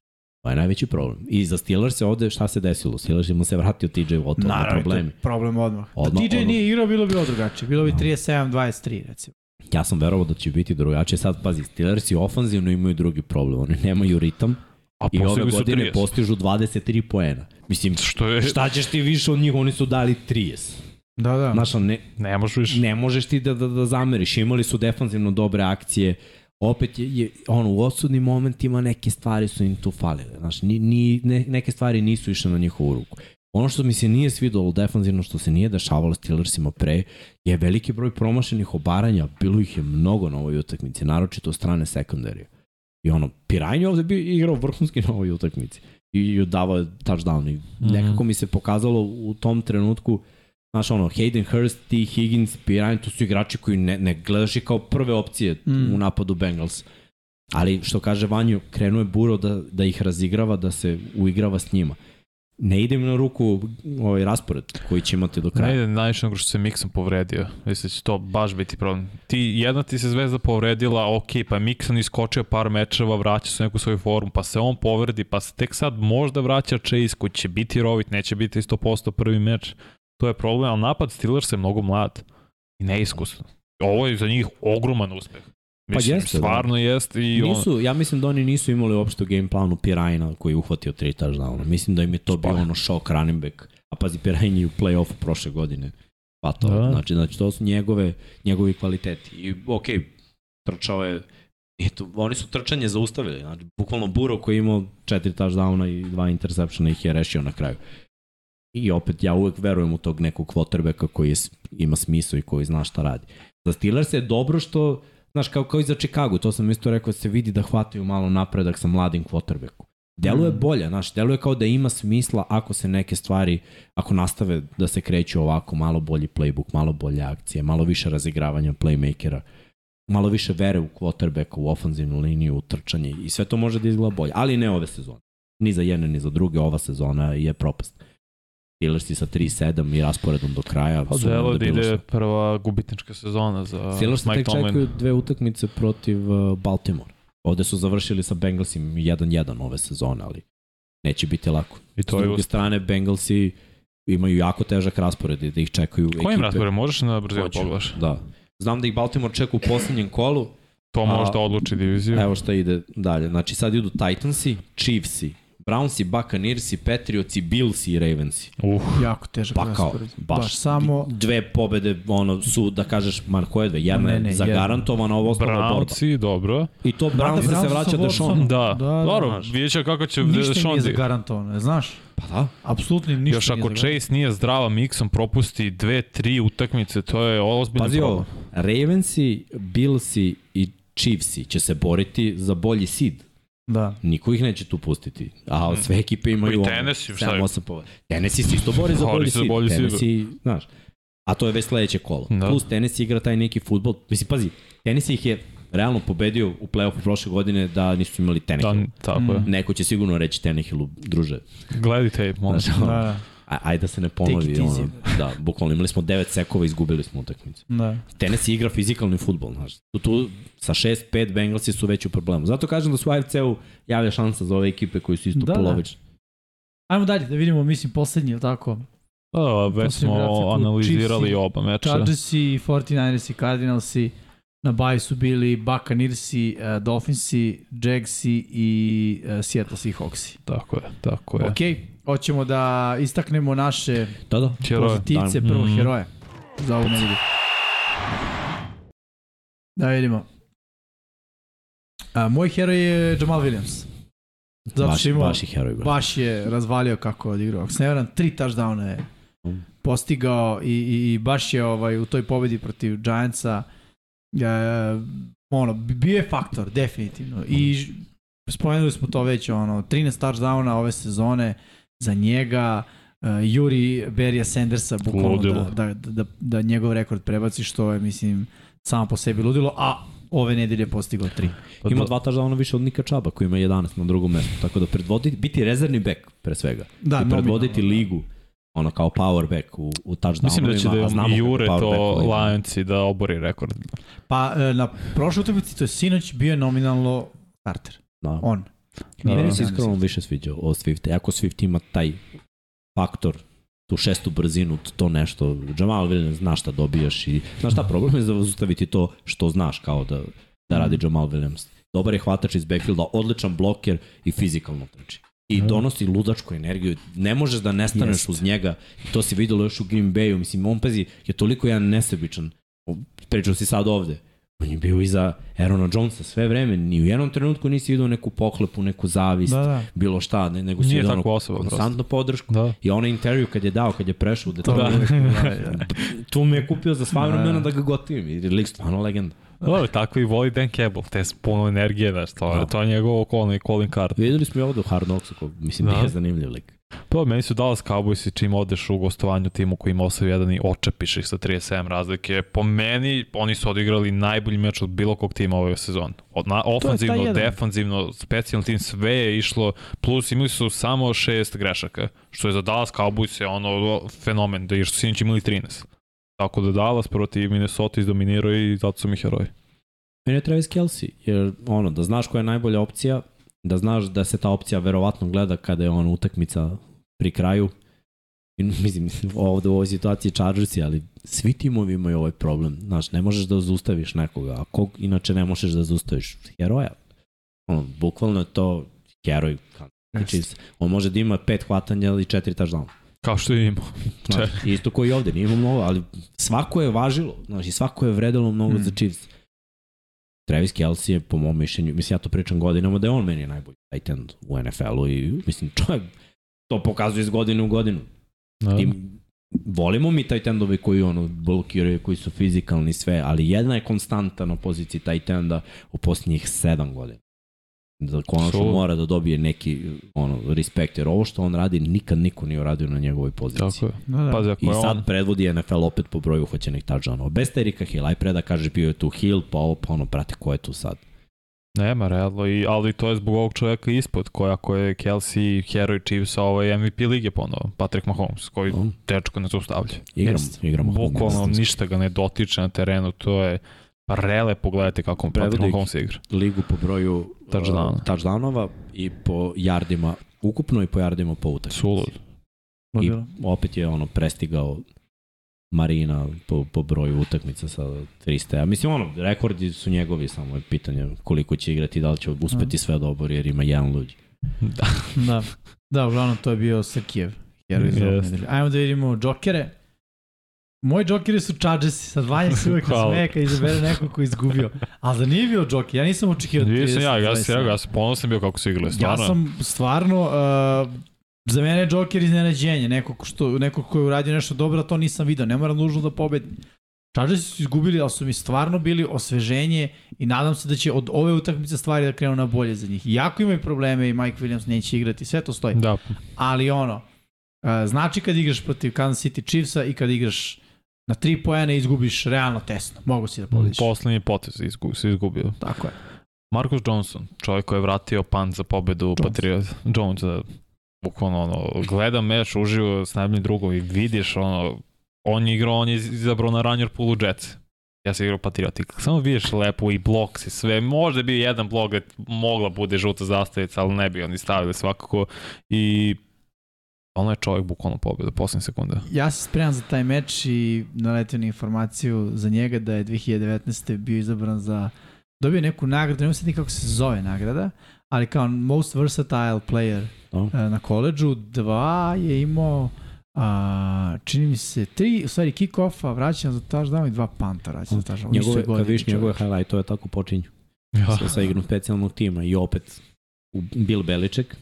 To je najveći problem. I za Steelers se ovde šta se desilo? Steelers mu se vratio TJ Watt, na Naravno, problemi. to je problem odmah. Odmah, da TJ odmah. nije igrao, bilo bi ovo drugačije. Bilo bi 37-23, recimo. Ja sam verovao da će biti drugačije. Sad, pazi, Steelers i ofanzivno imaju drugi problem. Oni nemaju ritam A i ove godine 30. postižu 23 poena. Mislim, Što je, šta ćeš ti više od njih? Oni su dali 30. Da, da. Znaš, ne, ne možeš ne možeš ti da, da, da zameriš. Imali su defanzivno dobre akcije. Opet je, je ono, u odsudnim momentima neke stvari su im tu falile. Znaš, ni, ni, ne, neke stvari nisu išle na njihovu ruku. Ono što mi se nije svidalo defanzivno, što se nije dešavalo Steelersima pre, je veliki broj promašenih obaranja. Bilo ih je mnogo na ovoj utakmici, naročito od strane sekundarija. I ono, Pirajn je ovde bio igrao vrhunski na ovoj utakmici. I, i davao je touchdown. I Mhm. nekako mi se pokazalo u tom trenutku Znaš, ono, Hayden Hurst, T. Higgins, Pirajn, to su igrači koji ne, ne gledaš ih kao prve opcije Mm. u napadu Bengals. Ali, što kaže Vanju, krenuo je Buro da, da ih razigrava, da se uigrava s njima. Ne ide mi na ruku ovaj raspored koji će imati do Ne kraja. ide najviše nego što se Mixon povredio. Mislim da će to baš biti problem. Ti, jedna ti se zvezda povredila, ok, pa je Mixon iskočio par mečeva, vraća se u neku svoju formu, pa se on povredi, pa se tek sad možda vraća Chase koji će biti rovit, neće biti 100% prvi meč. To je problem, ali napad Steelers je mnogo mlad i neiskusan. Ovo je za njih ogroman uspeh. Mislim, jeste, da. stvarno jeste i on, Nisu, ja mislim da oni nisu imali uopšte u game planu Pirajna koji je uhvatio tri touchdowna. Mislim da im je to bio Spalja. ono šok running back. A pazi, Pirajn je u play-offu prošle godine. Pa to, Da. da. znači, znači to su njegove, njegovi kvaliteti. I okej, okay, trčao je Eto, oni su trčanje zaustavili. Znači, bukvalno Buro koji je imao četiri touchdowna i dva interseptiona ih je rešio na kraju. I opet, ja uvek verujem u tog nekog quarterbacka koji je, ima smisao i koji zna šta radi. Za Steelers je dobro što, znaš, kao, kao i za Chicago, to sam isto rekao, da se vidi da hvataju malo napredak sa mladim quarterbackom. Deluje Mm. bolje, znaš, deluje kao da ima smisla ako se neke stvari, ako nastave da se kreću ovako, malo bolji playbook, malo bolje akcije, malo više razigravanja playmakera. malo više vere u quarterbacka, u ofenzivnu liniju, u trčanje i sve to može da izgleda bolje, ali ne ove sezone. Ni za jedne, ni za druge, ova sezona je propast. Steelersi sa 3-7 i rasporedom do kraja. Pa delo da ide šta. prva gubitnička sezona za Steelers Mike tek Tomlin. čekaju dve utakmice protiv uh, Baltimore. Ovde su završili sa Bengalsim 1-1 ove sezone, ali neće biti lako. I S to je druge strane, Bengalsi imaju jako težak raspored i da ih čekaju Kojim rasporedom? Možeš na brzinu Hoću. pogledaš? Da. Znam da ih Baltimore čeka u poslednjem kolu. To A- može da odluči diviziju. Evo šta ide dalje. Znači sad idu Titansi, Chiefsi, Brownsi, Buccaneersi, Patriotsi, Billsi i Ravensi. Uh, Jako težak Pa kao, baš, baš samo dve pobede ono su da kažeš man koje dve, jedna Ne, je ne, zagarantovana, ovo ostalo borba. Brownci, dobro. I to Mada Brownsi se Brownsi vraća Watsonom. Sean. Da, Da, da, dobro, znaš. vidjet će kako će ništa Sean nije di- zagarantovano, znaš? Pa da. Apsolutno ništa Još nije ako zagarantovano. Chase nije zdrava miksom, propusti dve, tri utakmice, to je ozbiljno Pazi problem. ovo, Ravensi, Billsi i Chiefsi će se boriti za bolji seed. Da. Niko ih neće tu pustiti. A sve ekipe imaju i Tennessee, šta je? 7-8 pobeda. Tennessee se isto bori za bolji seed. bolji. Tennessee, znaš. A to je već sledeće kolo. Da. Plus Tennessee igra taj neki futbol. Mislim, pazi, Tennessee ih je realno pobedio u play-offu prošle godine da nisu imali Da, Tannehill. tako je. Mm. Neko će sigurno reći Tannehillu, druže, Gledaj tape, molim. Znaš, Da, da. Ajde da se ne ponovi. Ono, da, bukvalno imali smo 9 sekova i izgubili smo utakmicu. da. Tennessee igra fizikalni futbol, znaš. Tu, tu sa 6-5 Bengalsi su već u problemu. Zato kažem da su AFC-u javlja šansa za ove ekipe koji su isto Da, da, da. polovične. Ajmo dalje da vidimo, mislim, poslednji, ili tako? Da, već smo analizirali oba meča. Chargersi, 49ersi, Cardinalsi, na baju su bili Buccaneersi, uh, Dolphinsi, Jagsi i uh, Seattle Seahawksi. Tako je, tako je. Ok, hoćemo da istaknemo naše Da, da. Pozitivce, da. prvo Mhm. heroje za ovu nedelju. Da vidimo. A, moj heroj je Jamal Williams. Zato baš, što imao, baš heroj, baš je razvalio kako je odigrao. Ako se ne varam, tri touchdowna je Mm. postigao i, i, i baš je ovaj, u toj pobedi protiv Giantsa e, ono, bio je faktor, definitivno. I ž- spomenuli smo to već, ono, 13 touchdowna ove sezone za njega, uh, Juri Berija Sandersa bukvalno Ludilo. da, da, da, da njegov rekord prebaci, što je, mislim, samo po sebi ludilo, a ove nedelje je postigao 3. Pa Ima do- dva touchdowna više od Nika Čaba koji ima 11 na drugom mestu. Tako da predvoditi, biti rezervni bek pre svega. Da, I predvoditi nominalno, da. ligu ono kao power back u, u touchdownovima. Mislim da će da i Jure to. Lionsi da obori rekord. Pa e, na prošloj utakmici, to je sinoć, bio je nominalno starter. Da. On. Da, Meni da. se iskreno više sviđa od Swifta. Ako Swift ima taj faktor, tu šestu brzinu, to nešto, Jamal Williams zna šta dobijaš i znaš šta problem je zaustaviti to što znaš kao da, da radi Mhm. Jamal Williams. Dobar je hvatač iz backfielda, odličan bloker i fizikalno trči. I Da. donosi ludačku energiju. Ne možeš da nestaneš Jeste. uz njega. To si videlo još u Green Bayu. Mislim, on pazi, je toliko jedan nesebičan. Pričao si sad ovde. On je bio iza Aarona Jonesa sve vreme. Ni u jednom trenutku nisi vidio neku pohlepu, neku zavist, Da, da. bilo šta, ne, nego si Nije vidio ono osoba. prosto. konstantnu podršku. Da. I onaj intervju kad je dao, kad je prešao u To detalje, da. da. tu me je kupio za sva Da. vremena da ga gotivim. I lik stvarno legenda. Dobro, tako i voli Dan Campbell, te puno energije, znaš, to, Da. to je njegov okolni Colin Card. Videli smo i ovde u Hard Knocksu, mislim da, Da. je zanimljiv lik. Pa, meni su Dallas Cowboys i čim odeš u gostovanju timu koji ima 8-1 i očepiš ih sa 37 razlike. Po meni, oni su odigrali najbolji meč od bilo kog tima ove sezone. Od, na, ofanzivno, defanzivno, specijalni tim, sve je išlo, plus imali su samo šest grešaka, što je za Dallas Cowboys je ono fenomen, da još su sinoć imali 13. Tako da Dallas protiv Minnesota izdominirao i zato su mi heroji. Meni je Travis Kelsey, jer ono, da znaš koja je najbolja opcija, da znaš da se ta opcija verovatno gleda kada je ono utakmica pri kraju. I, mislim, ovde u ovoj situaciji Chargersi, ali svi timovi imaju ovaj problem. Znaš, ne možeš da zaustaviš nekoga, a kog inače ne možeš da zaustaviš? Heroja. Ono, bukvalno je to heroj. Znači, on može da ima pet hvatanja i četiri touchdown. Kao što je imao. Znaš, isto koji ovde, nije imao mnogo, ali svako je važilo, znaš, i svako je vredilo mnogo Mm. za Chiefs. Travis Kelsey je, po mom mišljenju, mislim, ja to pričam godinama, da je on meni najbolji tight end u NFL-u i, mislim, čovjek to pokazuje iz godine u godinu. Da. I volimo mi tight endove koji ono blokiraju, koji su fizikalni sve, ali jedna je konstanta na poziciji tight enda u posljednjih sedam godina. Da konačno Su- mora da dobije neki ono, respekt, jer ovo što on radi nikad niko nije uradio na njegovoj poziciji. Tako je. Da, da. Pazi, ako I je sad on... predvodi NFL opet po broju uhoćenih touchdownova. Bez Terika Hill, aj pre da kaže bio je tu Hill, pa ovo, pa ono, prate ko je tu sad. Nema, realno, i, ali to je zbog ovog čoveka ispod, koja ako je Kelsey, heroj Chiefsa, ovaj MVP lige ponovo, Patrick Mahomes, koji Um, dečko ne zaustavlja. igram, Jeste. igram. Bukvalno ništa ga ne dotiče na terenu, to je prelepo gledajte kako Patrick Prevodi- Mahomes igra. ligu po broju Touchdown. uh, touchdownova i po jardima ukupno i po jardima po utakmici. Sulud. I opet je ono prestigao Marina po, po broju utakmica sa 300. Ja mislim ono, rekordi su njegovi, samo je pitanje koliko će igrati, da li će uspeti sve dobro jer ima jedan ljudi. Da. Da. Da, uglavnom to je bio Srkijev. Nedelju. Ajmo da vidimo džokere. Moji džokeri su Chargersi, sad Vanja se uvek smeje kad izabere nekog ko je izgubio. Ali da nije bio džoker, ja nisam očekio Nisam ja, ja, 30, sam, ja, ja sam ponosan bio kako su igrali, Ja stvarno. sam stvarno, uh, za mene je Joker iznenađenje, neko, ko što, neko ko je uradio nešto dobro, to nisam video, ne mora nužno da pobedi. Chargersi su izgubili, ali su mi stvarno bili osveženje i nadam se da će od ove utakmice stvari da krenu na bolje za njih. Iako imaju probleme i Mike Williams neće igrati, sve to stoji. Da, Ali ono, uh, znači kad igraš protiv Kansas City Chiefsa i kad igraš na tri pojene izgubiš realno tesno. Mogu si da pobediš. poslednji potez izgu, se izgubio. Tako je. Marcus Johnson, čovjek koji je vratio pan za pobedu. Patriot. Jones, da, bukvalno ono, gleda meč uživo s najboljim drugom i vidiš ono, on je igrao, on je izabrao na runner poolu Jets. Ja sam igrao Patriot i samo vidiš lepo i blok si sve, možda je bio jedan blok gde mogla bude žuta zastavica, ali ne bi oni stavili svakako i ono je čovjek bukvalno pobedu poslednje sekunde. Ja se spremam za taj meč i naletio na informaciju za njega da je 2019. bio izabran za dobio neku nagradu, ne znam kako se zove nagrada, ali kao most versatile player No. e, na koleđu, dva je imao a, čini mi se tri, u stvari kick-offa, vraćam za touchdown i dva panta vraćam za. U istoj Njegove, kad vidiš njegove čovječe. highlight-ove, tako počinju. Ja. sa, sa igrom specijalnog tima i opet u Bill Beliček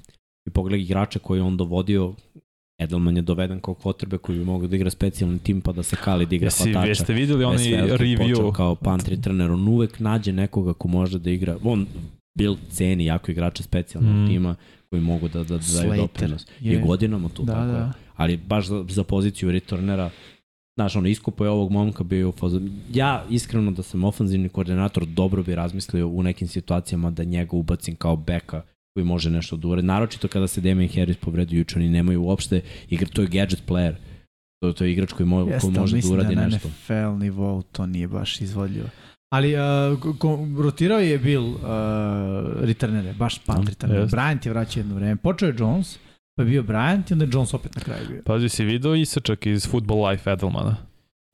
i pogledaj igrača koji je on dovodio Edelman je doveden kao potrebe koji bi mogao da igra specijalni tim pa da se kali da igra Jesi, hvatača. jeste videli onaj review? kao punt returner, on uvek nađe nekoga ko može da igra, on Bill ceni jako igrača specijalnog Mm. tima koji mogu da, da, da daju doprinos. I je- godinama tu, Da, tako da. je. Ali baš za, za poziciju returnera, znaš, ono, iskopo je ovog momka bio u fazu. Ja, iskreno, da sam ofanzivni koordinator, dobro bi razmislio u nekim situacijama da njega ubacim kao beka koji može nešto da uredi. Naročito kada se Damien Harris povredio juče, oni nemaju uopšte igra, to je gadget player. To, to je igrač koji, mo, Jeste, koji može da mislim uradi na nešto. NFL nivou to nije baš izvodljivo. Ali uh, ko, rotirao je Bill uh, returnere, baš punt Da, returnere. jeste. Bryant je vraćao jedno vreme. Počeo je Jones, pa je bio Bryant i onda je Jones opet na kraju bio. Pazi, si video isečak iz Football Life Edelmana?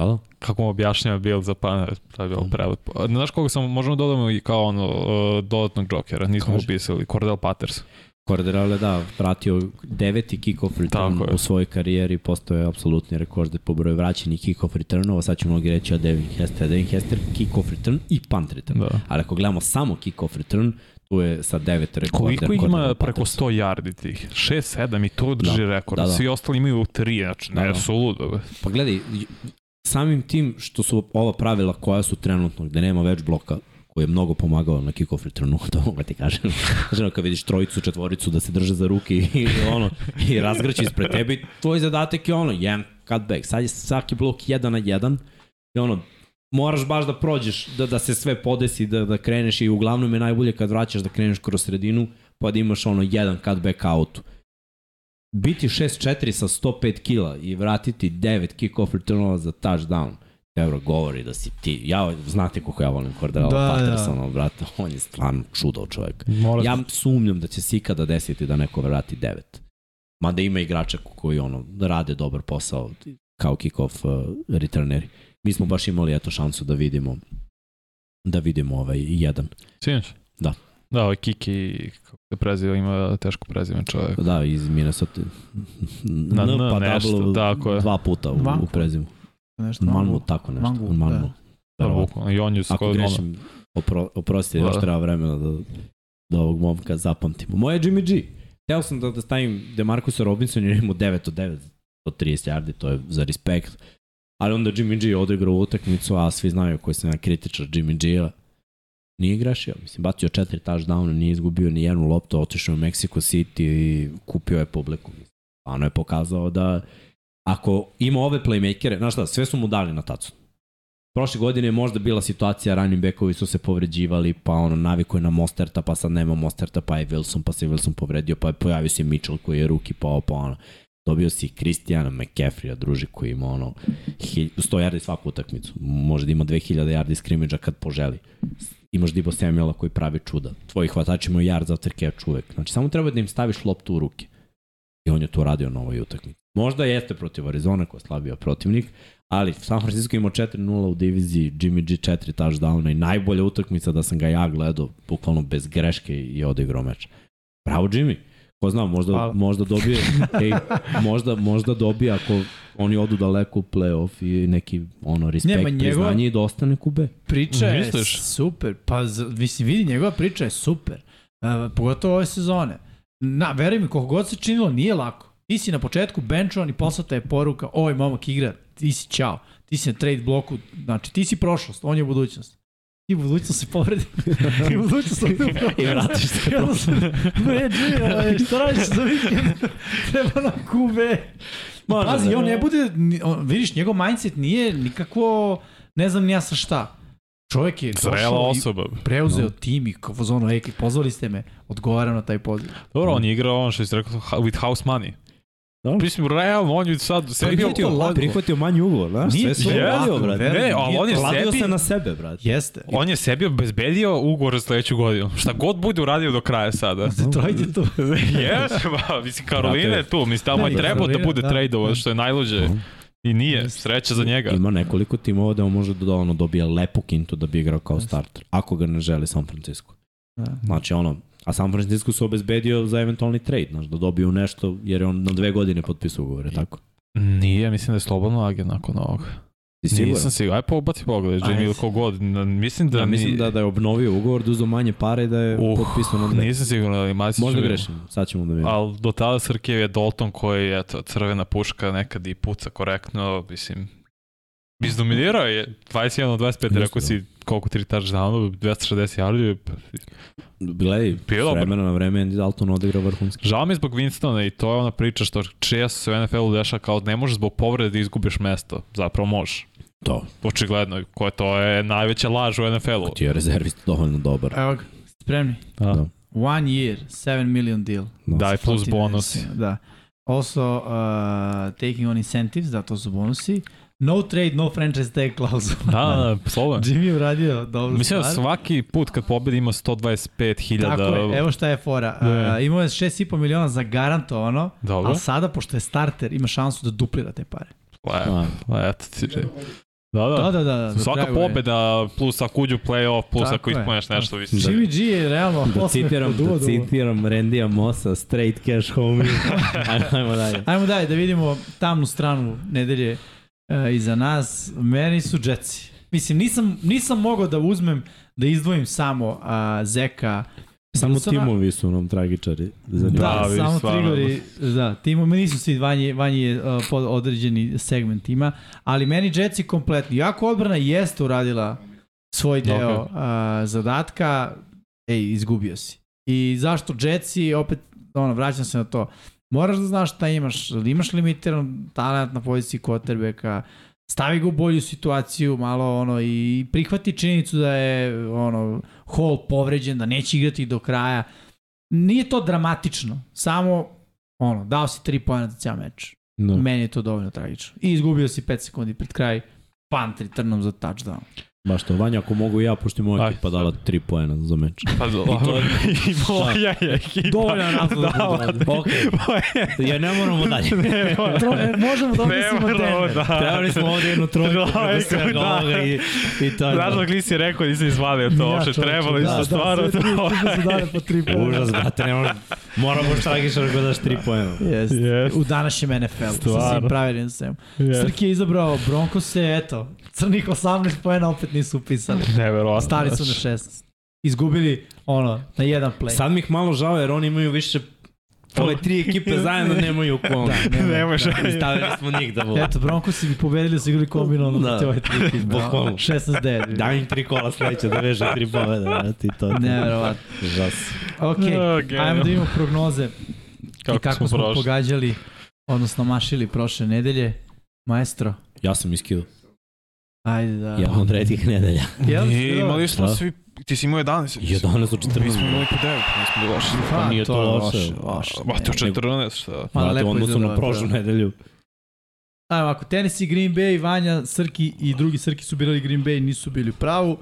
Da, da. Kako mu objašnjava Bill za pana, to je bilo Mm. prelepo. Znaš koga sam, možemo da dodamo i kao ono, uh, dodatnog džokera, nismo Kaži. upisali, Cordell Patterson. Corderale, da, vratio deveti kick-off return je. u svojoj karijeri, postao je apsolutni rekord po broju vraćenih kick-off returnova, sad ću mnogi reći o Devin Hester. Devin Hester kick-off return i punt return. Da. Ali ako gledamo samo kick-off return, tu je sa devet rekorda. Koliko ima preko Patterson. 100 yardi tih? 6, 7 i to drži Da, rekord. da, da. Svi ostali imaju 3, znači Da, ne, da. suludo. be. Pa gledaj, samim tim što su ova pravila koja su trenutno, gde nema već bloka, koji je mnogo pomagao na kick-off returnu, to mogu ti kažem. Ono, kad vidiš trojicu, četvoricu da se drže za ruke i, ono, i razgrći ispred tebe, tvoj zadatak je ono, jedan cutback. Sad je svaki blok jedan na jedan i ono, moraš baš da prođeš, da, da se sve podesi, da, da kreneš i uglavnom je najbolje kad vraćaš da kreneš kroz sredinu, pa da imaš ono jedan cutback autu. Biti 6-4 sa 105 kila i vratiti 9 kick-off returnova za touchdown, Evo govori da si ti, ja, znate koliko ja volim Cordell Da, da, da. Pattersona, brate, on je stvarno čudo čovjek. Mora Ja sumnjam da će se ikada desiti da neko vrati 9. Mada ima igrača koji ono, rade dobar posao kao kick-off uh, returneri. Mi smo baš imali eto šansu da vidimo da vidimo ovaj jedan. Sinoć? Da. Da, ovaj Kiki, kako se preziva, ima teško prezime čovjek. Da, iz Minnesota. Na N pa nešto, tako je. Dva puta u, u prezimu. Nešto Manmu, tako nešto. Mangu, Manmu. da. Da, bukvalno. I on je Ako skoro ono, grešim, opro, oprostite, još Da. treba vremena da, da ovog momka zapamtimo. Moje Jimmy G. Teo sam da, da stavim Demarcusa Robinson jer imamo 9 od 9 od 30 yardi, to je za respekt. Ali onda Jimmy G odigrao utakmicu, a svi znaju koji sam ja kritičar Jimmy G-a. Nije grešio, mislim, bacio četiri touchdowna, nije izgubio ni jednu loptu, otišao u Mexico City i kupio je publiku. Ono je pokazao da ako ima ove playmakere, znaš šta, sve su mu dali na tacu. Prošle godine je možda bila situacija, running backovi su se povređivali, pa ono, naviko je na Mosterta, pa sad nema Mosterta, pa je Wilson, pa se Wilson povredio, pa je pojavio se Mitchell koji je ruki, pa pa ono. Dobio si Kristijana McCaffrey-a, druži koji ima ono 100 yardi svaku utakmicu. Može da ima 2000 yardi skrimidža kad poželi. Imaš Dibo Samuela koji pravi čuda. Tvoji hvatači imaju yard za catch uvek. Znači, samo treba da im staviš loptu u ruke. I on je to radio na ovoj utakmici. Možda jeste protiv Arizona koja je protivnik, ali San Francisco imao 4-0 u diviziji, Jimmy G 4 touchdowna i najbolja utakmica da sam ga ja gledao bukvalno bez greške i odigrao meč. Bravo Jimmy. Ko zna, možda, Hvala. možda dobije, ej, možda, možda dobije ako oni odu daleko u playoff i neki ono respekt, Nema, njegova- priznanje i da ostane kube. Priča je Misliš? super. Pa, mislim, vidi, njegova priča je super. Uh, pogotovo ove sezone. Na, veruj mi, koliko god se činilo, nije lako. Ti si na početku benchovan i poslata je poruka, ovaj momak igra, ti si čao. Ti si na trade bloku, znači ti si prošlost, on je budućnost. Ti budućnost se povredi. Ti budućnost se I vratiš se Ja sam, ne, Jimmy, ovaj, šta radiš za vikend? Treba nam kube. Može Pazi, da- on ne bude, on, vidiš, njegov mindset nije nikakvo, ne znam ja sa šta. Čovjek je Zrela došao i osoba. preuzeo No. tim i kao zonu, ej, pozvali ste me, odgovaram na taj poziv. Dobro, on je igrao ono što si rekao with house money. Dobro. Mislim, realno, on je sad sebi... Prihvatio, lago. prihvatio manji ugovor, znaš, Nije sve su radio, lako, brate. Ne, ali on je sebi- se na sebe, brate. Jeste. On je sebi obezbedio ugovor za sledeću godinu. Šta god bude uradio do kraja sada. Detroit je tu. Jes, ba, mislim, Karolina je tu. Mislim, tamo Da, je i trebao da bude da. što je najluđe. I nije, sreća za njega. Ima nekoliko timova da on može da ono, dobije lepu kintu da bi igrao kao starter, ako ga ne želi San Francisco. Da. Znači ono, a San Francisco su obezbedio za eventualni trade, znači da dobiju nešto, jer je on na dve godine potpisao ugovore, tako? Nije, mislim da je slobodno agent nakon ovoga. Ti siguran? Nisam siguran. Aj pobaci pogled, Jimmy ili kogod. Mislim da, Da, mislim da, da je obnovio ugovor, da uzeo manje pare i da je Uh, potpisao na dve. Nisam siguran, ali Macić... Možda grešim, sad ćemo da vidimo. Ali do tada Srkev je Dalton koji je eto, crvena puška nekad i puca korektno, mislim, izdominirao je 21 od 25, Jeste, rekao da. si koliko tri touchdowna, 260 yardi. Gledaj, Bio s vremena na vreme Andy Dalton odigra vrhunski. Žao mi je zbog Winstona i to je ona priča što često se u NFL-u dešava kao ne možeš zbog povrede da izgubiš mesto. Zapravo možeš. To, Očigledno, koje to je najveća laž u NFL-u. ti je rezervist dovoljno dobar. Evo ga, spremni. Da. Da. One year, 7 million deal. Da. Daj plus bonus. Da. Also, uh, taking on incentives, da, to su bonusi. No trade, no franchise tag clause. Da, da, da, slobodno. Jimmy je uradio dobro Mislim da svaki put kad pobedi ima 125.000. Tako je, evo šta je fora. Da. Uh, imao je 6,5 miliona za garantovano, Dobro. ali sada, pošto je starter, ima šansu da duplira te pare. Le, A, le, eto ti Jimmy. Da, da. Da, da, da. do Svaka pobeda, plus ako uđu play-off, plus Tako ako ispuneš nešto, mislim. Jimmy G je realno da citiram, da uva. citiram Randija Mossa, straight cash homie. Ajmo, ajmo dalje. Ajmo dalje da vidimo tamnu stranu nedelje uh, iza nas. Meni su Jetsi. Mislim, nisam, nisam mogao da uzmem da izdvojim samo uh, Zeka Samo Wilsona. timovi su nam tragičari. Za Da, Da, samo. Trigori, da, timovi nisu svi, vanji, vanji je uh, pod određeni segment tima, ali meni Jetsi kompletni. Jako odbrana jeste uradila svoj deo Ok. uh, zadatka, ej, izgubio si. I zašto Jetsi, opet, ono, vraćam se na to, moraš da znaš šta imaš, imaš limitiran talent na poziciji quarterbacka, stavi ga u bolju situaciju, malo ono i prihvati činjenicu da je ono Hall povređen, da neće igrati do kraja. Nije to dramatično, samo ono, dao si 3 pojena za cijel meč. Da. Meni je to dovoljno tragično. I izgubio si 5 sekundi pred kraj, punt returnom za touchdown. Baš to, Vanja, ako mogu ja, pošto je moja Aj, ekipa dala tri poena za meč. Pa do, to je- i moja je ekipa. Dovoljan razlog da ovde. tri- Ja ne moramo dalje. Nema. Tro, e, možemo da Ne opisimo moramo, Denver. da. Trebali smo ovde jednu trojku Da, svega da. ovoga i, i to je Znaš dok nisi rekao, nisam izvalio to Ja, uopšte, čoveče, trebalo da, isto da, stvarno. sve tri to. su dale po tri pojena. Užas, brate, ne možemo. Moramo štragišar da daš tri poena. Jeste. Jest. U današnjem NFL-u, sa svim pravilnim. Jest. Srki je izabrao Broncose, eto, crnih 18 pojena opet nisu upisali. Neverovatno. Stali su na znači. 16. Izgubili, ono, na jedan play. Sad mi ih malo žao jer oni imaju više Ove tri ekipe zajedno nemaju kom. Da, nema. Šanse. stavili smo njih da vole. Eto, Broncosi bi pobedili su igrali kombinovano Da. da. te ove tri ekipe. Bukvalno. 16-9. Daj im tri kola sledeće da veže tri pobjede, brate, i to. Neverovatno. Žas. Ok, genijalno. ajmo da imamo prognoze Kako, i kako smo, prošli. pogađali, odnosno mašili prošle nedelje. Maestro, Ja sam iskidao. Ajde da... Ja od redkih nedelja. Jel? Nije, imali smo Da. svi, ti si imao 11. 11 od 14. Mi smo imali po 9, nismo bili loši. Pa nije to loše. loše. Ma to 14, šta? Ma, Brate, lepo u odnosu izgleda, na prošlu da. nedelju. Ajmo, ako Tennessee, Green Bay, Vanja, Srki i drugi Srki su birali Green Bay, nisu bili u pravu.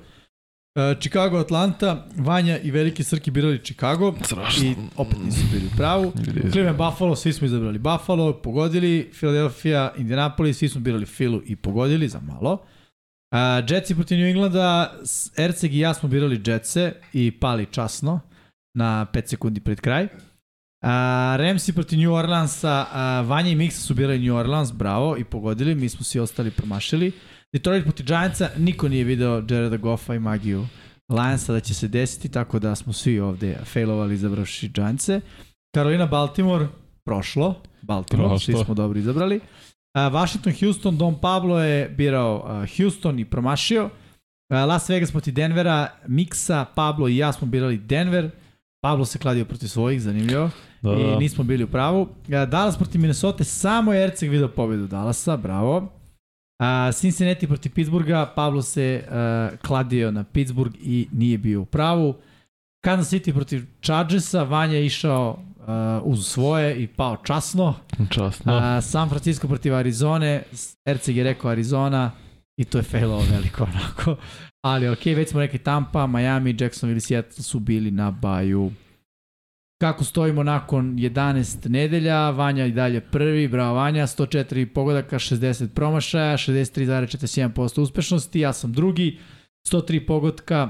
E, Chicago, Atlanta, Vanja i veliki Srki birali Chicago Strašno. i opet nisu bili u pravu. Cleveland, Buffalo, svi smo izabrali Buffalo, pogodili. Philadelphia, Indianapolis, svi smo birali Philu i pogodili za malo. Uh, Jetsi protiv New Englanda, Erceg i ja smo birali Jetse i pali časno na 5 sekundi pred kraj. Uh, Ramsey protiv New Orleansa, uh, Vanja i Miksa su birali New Orleans, bravo, i pogodili, mi smo svi ostali promašili. Detroit protiv Giantsa, niko nije video Jareda Goffa i magiju Lionsa da će se desiti, tako da smo svi ovde failovali izabravši Giantse. Carolina Baltimore, prošlo. Baltimore, Prošlo. svi smo dobro izabrali. Washington, Houston, Don Pablo je birao Houston i promašio. Las Vegas protiv Denvera, Miksa, Pablo i ja smo birali Denver. Pablo se kladio protiv svojih, zanimljivo. Da, I da. nismo bili u pravu. Dallas protiv Minnesota, samo je Erceg video pobedu Dallasa, bravo. Cincinnati protiv Pittsburgha, Pablo se kladio na Pittsburgh i nije bio u pravu. Kansas City protiv Chargersa, Vanja je išao uh, uz svoje i pao časno. Časno. A, San Francisco protiv Arizone, Erceg je rekao Arizona i to je failao veliko onako. Ali ok, već smo rekli Tampa, Miami, Jacksonville i Seattle su bili na baju. Kako stojimo nakon 11 nedelja, Vanja i dalje prvi, bravo Vanja, 104 pogodaka, 60 promašaja, 63,41% uspešnosti, ja sam drugi, 103 pogodka,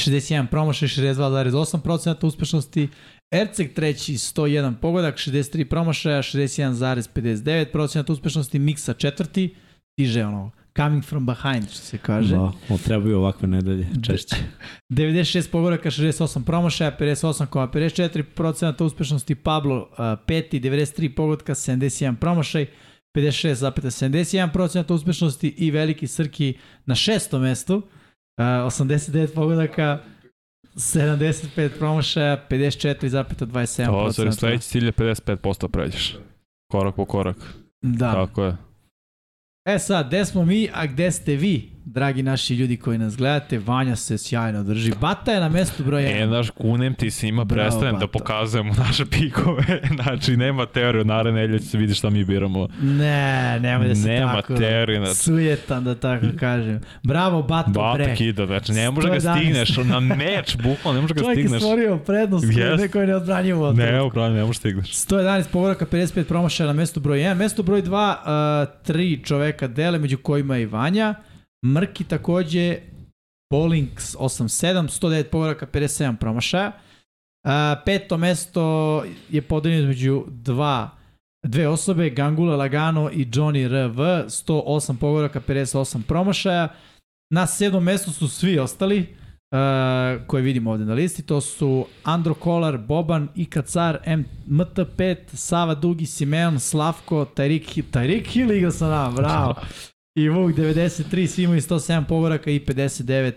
61 promašaj, 62,8% uspešnosti, Erceg treći 101 pogodak, 63 promašaja, 61,59% uspešnosti, Miksa četvrti, stiže ono, coming from behind, što se kaže. Da, o, trebaju ovakve nedelje češće. 96 pogodaka, 68 promašaja, 58,54% uspešnosti, Pablo uh, peti, 93 pogodka, 71 promašaj, 56,71% uspešnosti i veliki Srki na šestom mestu, uh, 89 pogodaka, 75 promašaja, 54,27%. To, sorry, sledeći cilj je 55% pređeš. Korak po korak. Da. Tako je. E sad, gde smo mi, a gde ste vi, dragi naši ljudi koji nas gledate? Vanja se sjajno drži. Bata je na mestu broj 1. E, znaš, kunem ti se ima prestajem da Bata. pokazujemo naše pikove. znači, nema teorije, naredne nedelje će se vidi šta mi biramo. Ne, nemoj da se nema tako... teorije. Znači, Sujetan, da tako kažem. Bravo, Bato, bre. Bata kida, znači ne može ga 111. stigneš na meč, bukvalno ne može ga Čovjek je stigneš. stvorio prednost yes. Jest. neko je neodbranjivo. Ne, upravo ne može stigneš. 111 povoraka, 55 promašaja na mestu broj 1. Mesto broj 2, uh, tri čoveka dele, među kojima je i Vanja. Mrki takođe, Bowlings 8-7, 109 povoraka, 57 promašaja. Uh, peto mesto je podeljeno između dva dve osobe, Gangula Lagano i Johnny RV, 108 povoraka, 58 promašaja. Na sedmom mestu su svi ostali, uh, koje vidimo ovde na listi, to su Andro Kolar, Boban, Ika Car, M, MT5, Sava Dugi, Simeon, Slavko, Tajrik, Hi- Tajrik Hill igra sa nama, bravo. I Vuk 93, svi imaju 107 povoraka i 59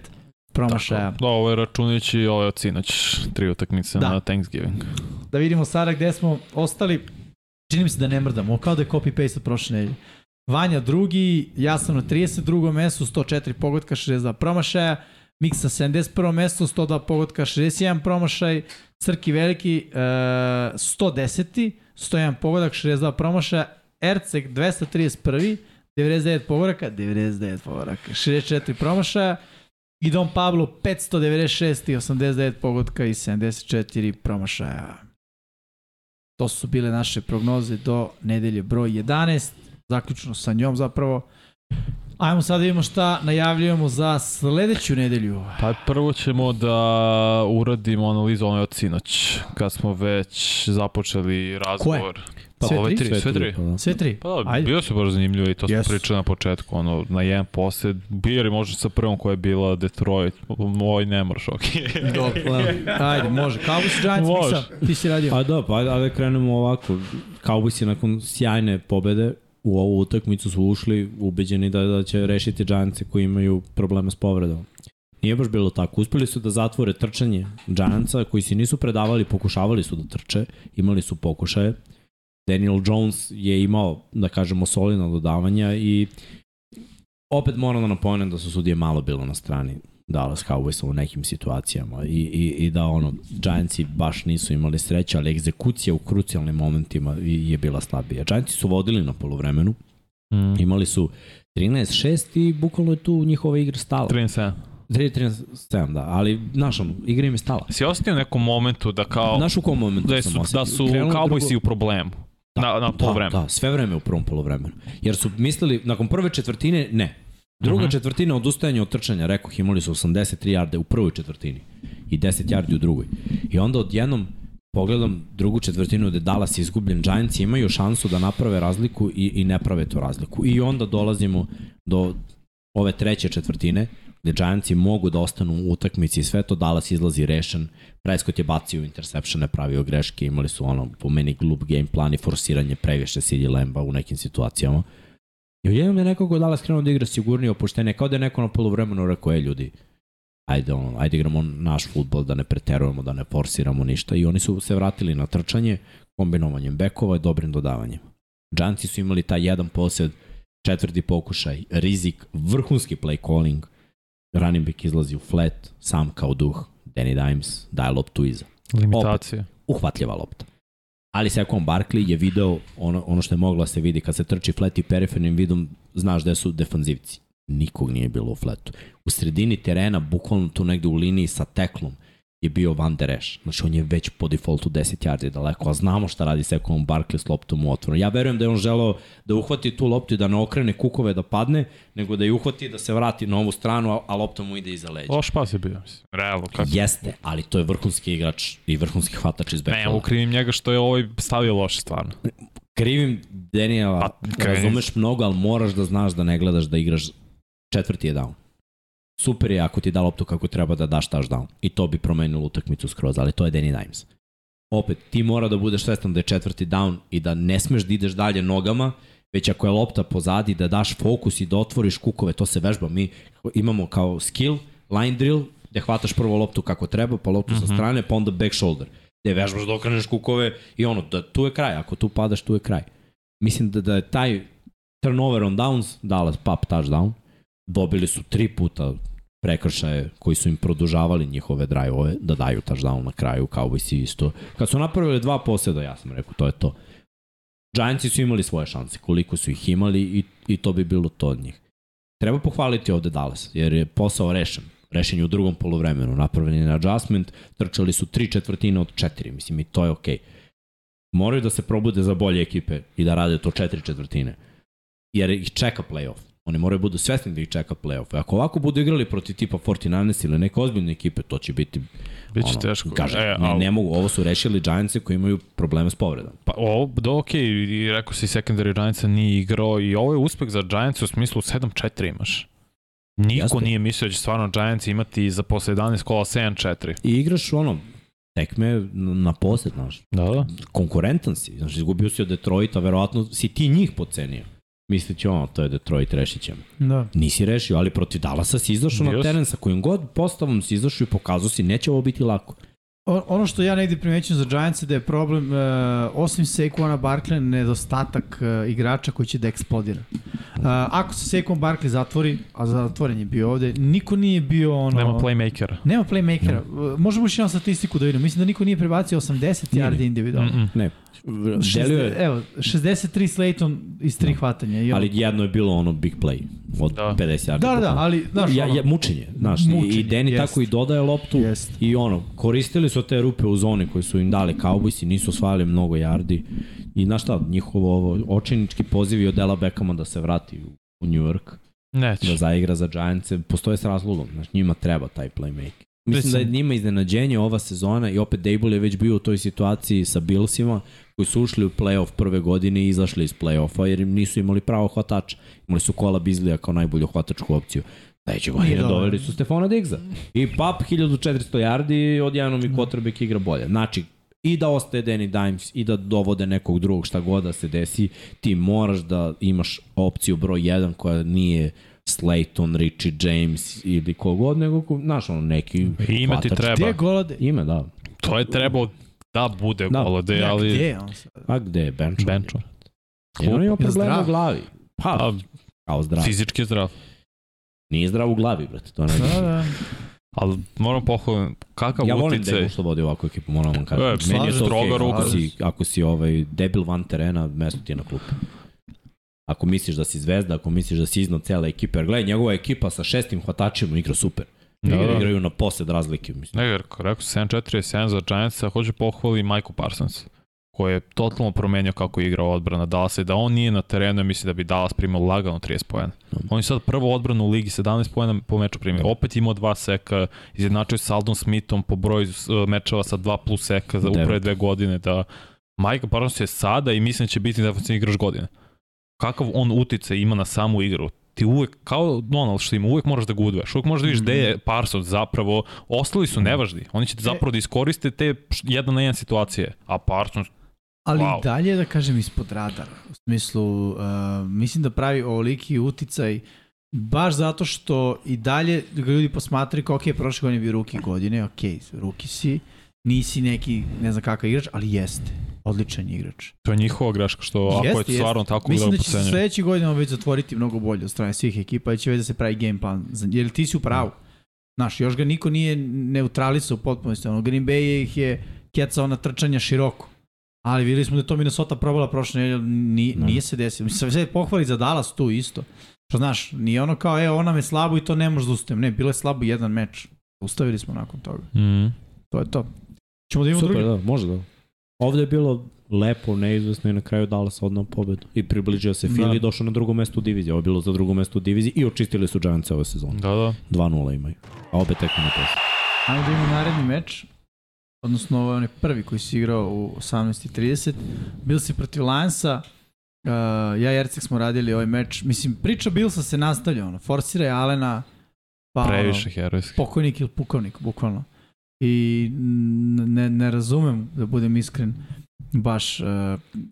promašaja. Da, ovo je računajući ovo je od sinoć, tri utakmice Da. na Thanksgiving. Da vidimo sada gde smo ostali. Čini mi se da ne mrdamo, kao da je copy-paste od prošle nedelje. Vanja drugi, ja sam na 32. mestu, 104 pogotka, 62 promašaja. Miksa 71. mesto, 102 pogotka, 61 promašaj. Crki veliki, uh, 110. 101 pogodak, 62 promašaja. Erceg 231. 99 pogoraka, 99 pogoraka, 64 promašaja. I Don Pablo 596 i 89 pogotka i 74 promašaja. To su bile naše prognoze do nedelje broj 11, zaključno sa njom zapravo. Ajmo sad da vidimo šta najavljujemo za sledeću nedelju. Pa prvo ćemo da uradimo analizu ono od sinoć, kad smo već započeli razgovor. Pa sve ove tri? tri, sve tri. Pa da. Sve tri? Pa da, Ajde. bio su baš zanimljivo i to smo Jesu. pričali na početku, ono, na jedan posled, bio je možda sa prvom koja je bila Detroit, moj ne moraš, ok. Dobro. Ajde, može. Cowboys Giants, Može. Miksa, ti si radio. Pa da, pa ajde, ajde krenemo ovako. Cowboysi nakon sjajne pobede u ovu utakmicu su ušli ubeđeni da, da će rešiti Giantse koji imaju probleme s povredom. Nije baš bilo tako. Uspeli su da zatvore trčanje Giantsa koji se nisu predavali, pokušavali su da trče, imali su pokušaje. Daniel Jones je imao, da kažemo, solidna dodavanja i opet moram da napomenem da su sudije malo bilo na strani Dallas Cowboysa u nekim situacijama i, i, i da ono, Giantsi baš nisu imali sreće, ali egzekucija u krucijalnim momentima je bila slabija. Giantsi su vodili na polovremenu, Mm. imali su 13-6 i bukvalno je tu njihova igra stala. 37. 3-13-7, da, ali, znaš, ono, igra im je stala. Si osetio u nekom momentu da kao, Znaš u kom momentu da sam su, osetio? da su Cowboysi drugo- u problemu? na, na Da, da, sve vreme u prvom polovremenu. Jer su mislili, nakon prve četvrtine, ne. Druga Mhm. četvrtina odustajanja od trčanja, rekao, imali su 83 jarde u prvoj četvrtini i 10 jardi u drugoj. I onda odjednom pogledam drugu četvrtinu gde Dallas je izgubljen, Giants imaju šansu da naprave razliku i, i ne prave tu razliku. I onda dolazimo do ove treće četvrtine, gde Giantsi mogu da ostanu u utakmici i sve to, Dallas izlazi rešen, Prescott je bacio interseptione, pravio greške, imali su ono, po meni, glup game plan i forsiranje previše CD Lemba u nekim situacijama. I odjednom je nekako Dallas krenuo da igra sigurnije, opuštenije, kao da je neko na polovremenu rekao, e ljudi, ajde, ono, ajde igramo naš futbol, da ne preterujemo, da ne forsiramo ništa. I oni su se vratili na trčanje, kombinovanjem bekova i dobrim dodavanjem. Giantsi su imali taj jedan posjed, četvrti pokušaj, rizik, vrhunski play calling, running back izlazi u flat, sam kao duh, Danny Dimes daje loptu iza. Limitacije. Uhvatljiva lopta. Ali Saquon Barkley je video ono, ono što je moglo da se vidi kad se trči flat i perifernim vidom znaš gde su defanzivci. Nikog nije bilo u flatu. U sredini terena, bukvalno tu negde u liniji sa teklom, je bio Van Der Esch. Znači on je već po defaultu 10 yardi daleko, a znamo šta radi Saquon Barkley s loptom u otvoru. Ja verujem da je on želeo da uhvati tu loptu i da ne okrene kukove da padne, nego da je uhvati da se vrati na ovu stranu, a, lopta mu ide iza leđa. Loš pas je bio, mislim. Realno, kako? Jeste, ali to je vrhunski igrač i vrhunski hvatač iz Ne, bekova. ukrivim njega što je ovaj stavio loše stvarno. krivim Daniela, Pa, pa, krivim. razumeš mnogo, ali moraš da znaš da ne gledaš da igraš četvrti je down. Super je ako ti da loptu kako treba da daš touchdown. I to bi promenilo utakmicu skroz, ali to je Danny Dimes. Opet, ti mora da budeš svestan da je četvrti down i da ne smeš da ideš dalje nogama, već ako je lopta pozadi, da daš fokus i da otvoriš kukove, to se vežba. Mi imamo kao skill, line drill, gde hvataš prvo loptu kako treba, pa loptu mm -hmm. sa strane, pa onda back shoulder. Gde vežbaš da okreneš kukove i ono, da, tu je kraj. Ako tu padaš, tu je kraj. Mislim da, da je taj turnover on downs, Dallas pop touchdown, dobili su tri puta prekršaje koji su im produžavali njihove drive-ove da daju touchdown na kraju, kao i isto. Kad su napravili dva poseda, ja sam rekao, to je to. Giantsi su imali svoje šanse, koliko su ih imali i, i to bi bilo to od njih. Treba pohvaliti ovde Dallas, jer je posao rešen. Rešen je u drugom polovremenu, napravljen je na adjustment, trčali su tri četvrtine od četiri, mislim i to je okej. Okay. Moraju da se probude za bolje ekipe i da rade to četiri četvrtine. Jer ih čeka playoff. Oni moraju budu svesni da ih čeka playoff. Ako ovako budu igrali protiv tipa 49ers ili neke ozbiljne ekipe, to će biti Biće ono, teško. Kažem, E, ne, ne mogu, ovo su rešili Giantse koji imaju probleme s povredom. Pa ovo, da okej, okay, i rekao si secondary Giantsa nije igrao i ovo je uspeh za Giants u smislu 7-4 imaš. Niko Jeste. nije mislio da će stvarno Giants imati za posle 11 kola 7-4. I igraš ono, tekme na posed, znaš. Da, da. Konkurentan si, znaš, izgubio si od Detroita, verovatno si ti njih pocenio. Misleći ono, to je Detroit, rešit ćemo. Da. Nisi rešio, ali protiv Dallasa si izašao na Bio si. teren sa kojim god postavom si izašao i pokazao si, neće ovo biti lako. O- Ono što ja negdje primećujem za Giants je da je problem, uh, osim Saquona Barkley, nedostatak uh, igrača koji će da eksplodira. Uh, ako se Saquon Barkley zatvori, a zatvoren je bio ovde, niko nije bio ono... Nema playmakera. Nema playmakera. Uh, možemo još jednu statistiku da vidimo. Mislim da niko nije prebacio 80 Nije, yardi individualno. Mm -mm. Ne, delio je, Evo, 63 Slayton iz tri hvatanja. I on- ali jedno je bilo ono big play od Da. 50 yardi. Da, da, da, ali, znaš, ja, ono, ja, mučenje, znaš, i- i Mučenje, Deni jest. tako i dodaje loptu Jest. i ono, koristili su te rupe u zoni koje su im dali Cowboysi, nisu osvajali mnogo yardi i znaš šta, njihovo ovo, očinički poziv je od Dela Beckhama da se vrati u, u New York Neće. da zaigra za Giantse, postoje s razlogom. Znači, njima treba taj playmaker. Mislim da je njima iznenađenje ova sezona i opet Dable je već bio u toj situaciji sa Billsima koji su ušli u playoff prve godine i izašli iz playoffa jer im nisu imali pravo hvatača. Imali su Kola Bizlija kao najbolju hvatačku opciju. Sledeće godine dobro. doveli su Stefana Digza. I pap 1400 yardi od jednom i quarterback igra bolje. Znači, i da ostaje Danny Dimes i da dovode nekog drugog šta god da se desi, ti moraš da imaš opciju broj 1 koja nije Slayton, Richie James ili kogod, nego, ko- znaš, ono, neki I ime ti treba. Gde je Golade? Ime, da. To je trebao da bude Da. Golade, Ja, ali... Gde je on sad? A gde je Bencho? Bencho. Jer on ima problema zdrav? u glavi. Pa, A, kao zdrav. fizički je zdrav. Nije zdrav u glavi, brate. To ne Da, da. Ali moram pohvalim, kakav Ja volim uticaj... da što vodi ovakvu ekipu, moram vam kažem. E, Meni je to stroga okej, ruka. ako si, ako si ovaj debil van terena, mesto ti je na klupi. Ako misliš da si zvezda, ako misliš da si iznad cele ekipe, jer gledaj, njegova ekipa sa šestim hvatačima igra super. Da, Da, da. Igraju na posed razlike, mislim. Ne, rekao 7-4 je 7 za Giants, a hoće pohvali Michael Parsons koji je totalno promenio kako igra odbrana Dallasa i da on nije na terenu, ja mislim da bi Dallas primao lagano 30 pojena. On je sad prvo odbranu u ligi, 17 pojena po meču primio. Opet imao dva seka, izjednačio se s Aldon Smithom po broju uh, mečeva sa 2 plus seka za uprave Devet. dve godine. Da Michael Parsons je sada i mislim da će biti defensivni igrač godine. Kakav on utice ima na samu igru? ti uvek, kao Donald što ima, uvek moraš da ga udveš, uvek možeš da vidiš gde je Parsons zapravo, ostali su nevažni, oni će te zapravo da iskoriste te jedan na jedan situacije, a Parsons Ali Wow. dalje da kažem ispod radara. U smislu, uh, mislim da pravi ovoliki uticaj baš zato što i dalje ga ljudi posmatraju kao, ok, prošle godine bio ruki godine, ok, ruki si, nisi neki ne znam kakav igrač, ali jeste. Odličan igrač. To je njihova greška, što ako je Jeste, stvarno tako Mislim da da će se pocenjuje. sledeće godine već zatvoriti mnogo bolje od strane svih ekipa i će već da se pravi game plan. Jer ti si u pravu. Znaš, još ga niko nije neutralisao u potpunosti. Ono, Green Bay ih je kecao na trčanja široko. Ali videli smo da je to Minnesota probala prošle nedelje, ni, Da. nije se desilo. Mislim, sve pohvali za Dallas tu isto. Što znaš, nije ono kao, e, ona me slabo i to ne može da ustavim. Ne, bilo je slabo jedan meč. Ustavili smo nakon toga. Mm. To je to. Ćemo da imamo Super, drugi. da, može da. Ovde je bilo lepo, neizvesno i na kraju Dallas odnao pobedu. I približio se Philly Da. i došao na drugo mesto u diviziji. Ovo je bilo za drugo mesto u diviziji i očistili su Giants ove sezone. Da, da. 2-0 imaju. A opet tekme na posle. Ajmo da imamo naredni meč. Odnosno, ovo je onaj prvi koji si igrao u 18.30. Bil si protiv Lionsa. Uh, ja i Ercik smo radili ovaj meč. Mislim, priča Billsa se nastavlja. Ono. Forsira je Alena. Pa, Previše ono, herojski. pokojnik ili pukovnik, bukvalno. I ne, ne razumem, da budem iskren, baš uh,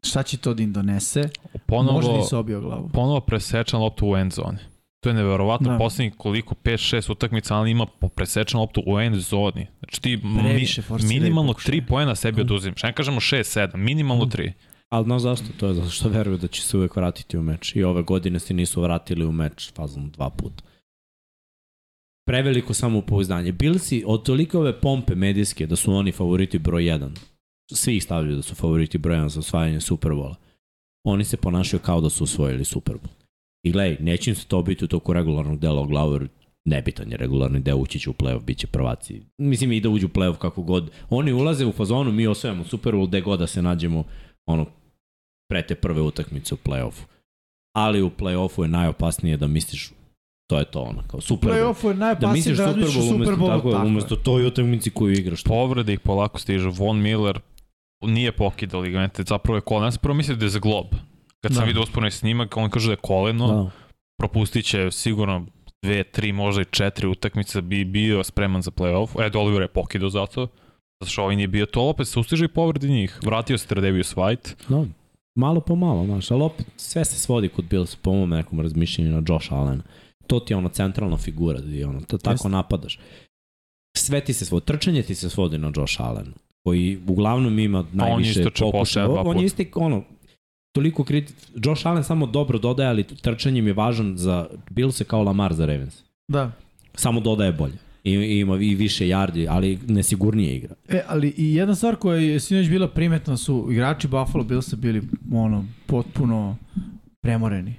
šta će to da im donese. Možda Ponovo, nisi obio glavu. ponovo presečan loptu u end zoni. To je neverovatno, Da. da. poslednjih koliko, 5-6 utakmica, ali ima presečan loptu u end zoni. Znači ti mi, Previše forsiraju minimalno pokušaje. 3 poena sebi oduzimaš. Ne kažemo 6-7, minimalno 3. Ali znaš zašto? To je zato što veruju da će se uvek vratiti u meč. I ove godine se nisu vratili u meč fazom dva puta. Preveliko samopouzdanje. Bili si od tolike ove pompe medijske da su oni favoriti broj 1. Svi ih stavljaju da su favoriti broj 1 za osvajanje Superbola. Oni se ponašaju kao da su osvojili Superbol. I gledaj, neće im se to biti u toku regularnog dela o glavu, jer nebitan je regularni deo, ući će u playoff, bit će prvaci. Mislim i da uđu u playoff kako god. Oni ulaze u fazonu, mi osvajamo Super Bowl, gde god da se nađemo, ono, pre te prve utakmice u play-offu. Ali u play-offu je najopasnije da misliš to je to ono, kao Super Bowl. Play-offu je Da najopasnije misliš da, Super Bowl Super umesto, Bowlu. tako, je, umesto toj utakmici koju igraš. Povrede ih polako stižu. Von Miller nije pokidao ligamente, zapravo je koleno. Ja sam prvo mislio da je zglob. Kad sam Da. vidio usporni snimak, on kaže da je koleno, da. Da. propustit će sigurno dve, tri, možda i četiri utakmice da bi bio spreman za playoff. Ed Oliver je pokidao zato. Zato što ovaj nije bio to, opet se ustiže i povredi njih. Vratio se Tredevius White. Da. Malo po malo, znaš, ali opet sve se svodi kod Bills po mom nekom razmišljenju na Josh Allen. To ti je ono centralna figura, i ono, to, tako Jeste. napadaš. Sve ti se svodi, trčanje ti se svodi na Josh Allen, koji uglavnom ima najviše pokušaja. On, on je isti, ono, toliko kriti... Josh Allen samo dobro dodaje, ali trčanjem je važan za Bills kao Lamar za Ravens. Da. Samo dodaje bolje. I, i ima i više yardi, ali nesigurnije igra. E, ali i jedna stvar koja je sinoć bila primetna su igrači Buffalo Billsa bili ono potpuno premoreni.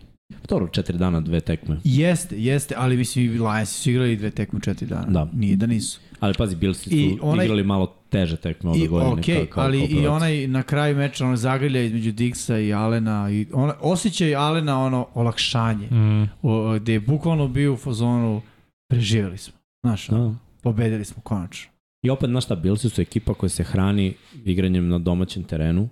Dobro, četiri dana, dve tekme. Jeste, jeste, ali mislim, Lions su igrali dve tekme četiri dana. Da. Nije da nisu. Ali pazi, Billsi su I onaj- igrali malo teže tekme ove godine. ok, kao, kao, ali kao i onaj na kraju meča, ono zagrlja između Dixa i Alena, i ona, osjećaj Alena ono olakšanje, Mm. o, gde je bukvalno bio u fazonu preživjeli smo. Znaš, Da. pobedili smo konačno. I opet, znaš šta, Billsi su ekipa koja se hrani igranjem na domaćem terenu,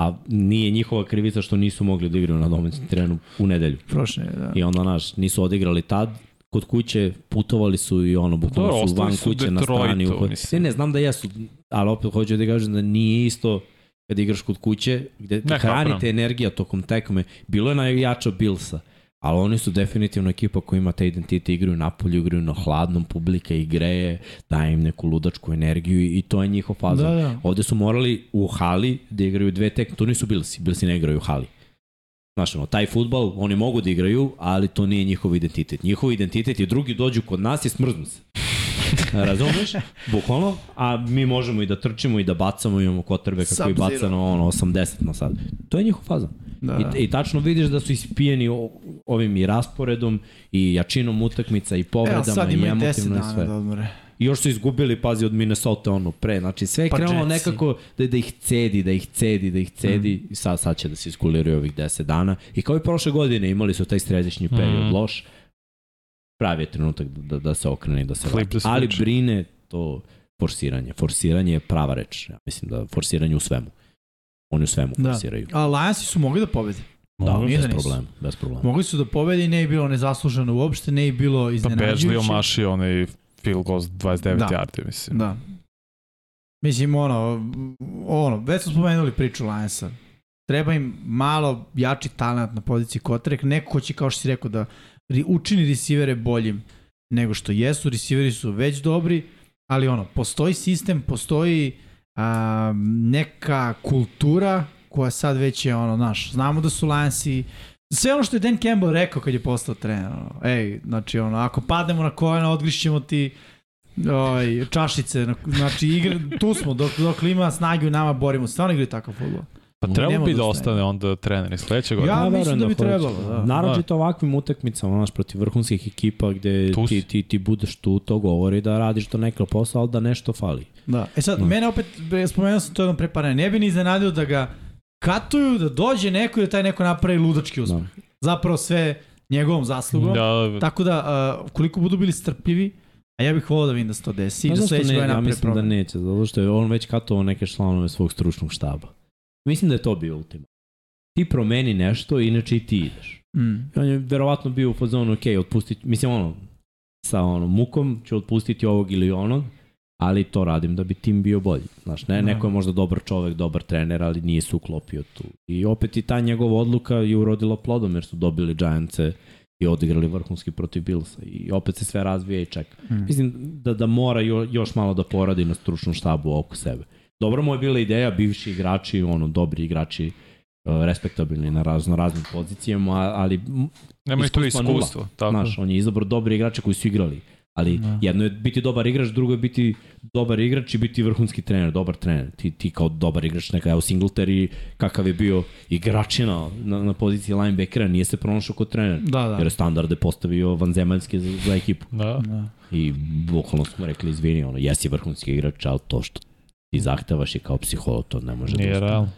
a nije njihova krivica što nisu mogli da igraju na domaćem terenu u nedelju. Prošle, da. I onda, znaš, nisu odigrali tad, kod kuće putovali su i ono, bukvalno su van kuće na Detroitu, strani. U... Ne, ne, znam da jesu, ali opet hoću da kažem da nije isto kad igraš kod kuće, gde Ne, hranite energija tokom tekme. Bilo je najjača Billsa, ali oni su definitivno ekipa koja ima te identitet, igraju napolju, igraju na hladnom, publika ih greje, daje im neku ludačku energiju i, i to je njihov fazon. Da, da. Ovde su morali u hali da igraju dve tekme, to nisu Billsi, Billsi ne igraju u hali. Znaš, ono, taj futbal, oni mogu da igraju, ali to nije njihov identitet. Njihov identitet je drugi dođu kod nas i smrznu se. Razumeš? Bukvalno. A mi možemo i da trčimo i da bacamo, imamo kotrbeka koji Sub-zero. baca na ono 80 na sad. To je njihov fazan. Da. I, I tačno vidiš da su ispijeni ovim i rasporedom i jačinom utakmica i povredama sad i imaju 10 emotivno i sve. da odmore. I još su izgubili, pazi, od Minnesota ono pre. Znači sve je Pa krenulo nekako da, da ih cedi, da ih cedi, da ih cedi. Mhm. I sad, sad će da se iskuliraju ovih 10 dana. I kao i prošle godine imali su taj središnji period Mhm. loš. Pravi je trenutak da, da, da se okrene i da se vrati. Ali brine to forsiranje. Forsiranje je prava reč. Ja mislim da forsiranje u svemu. Oni u svemu Da. forsiraju. A Lionsi su mogli da pobede. Da, Nije bez da problema. Bez problema. Mogli su da pobede i ne je bilo nezasluženo uopšte, ne je bilo Pa Bežli iznenađujuće. omašio onaj field goal s 29 Da. yardi, mislim. Da. Mislim, ono, ono, već smo spomenuli priču Lionsa. Treba im malo jači talent na poziciji kotrek, neko ko će, kao što si rekao, da učini resivere boljim nego što jesu. Resiveri su već dobri, ali ono, postoji sistem, postoji a, neka kultura koja sad već je ono, naš, znamo da su Lionsi sve ono što je Dan Campbell rekao kad je postao trener, ono, ej, znači ono, ako padnemo na kolena, odgrišćemo ti ovaj, čašice, na- znači igra, tu smo, dok, dok ima snage u nama, borimo stvarno igraju takav futbol. Pa trebalo Nema bi da da ostane onda trener i sledeće godine. Ja Ja mislim verujem da bi hoće. trebalo, da. Naročito ovakvim utakmicama, znaš, protiv vrhunskih ekipa gde Tu ti, ti, ti budeš tu, to govori da radiš to nekakav posao, ali da nešto fali. Da. E sad, Da. mene opet, spomenuo sam to jednom pre par dana, ne bi ni iznenadio da ga katuju, da dođe neko i da taj neko napravi ludački uspeh. Da. Zapravo sve njegovom zaslugom. Da, Tako da, uh, koliko budu bili strpljivi, a ja bih volao da vidim da se to desi Pa da zašto sledeće ja mislim da promene. neće, zato što je on već katovao neke članove svog stručnog štaba. Mislim da je to bio ultima. Ti promeni nešto, inače i ti ideš. Mm. On je verovatno bio u fazonu, ok, otpustiti, mislim ono, sa ono, mukom ću otpustiti ovog ili onog, ali to radim da bi tim bio bolji. Znaš, ne, Da. neko je možda dobar čovek, dobar trener, ali nije se uklopio tu. I opet i ta njegova odluka je urodila plodom, jer su dobili Giantse i odigrali vrhunski protiv Billsa. I opet se sve razvija i čeka. Mm. Mislim da, da mora jo, još malo da poradi na stručnom štabu oko sebe. Dobro mu je bila ideja, bivši igrači, ono, dobri igrači, uh, respektabilni na razno raznim pozicijama, ali nema nula. iskustvo. Tako. Znaš, on je izabrao dobre igrače koji su igrali. Ali Da. jedno je biti dobar igrač, drugo je biti dobar igrač i biti vrhunski trener, dobar trener. Ti, ti kao dobar igrač, neka evo Singletary, kakav je bio igračina na, na poziciji linebackera, nije se pronašao kod trener. Da, da. Jer je standarde postavio vanzemaljske za, za ekipu. Da. da. I bukvalno smo rekli, izvini, ono, jesi vrhunski igrač, ali to što ti zahtevaš je kao psiholog, to ne može da Nije ustane. realno.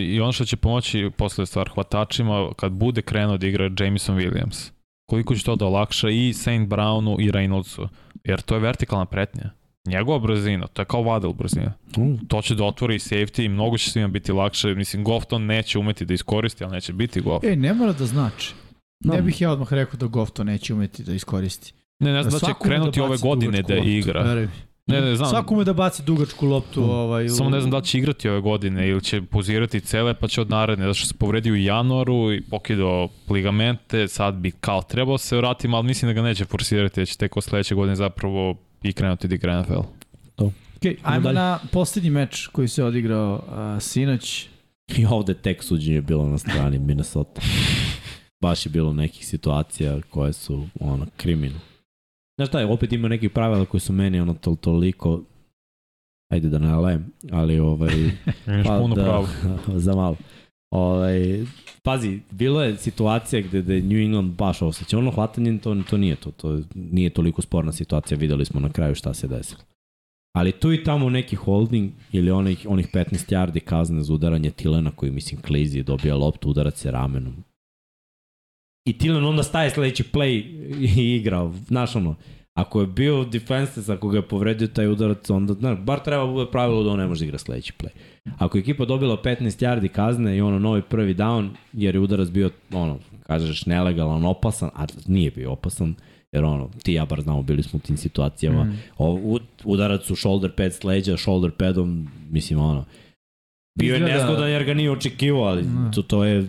I ono što će pomoći posle stvar hvatačima, kad bude krenuo da igra Jameson Williams, koliko će to da olakša i St. Brownu i Reynoldsu, jer to je vertikalna pretnja. Njegova brzina, to je kao Vadel brzina. Mm, To će da otvori i safety i mnogo će svima biti lakše. Mislim, Goff to neće umeti da iskoristi, ali neće biti Goff. E, ne mora da znači. Da. Ne bih ja odmah rekao da Goff to neće umeti da iskoristi. Ne, ne znam da će krenuti ove baci godine da igra. veruj mi. Ne, ne, znam. Svakome da baci dugačku loptu. Mm. Ovaj, u- Samo ne znam da li će igrati ove godine ili će pozirati cele pa će od naredne, zato što se povredio u januaru i pokidao ligamente, sad bi kao trebao se vratiti, ali mislim da ga neće forsirati, da će tek od sledeće godine zapravo i krenuti da igra NFL. Okay, ajmo dalje. na poslednji meč koji se odigrao uh, sinoć. I ovde tek suđenje bilo na strani Minnesota. Baš je bilo nekih situacija koje su ono kriminal. Znaš šta je, opet ima nekih pravila koji su meni ono tol, toliko ajde da ne lajem, ali ovaj Imaš puno da, pravo. za malo. Ovaj, pazi, bilo je situacija gde, gde New England baš osjeća. Ono hvatanje, to, to nije to. To nije toliko sporna situacija. Videli smo na kraju šta se desilo. Ali tu i tamo neki holding ili onih, onih 15 yardi kazne za udaranje Tilena koji mislim Klizi dobija loptu, udarac se ramenom. I Tilen onda staje sledeći play i igra. Znaš ono, ako je bio defenses, ako ga je povredio taj udarac, onda, znaš, bar treba bude pravilo da on ne može da igra sledeći play. Ako je ekipa dobila 15 yardi kazne i ono novi prvi down, jer je udarac bio, ono, kažeš, nelegalan, opasan, a nije bio opasan, jer ono, ti ja bar znamo, bili smo u tim situacijama. Mm. O, udarac u shoulder pad s leđa, shoulder padom, mislim, ono, bio je nezgodan jer ga nije očekivao, ali Mm. to, to je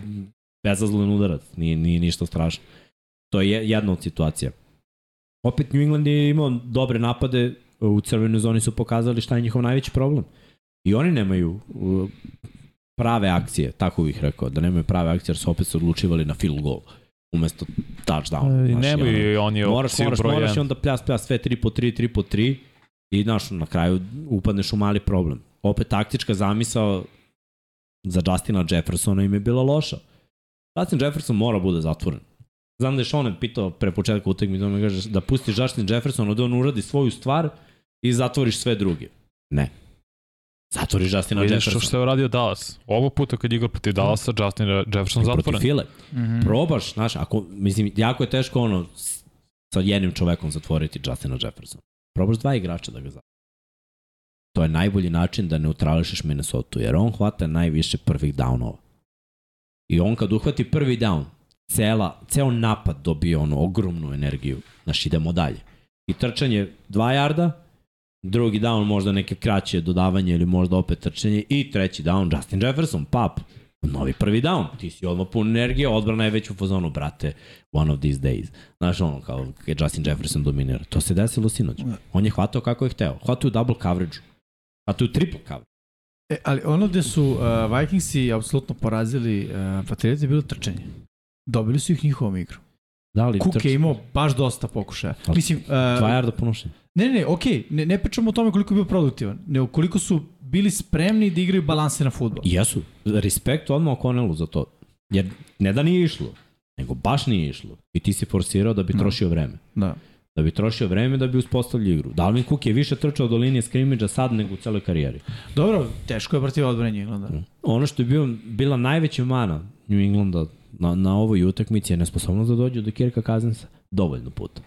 bezazlen udarac, nije, nije ništa strašno. To je jedna od situacija. Opet New England je imao dobre napade, u crvenoj zoni su pokazali šta je njihov najveći problem. I oni nemaju prave akcije, tako bih rekao, da nemaju prave akcije jer su opet se odlučivali na field goal umesto touchdown. E, Znaš, i Nemaju i oni moraš, moraš, broj moraš i 1. onda pljas, pljas, sve 3 po 3, 3 po 3 i znaš, na kraju upadneš u mali problem. Opet taktička zamisao za Justina Jeffersona im je bila loša. Justin Jefferson mora bude zatvoren. Znam da je Sean pitao pre početka utakmice, on mi kaže da pustiš Justin Jeffersona da on uradi svoju stvar i zatvoriš sve druge. Ne. Zatvoriš Justina Vidiš Jeffersona. što je uradio Dallas. Ovo puta kad igra protiv Dallasa, Justin Jefferson protiv zatvoren. File. Mm -hmm. Probaš, znaš, ako, mislim, jako je teško ono, sa jednim čovekom zatvoriti Justina Jeffersona. Probaš dva igrača da ga zatvori. To je najbolji način da neutrališeš Minnesota, jer on hvata najviše prvih downova. I on kad uhvati prvi down, cela, ceo napad dobije ono ogromnu energiju. Znaš, idemo dalje. I trčanje 2 jarda, drugi down možda neke kraće dodavanje ili možda opet trčanje i treći down Justin Jefferson, pap, novi prvi down, ti si odmah pun energije, odbrana je već u fazonu, brate, one of these days. Znaš ono, kao kad Justin Jefferson dominira. To se desilo sinoć. On je hvatao kako je hteo. Hvatao u double coverage Hvatao u triple coverage. E, ali ono gde su uh, Vikingsi apsolutno porazili uh, Patriots je bilo trčanje. Dobili su ih njihovom igru. Da li Cook je imao baš dosta pokušaja. Ali Mislim, uh, Dva jarda ponošenja. ne, ne, okej, ne, ne pričamo o tome koliko je bio produktivan, nego koliko su bili spremni da igraju balanse na futbol. Jesu. Respekt odmah O'Connellu za to. Jer ne da nije išlo, nego baš nije išlo. I ti si forsirao da bi Da. trošio vreme. Da. Da bi trošio vreme da bi uspostavljio igru. Dalvin Cook je više trčao do linije skrimidža sad nego u celoj karijeri. Dobro, teško je protiv odbrane Englanda. Ono što je bio, bila najveća mana New Englanda na, na ovoj utakmici je nesposobnost da dođu do Kirka Kazansa dovoljno puta.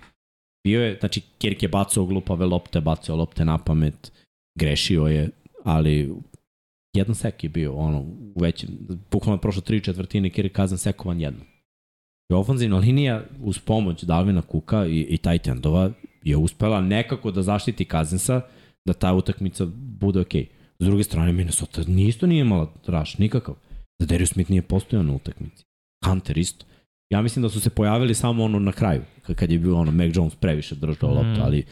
Bio je, znači Kirk je bacao glupave lopte, bacao lopte na pamet, grešio je, ali jedan sek je bio, ono, u većem, bukvalno prošlo tri četvrtine, Kirk Kazan sekovan jedno. I ofenzivna linija uz pomoć Dalvina Kuka i, i taj tendova je uspela nekako da zaštiti Kazansa da ta utakmica bude okej. S druge strane, Minnesota isto nije imala raš, nikakav. Da Darius Smith nije postojao na utakmici. Hunter isto. Ja mislim da su se pojavili samo ono na kraju, kad- je bio ono Mac Jones previše držao Mm. loptu, ali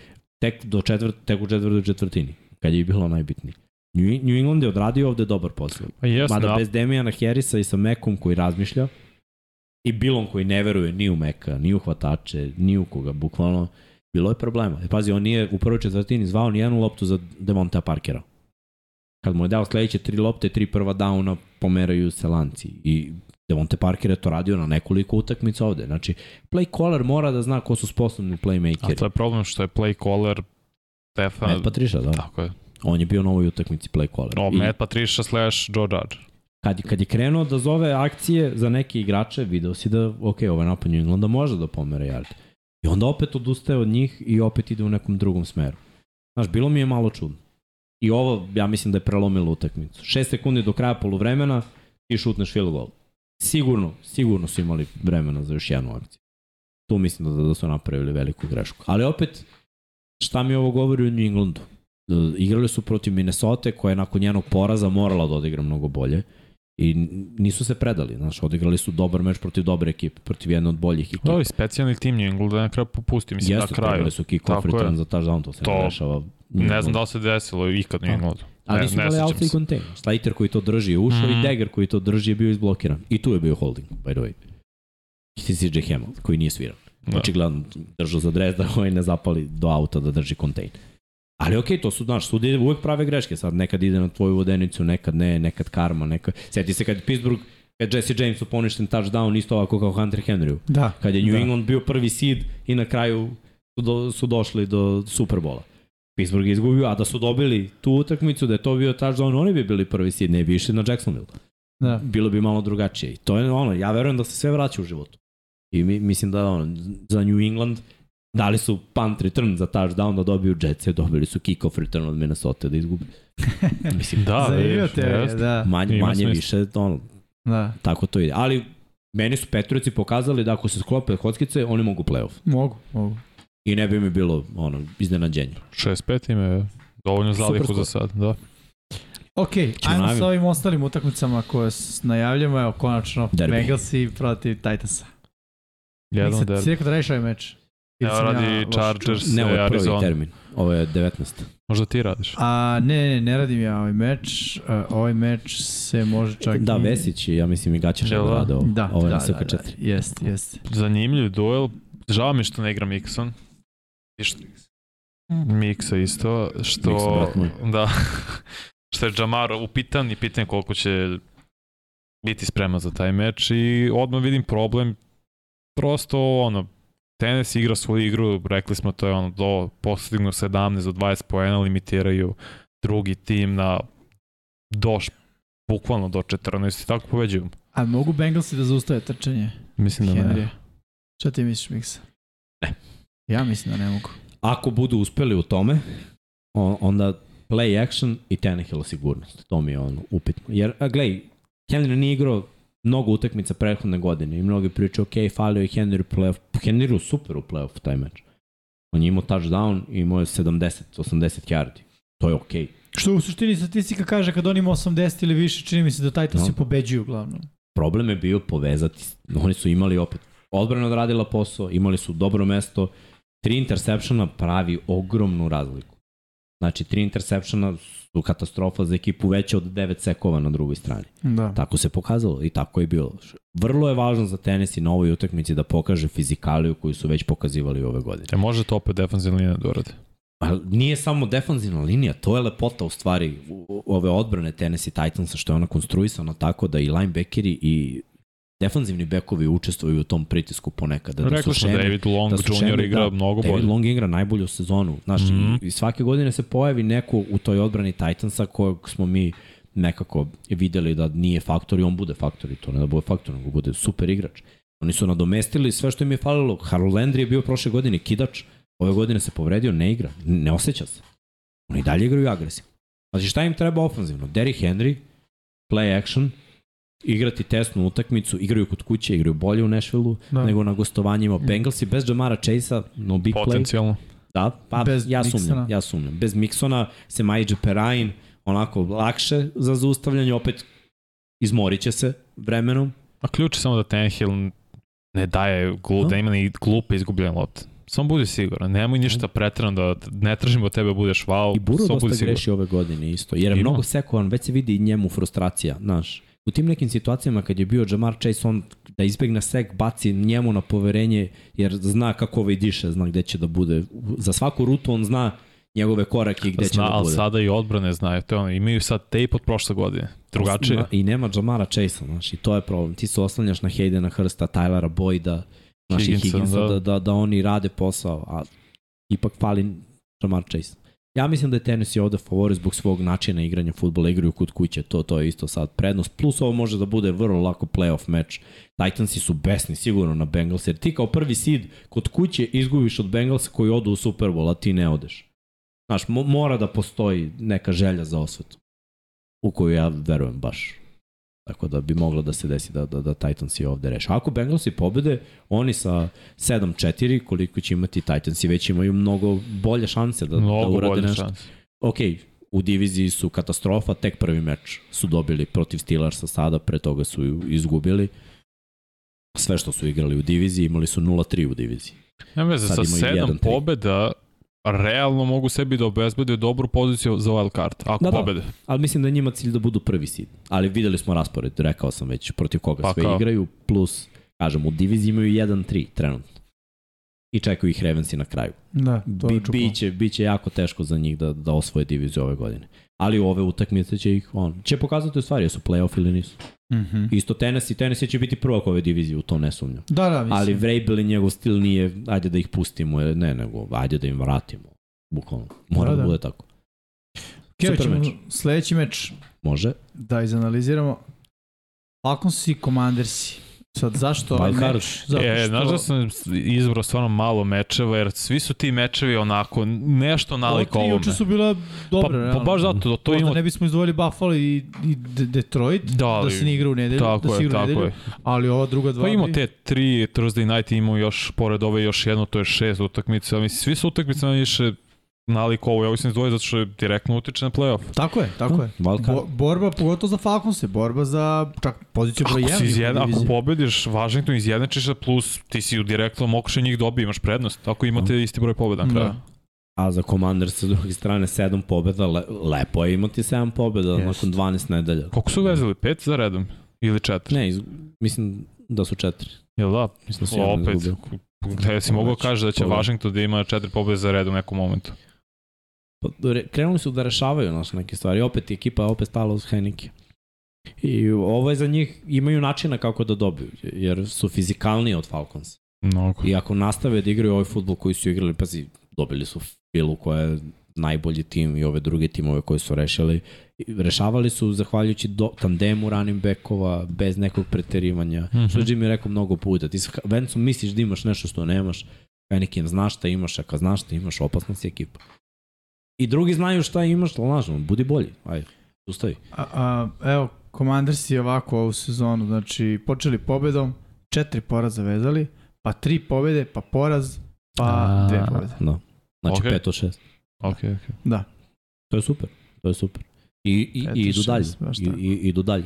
tek do četvrt, tek u četvrtoj četvrtini, kad je bilo najbitnije. New, New England je odradio ovde dobar posao. Pa jesno, Mada da, bez Demijana Harrisa i sa Mekom koji razmišlja i Bilom koji ne veruje ni u Meka, ni u hvatače, ni u koga, bukvalno bilo je problema. E, pazi, on nije u prvoj četvrtini zvao ni jednu loptu za Devonta Parkera. Kad mu je dao sledeće tri lopte, tri prva downa, pomeraju se lanci. I Devonte Parker je to radio na nekoliko utakmica ovde. Znači, play caller mora da zna ko su sposobni a playmakeri. to je problem što je play caller Stefan, Matt Patricia, da. tako je. On je bio na ovoj utakmici play caller. O, I- Matt Patricia slash Joe Judge. Kad, kad je krenuo da zove akcije za neke igrače, video si da, ok, ovaj napad New Englanda može da pomere yard. I onda opet odustaje od njih i opet ide u nekom drugom smeru. Znaš, bilo mi je malo čudno. I ovo, ja mislim da je prelomilo utakmicu. 6 sekundi do kraja poluvremena i šutneš field goal. Sigurno, sigurno su imali vremena za još jednu akciju. Tu mislim da, da su napravili veliku grešku. Ali opet, šta mi ovo govori o New Englandu? Igrali su protiv Minnesota koja je nakon njenog poraza morala da odigra mnogo bolje i nisu se predali, znaš, odigrali su dobar meč protiv dobre ekipe, protiv jedne od boljih ekipa. Ovi specijalni tim New England na kraju popusti, mislim Jeste, na kraju. trebali su kick-off je. return za touchdown, to se To- ne dešava. Ne znam da li se desilo ikad New A. Englandu. Ali nisu imali outside contain. Slater koji to drži je ušao Mhm. i Dagger koji to drži je bio izblokiran. I tu je bio holding, by the way. I CJ Hamel, koji nije sviran. Da. Očigledno držao za dres da ovaj ne zapali do auta da drži contain. Ali okej, okay, to su, znaš, sudije uvek prave greške. Sad nekad ide na tvoju vodenicu, nekad ne, nekad karma, nekad... Sjeti se kad je Pittsburgh kad Jesse Jamesu poništen touchdown isto ovako kao Hunter Henryu. Da. Kad je New Da. England bio prvi seed i na kraju su, do, su došli do Superbola. Pittsburgh je izgubio, a da su dobili tu utakmicu, da je to bio touchdown, oni bi bili prvi seed, ne bi išli na Jacksonville. Da. Bilo bi malo drugačije. I to je ono, ja verujem da se sve vraća u životu. I mi, mislim da ono, za New England dali su punt return za touchdown da dobiju Jetse, dobili su kick-off return od Minnesota da izgubi. mislim, Da, teorija, jeste. da. manje, Ima manje smisla. više, ono, Da. tako to ide. Ali meni su Petrovici pokazali da ako se sklope kockice, oni mogu playoff. Mogu, mogu. I ne bi mi bilo ono, iznenađenje. 6-5 im je dovoljno Super zalihu za sad, da. Ok, ajmo sa ovim ostalim utakmicama koje najavljamo. Evo, konačno, Derbi. Bengalsi protiv Titansa. Jedan Miksa, derbi. si rekao da radiš ovaj meč? Evo ja radi loš? Chargers Ne, ovo je prvi Arizona. termin. Ovo je 19. Možda ti radiš. A, ne, ne, ne radim ja ovaj meč. Uh, ovaj meč se može čak Da, i... Vesić i ja mislim i Gaćeš da da? rade ovo. Da, ovo je da, na da, da, SK4. jest, jest. Zanimljiv duel. Žao mi što ne igra Mixon. I što... Miksa isto. Što... Miksa, brat moj. Da. što je Jamar upitan i pitanje koliko će biti spreman za taj meč i odmah vidim problem prosto ono tenis igra svoju igru, rekli smo to je ono do postignu 17 do 20 poena, limitiraju drugi tim na do bukvalno do 14 i tako poveđuju. A mogu Bengalsi da zaustave trčanje Mislim da Henrya? ne. Šta ti misliš, Miksa? Ne. Ja mislim da ne mogu. Ako budu uspeli u tome, onda play action i Tannehill sigurnost. To mi je ono upitno. Jer, a, glej, Henry nije igrao mnogo utakmica prethodne godine i mnogi pričaju, ok, falio je Henry u playoff. Henry super u playoff taj meč. On je imao touchdown i imao je 70, 80 yardi. To je okej. Što u suštini statistika kaže kad on ima 80 ili više, čini mi se da Titansi No. pobeđuju uglavnom. Problem je bio povezati. Oni su imali opet odbrana odradila posao, imali su dobro mesto. Tri intersepšona pravi ogromnu razliku. Znači, tri intersepšona su katastrofa za ekipu veća od 9 sekova na drugoj strani. Da. Tako se pokazalo i tako je bilo. Vrlo je važno za tenis i na ovoj utakmici da pokaže fizikaliju koju su već pokazivali ove godine. E može to opet defensivna linija da urade. A nije samo defanzivna linija, to je lepota u stvari u- u- ove odbrane Tennessee Titansa, što je ona konstruisana tako da i linebackeri i defanzivni bekovi učestvuju u tom pritisku ponekada. Da su smo šeme, David Long da Jr. igra da, mnogo David bolje. Long igra najbolju sezonu. Znaš, mm Mhm. -hmm. i svake godine se pojavi neko u toj odbrani Titansa kojeg smo mi nekako videli da nije faktor i on bude faktor i to ne da bude faktor, nego bude super igrač. Oni su nadomestili sve što im je falilo. Harold Landry je bio prošle godine kidač, ove godine se povredio, ne igra, ne osjeća se. Oni i dalje igraju agresivno. Znači šta im treba ofanzivno? Derrick Henry, play action, igrati tesnu utakmicu, igraju kod kuće, igraju bolje u Nashvilleu Da. nego na gostovanjima. Bengalsi bez Jamara Chase-a, no big play. Potencijalno. Da, pa Bez ja Mixona. sumnjam, ja sumnjam. Bez Miksona se Majđe Perain onako lakše za zaustavljanje, opet izmorit će se vremenom. A ključ je samo da Tannehill ne daje glu, No. da ima ni glupe izgubljene lopte. Samo budi siguran, nemoj ništa pretrano da ne tražimo od tebe da budeš wow, I Buro dosta greši ove godine isto, jer je Ima. mnogo sekovan, već se vidi i njemu frustracija, znaš. U tim nekim situacijama kad je bio Jamar Chase, on da izbegne sek, baci njemu na poverenje, jer zna kako ovaj diše, zna gde će da bude. Za svaku rutu on zna njegove korake i gde će Zna, da ali bude. sada i odbrane znaju, to ono, imaju sad tape od prošle godine. Drugačije. Zna- I nema Jamara Chase-a, znaš, i to je problem. Ti se oslanjaš na Haydena Hrsta, Tylera Boyda, znaš, Higginsa, Higginsa, da. da, da, da oni rade posao, a ipak fali Jamar Chase. Ja mislim da je Tennessee ovde favorit zbog svog načina igranja futbola, igraju kod kuće, to, to je isto sad prednost. Plus ovo može da bude vrlo lako playoff meč. Titansi su besni sigurno na Bengals, jer ti kao prvi seed kod kuće izgubiš od Bengalsa koji odu u Super Bowl, a ti ne odeš. Znaš, mo mora da postoji neka želja za osvetu u koju ja verujem baš. Tako da bi moglo da se desi da, da, da Titansi ovde reše. Ako Bengalsi pobede, oni sa 7-4, koliko će imati Titansi, već imaju mnogo bolje šanse da, da Mnogo urade bolje nešto. šanse. Ok, u diviziji su katastrofa, tek prvi meč su dobili protiv Steelersa sada, pre toga su izgubili. Sve što su igrali u diviziji, imali su 0-3 u diviziji. Nema veze, sa imaju sedam 1-3. pobeda realno mogu sebi da obezbede dobru poziciju za wild card, ako Da, da. pobede. Ali mislim da je njima cilj da budu prvi seed. Ali videli smo raspored, rekao sam već protiv koga Pa sve kao? igraju, plus, kažem, u diviziji imaju 1-3 trenutno. I čekaju ih Ravensi na kraju. Da, to Bi, je čupo. biće, biće jako teško za njih da, da osvoje diviziju ove godine. Ali ove utakmice će ih, on, će pokazati u stvari, jesu playoff ili nisu. Mhm. Isto Tennessee, Tennessee će biti prvak ove divizije, u to ne sumnjam. Da, da, mislim. Ali Vrabel i njegov stil nije, ajde da ih pustimo, ne, nego ajde da im vratimo. Bukvalno. Mora Da, da, da. bude tako. Super ćemo meč. sledeći meč Može. da izanaliziramo. Falcons i Commandersi. Sad, zašto ovaj card. meč? Zato E, znaš da sam izbrao stvarno malo mečeva, jer svi su ti mečevi onako nešto nalik Ova tri ovome. juče su bila pa, pa realno. baš zato, da to ima... ne bismo izdvojili Buffalo i, i De- Detroit, Da, da, ali- se ne igra u nedelju, Tako da se je, igra u nedelju, je. ali ova druga dva... Pa ima bi- te tri Thursday night, imamo još, pored ove još jedno, to je šest utakmica. Mislim, svi su utakmice na više nalik ovo. Ja ovo sam izdvojio zato što je direktno utiče na playoff. Tako je, tako je. Wild card. Bo, borba, pogotovo za Falconse, borba za čak poziciju broj 1. Ako, izjedna, ako pobediš Washington, izjednačiš se, plus ti si u direktnom okušaju njih dobije, imaš prednost. Ako imate isti broj pobeda na kraju. Da. A za Commanders sa druge strane 7 pobjeda, le, lepo je imati 7 pobjeda Jest. nakon 12 nedelja. Koliko su vezali? Pet za redom? Ili četiri? Ne, iz, mislim da su 4. Jel da? Mislim da su jedno Opet, izgubili. gde si mogao Već, kaže da će. Washington da ima četiri pobede za redom u nekom momentu. Pa, re- krenuli su da rešavaju naš neke stvari. Opet ekipa je opet stala uz Heineke. I ovo je za njih, imaju načina kako da dobiju, jer su fizikalniji od Falcons. Mnogo. I ako nastave da igraju ovaj futbol koji su igrali, pazi, dobili su Filu koja je najbolji tim i ove druge timove koje su rešili. Rešavali su zahvaljujući do, tandemu running backova, bez nekog preterivanja. Mm. -hmm. Što je Jimmy rekao mnogo puta. Ti sa Vencom misliš da imaš nešto što nemaš, Heineken znaš šta imaš, a kad znaš šta imaš, opasna si ekipa. I drugi znaju šta imaš, ali znaš, budi bolji. Ajde, ustavi. A, a, evo, Commandersi ovako ovu sezonu, znači počeli pobedom, četiri poraza vezali, pa tri pobede, pa poraz, pa A. dve pobede. Da. Znači Ok. okay. 5 od 6. Ok, ok. Da. To je super. To je super. I, i, Pet i i idu šest, dalje. I, i, idu dalje.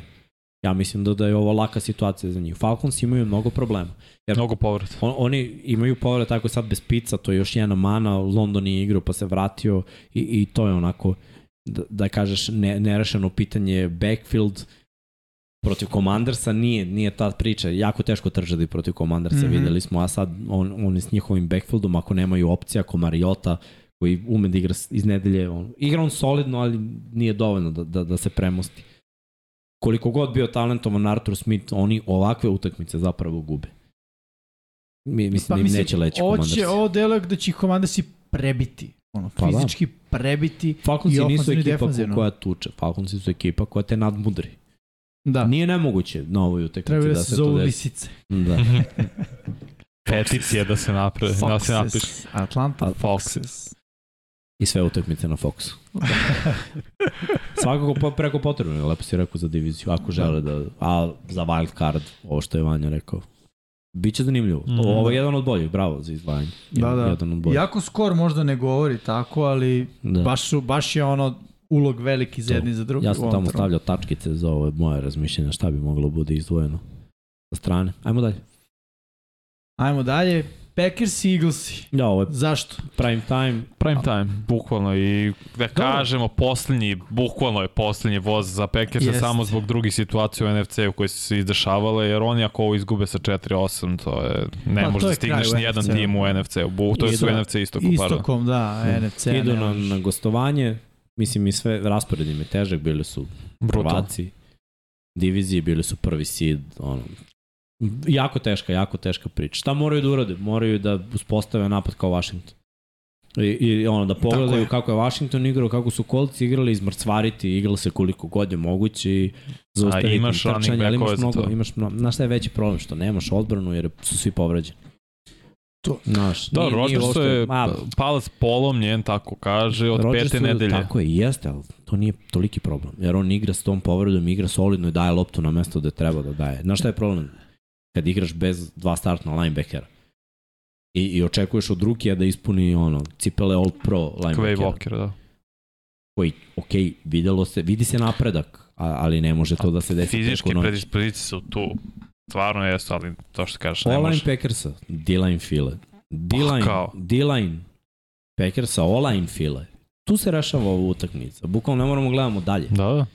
Ja mislim da, da je ovo laka situacija za njih. Falcons imaju mnogo problema. Jer Mnogo povrat. on, oni imaju povred tako sad bez pica, to je još jedna mana, London je igrao pa se vratio i, i to je onako da, da kažeš ne, nerešeno pitanje backfield protiv Commandersa nije, nije ta priča. Jako teško tržati protiv Commandersa, mm. -hmm. videli smo, a sad on, oni s njihovim backfieldom, ako nemaju opcija, ako Mariota, koji ume da igra iz nedelje, on, igra on solidno, ali nije dovoljno da, da, da se premosti. Koliko god bio talentovan Arthur Smith, oni ovakve utakmice zapravo gube. Mi, mislim pa, da im neće leći ovo Commanders. će, ovo deluje da će ih Commandersi prebiti. Ono, Pa da. fizički prebiti. I Falconsi nisu ofenzivno i koja tuče. Falconsi su ekipa koja te nadmudri. Da, Nije nemoguće na ovoj utakmici treba da, da se to desi. lisice. Da. Peticija da se napravi, da se napiše. Foxes. Atlanta Foxes. Foxes. I sve utakmice na Foxu. Svakako preko potrebno, lepo si rekao za diviziju, ako žele da, a za wild card, ovo što je Vanja rekao. Biće zanimljivo. Mm. Ovo je jedan od boljih, bravo za izdvajanje. Da, da. Jedan od boljih. Iako skor možda ne govori tako, ali Da. baš, su, baš je ono ulog veliki za jedni za drugi. Ja sam tamo stavljao tačkice za ove moje razmišljenja šta bi moglo bude izdvojeno sa strane. Ajmo dalje. Ajmo dalje. Packers i Eaglesi. Ja, ovo je Zašto? prime time. Prime time, bukvalno i da kažemo poslednji, bukvalno je poslednji voz za Packers Jeste. samo zbog drugih situacija u NFC-u koje su se izdešavale, jer oni ako ovo izgube sa 4-8, to je, ne Pa, da je stigneš ni jedan tim u NFC-u, to je su NFC istoku, pardon. Istokom, da, NFC. Idu na, na gostovanje, mislim i sve, raspored im je težak, bili su Brutal. prvaci, diviziji, bili su prvi seed, ono, jako teška, jako teška priča. Šta moraju da urade? Moraju da uspostave napad kao Washington. I, i ono, da pogledaju je. kako je Washington igrao, kako su kolci igrali, izmrcvariti, igrali se koliko god je moguće i zaustaviti imaš im running trčanje, ali imaš mnogo, to. imaš mnogo, znaš šta je veći problem, što nemaš odbranu jer su svi povređeni. To. Znaš, Da, nije- nije Rodgers uopšte- je ma, palac polomljen, tako kaže, od Rodgersu, pete nedelje. Tako je, jeste, ali to nije toliki problem. Jer on igra s tom povredom, igra solidno i daje loptu na mesto gde treba da daje. Znaš šta je problem? Kad igraš bez dva startna linebackera i, i očekuješ od Rukija da ispuni ono, cipele All Pro Quay linebackera, Walker, da. koji, ok, videlo se, vidi se napredak, a, ali ne može to da se desi Fizički predispozicije su tu. Stvarno jesu, ali to što kažeš, ne Online može. Packersa, D-line file. D-line? D-line Packersa, online file. Tu se rešava ova utakmica. Bukvalno ne moramo gledamo dalje. Da, da.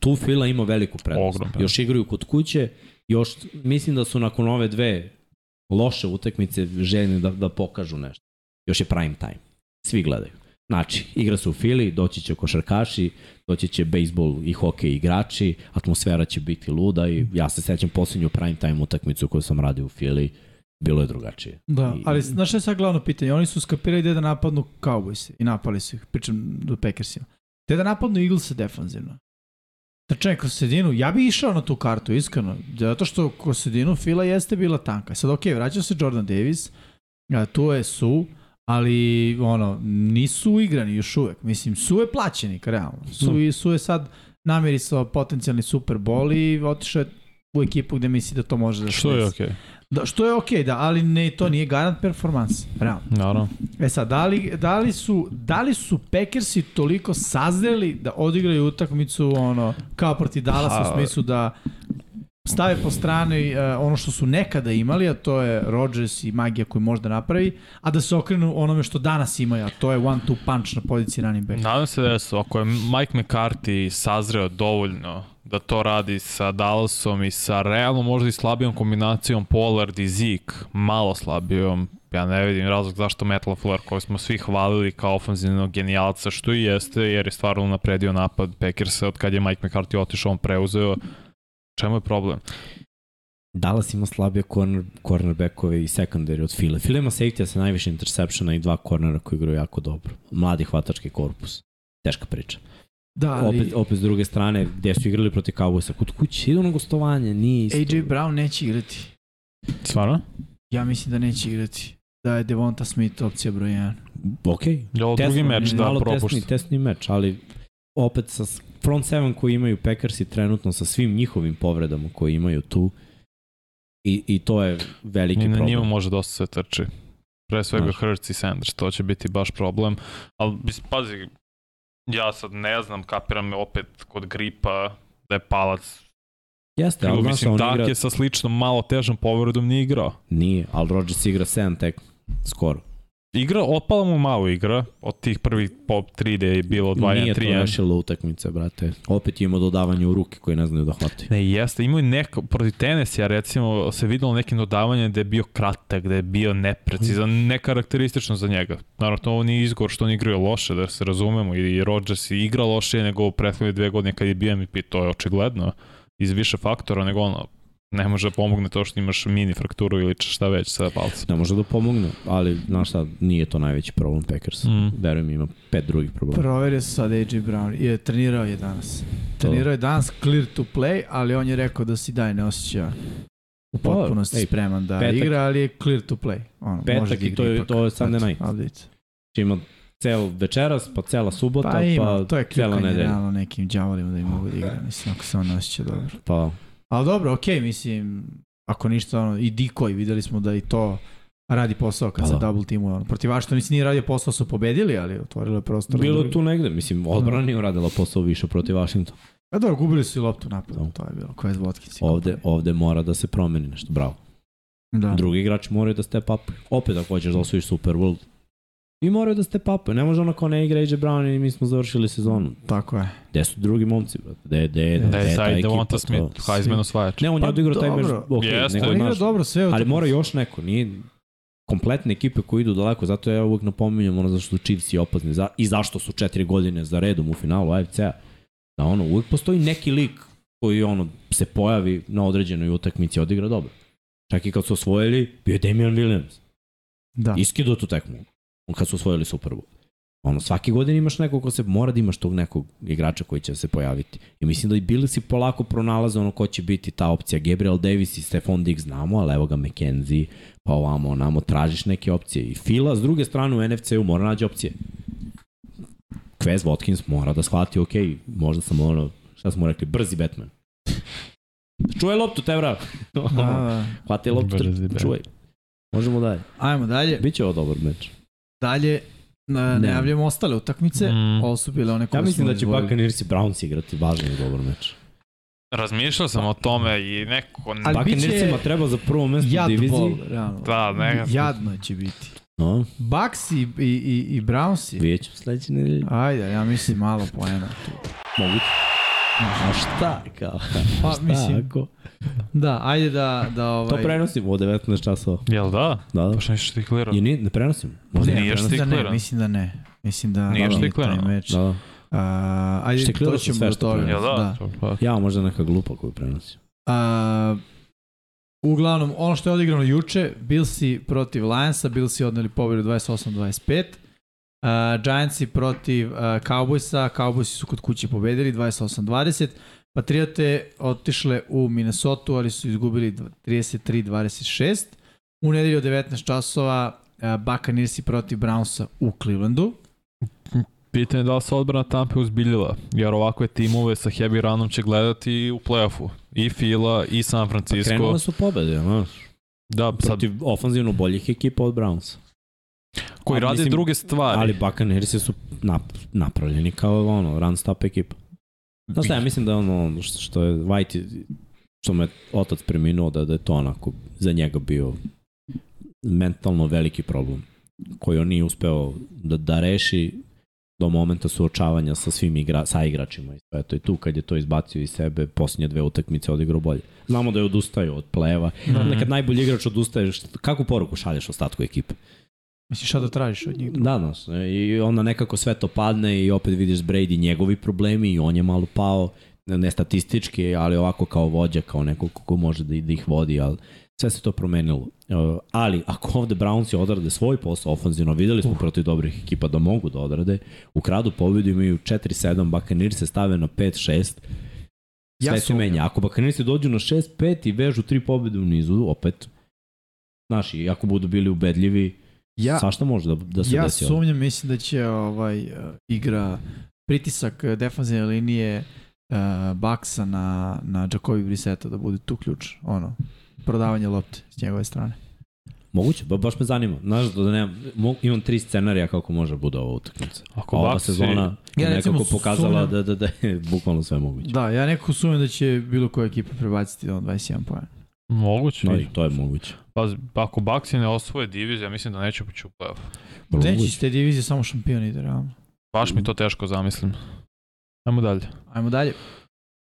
tu Fila ima veliku prednost. Prednost. Još igraju kod kuće, još mislim da su nakon ove dve loše utakmice željni da, da pokažu nešto. Još je prime time. Svi gledaju. Znači, igra se u Fili, doći će košarkaši, doći će bejsbol i hokej igrači, atmosfera će biti luda i ja se sećam posljednju prime time utakmicu koju sam radio u Fili, bilo je drugačije. Da, I- ali znaš šta je sad glavno pitanje? Oni su skapirali gde da napadnu Cowboys i napali su ih, pričam do Packersima. Gde da napadnu Eagles defanzivno. Trčanje kroz sredinu, ja bih išao na tu kartu, iskreno. Zato što kroz sredinu fila jeste bila tanka. Sad, ok, vraća se Jordan Davis, a, tu je Su, ali ono, nisu igrani još uvek. Mislim, Su je plaćenik, realno. Su, i Su je sad namirisao potencijalni Super Bowl i otišao je u ekipu gde misli da to može da se Što je okej. Da, što je okej, da, ali ne, to nije garant performans, realno. Naravno. E sad, da li, da li, su, da li su Packersi toliko sazreli da odigraju utakmicu ono, kao protiv Dallasa u Pa- smislu da stave po strani uh, ono što su nekada imali, a to je Rodgers i magija koju možda napravi, a da se okrenu onome što danas imaju, a to je one-two punch na poziciji running back. Nadam se da su, ako je Mike McCarthy sazreo dovoljno da to radi sa Dallasom i sa realno možda i slabijom kombinacijom Pollard i Zeke, malo slabijom, ja ne vidim razlog zašto Matt LaFleur, koji smo svi hvalili kao ofenzivnog genijalca, što i jeste, jer je stvarno napredio napad Packersa od kad je Mike McCarthy otišao, on preuzeo. Čemu je problem? Dallas ima slabije corner, cornerbackove i secondary od File. File ima safety sa najviše interseptiona i dva cornera koji igraju jako dobro. Mladi hvatački korpus. Teška priča. Da, ali Opet, opet s druge strane, gde su igrali protiv Cowboysa, kod kuće, idu na gostovanje, nije isto. AJ Brown neće igrati. Stvarno? Ja mislim da neće igrati. Da je Devonta Smith opcija broj 1. Ok, Je ovo drugi meč da propušta? tesni, tesni meč, ali opet sa front seven koji imaju Packersi trenutno sa svim njihovim povredama koji imaju tu i, i to je veliki I na problem. njima može dosta se trči. Pre svega Znaš. Hurts i Sanders, to će biti baš problem. Ali, pazi, ja sad ne znam, kapiram me opet kod gripa da je palac. Jeste, ali znaš, on igra, je sa sličnom malo težom povredom nije igrao. nije, ali Rodgers igra 7 tek, skoro. Igra, otpala mu malo igra, od tih prvih pop 3 gde je bilo 2 Nije 1 to 3 rešilo utakmice, brate. Opet ima dodavanje u ruke koje ne znaju da hvataju. Ne, jeste, imaju neko, protiv Tennessee, recimo, se videlo nekim dodavanjem da je bio kratak, da je bio neprecizan, nekarakteristično za njega. Naravno, to ovo nije izgovor što on igraju loše, da se razumemo, i Rodgers i igra loše nego u prethodne dve godine kad je bio MVP, to je očigledno, iz više faktora, nego ono, ne može da pomogne to što imaš mini frakturu ili šta već sa palcem. Ne može da pomogne, ali znaš šta, nije to najveći problem Packers. Mm. Verujem, ima pet drugih problema. Proverio se sad AJ Brown. Je, trenirao je danas. Trenirao je danas clear to play, ali on je rekao da si daj ne osjeća u Pa, potpunosti ej, spreman da petak- igra, ali je clear to play. Ono, Petak može da i to je- to je Sunday Eto, night. ali vidite. Znači ima cel večeras, pa cela subota, Pa pa, ima, to je cela klikanje nedelja. realno nekim džavolima da im mogu da igra, mislim, ako se on ne osjeća dobro. Pa, Ali dobro, okej, mislim, ako ništa, ono, i Dikoj, videli smo da i to radi posao kad Pa se da. double teamuje. Ono. Protiv Aštona nisi nije radio posao, su pobedili, ali otvorilo je prostor. bilo drugi. je tu negde, mislim, odbrana nije uradila posao više protiv Washington. A dobro, gubili su i loptu napad, Da. to je bilo, Quest Watkins. Ovde, ovde mora da se promeni nešto, bravo. da. Drugi igrači moraju da step up. Opet ako hoćeš da osvojiš Super World. I moraju da step up. Ne može ono kao ne igra AJ Brown i mi smo završili sezonu. Tako je. Gde su drugi momci, brate? Gde, gde, Da gde Da je je ta ekipa? Devonta Smith, Heisman osvajač. Ne, on je Pa odigrao taj meč, ok, Jeste. On igra dobro sve. ali mora još neko, nije kompletne ekipe koji idu daleko, zato ja uvek napominjem ono zašto su Chiefs i opazni za, i zašto su četiri godine za redom u finalu AFC-a. Da ono, uvek postoji neki lik koji ono se pojavi na određenoj utakmici i odigra dobro. Čak i kad su osvojili, bio je Damian Williams. Da. Iskido tu tekmu. On kad su osvojili Super Bowl. Ono, svaki godin imaš nekog ko se, mora da imaš tog nekog igrača koji će se pojaviti. I mislim da i bili si polako pronalaze ono ko će biti ta opcija. Gabriel Davis i Stefan Diggs znamo, ali evo ga McKenzie, pa ovamo, onamo, tražiš neke opcije. I Fila, s druge strane u NFC-u mora nađe opcije. Quez Watkins mora da shvati, ok, možda sam ono, šta smo rekli, brzi Batman. Čuvaj loptu, te vrat. Da, da. Hvati loptu, Brzi čuvaj. Možemo dalje. Ajmo dalje. Biće ovo dobar meč. Dalje, na, Ne. najavljamo ostale utakmice. Mm. Ovo su bile one koje Ja mislim da će. Buccaneers i Browns igrati važan i dobar meč. Razmišljao sam o tome i neko... Ali Buccaneersima biće treba za prvo mesto u diviziji. bol, realno. Da, ne, Jadno će biti. No, Bucks i, i, i, i Brownsi. vidjet ćemo sledeće nedelje. Ajde, ja mislim malo poena tu. Moguće. A šta? Kao, Pa, šta mislim, ako? Da, ajde da, da ovaj... To prenosimo u 19 časova. Jel da? Da, da. Baš nešto štiklirao. I ni, ne prenosimo. Možda Ne, Nije mislim da ne, štiklirano. mislim da ne. Mislim da Nije da, štiklirano. Da, da. A, ajde, Štiklirao to ćemo sve do toga. Jel da? da. Pa, Ja, možda neka glupa koju prenosim. A, uglavnom, ono što je odigrano juče, Billsi protiv Lionsa, Billsi odneli pobedu 28-25. Uh, Giantsi protiv uh, Cowboysa, Cowboysi su kod kuće pobedili 28-20. Patriote otišle u Minnesota, ali su izgubili 33-26. U nedelju od 19 časova uh, Buccaneersi protiv Brownsa u Clevelandu. Pitanje je da li se odbrana Tampe uzbiljila, jer ovakve timove sa heavy runom će gledati u play-offu. I Fila, i San Pa Francisco. krenule su pobede, znaš. da, sad, Protiv ofanzivno boljih ekipa od Browns. koji ali rade mislim- druge stvari. Ali Buccaneersi su nap, napravljeni kao ono, run stop ekipa. Znaš šta, ja mislim da ono što, je White, što me otac preminuo, da, da je to onako za njega bio mentalno veliki problem koji on nije uspeo da, da reši do momenta suočavanja sa svim igra, sa igračima i sve to. I tu kad je to izbacio iz sebe, posljednje dve utakmice odigrao bolje. Znamo da je odustao od pleva. Mm. Nekad najbolji igrač odustaje, kakvu poruku šalješ ostatku ekipe? Misliš šta da tražiš od njih? Da, i onda nekako sve to padne i opet vidiš Brady njegovi problemi i on je malo pao, ne statistički, ali ovako kao vođa, kao neko ko može da, da ih vodi, ali sve se to promenilo. Uh, ali ako ovde Brownsi odrade svoj posao ofanzivno, videli smo uh. protiv dobrih ekipa da mogu da odrade, ukradu pobedu imaju 4-7, Buccaneers se stave na 5-6, sve Ja se menja. Ako Buccaneers dođu na 6-5 i vežu tri pobede u nizu, opet, znaš, i ako budu bili ubedljivi, Ja, svašta može da, da se ja desi. sumnjam, mislim da će ovaj uh, igra pritisak uh, defanzivne linije uh, Baksa na, na Jacobi Brisseta da bude tu ključ, ono, prodavanje lopte s njegove strane. Moguće, ba, baš me zanima. Znaš da nemam, mo, imam tri scenarija kako može bude ova utakmica. Ako Ova Bucks i- sezona Ja nekako pokazala sumnjam- da, da, da je bukvalno sve moguće. Da, ja nekako sumnjam da će bilo koja ekipa prebaciti on 21 poena. Moguće. No, i to je moguće. Pa, ako Bucks i ne osvoje diviziju, ja mislim da neće ući u play-off. Neće moguće. iz te divizije samo šampion ide, realno. Baš mi to teško zamislim. Ajmo dalje. Ajmo dalje.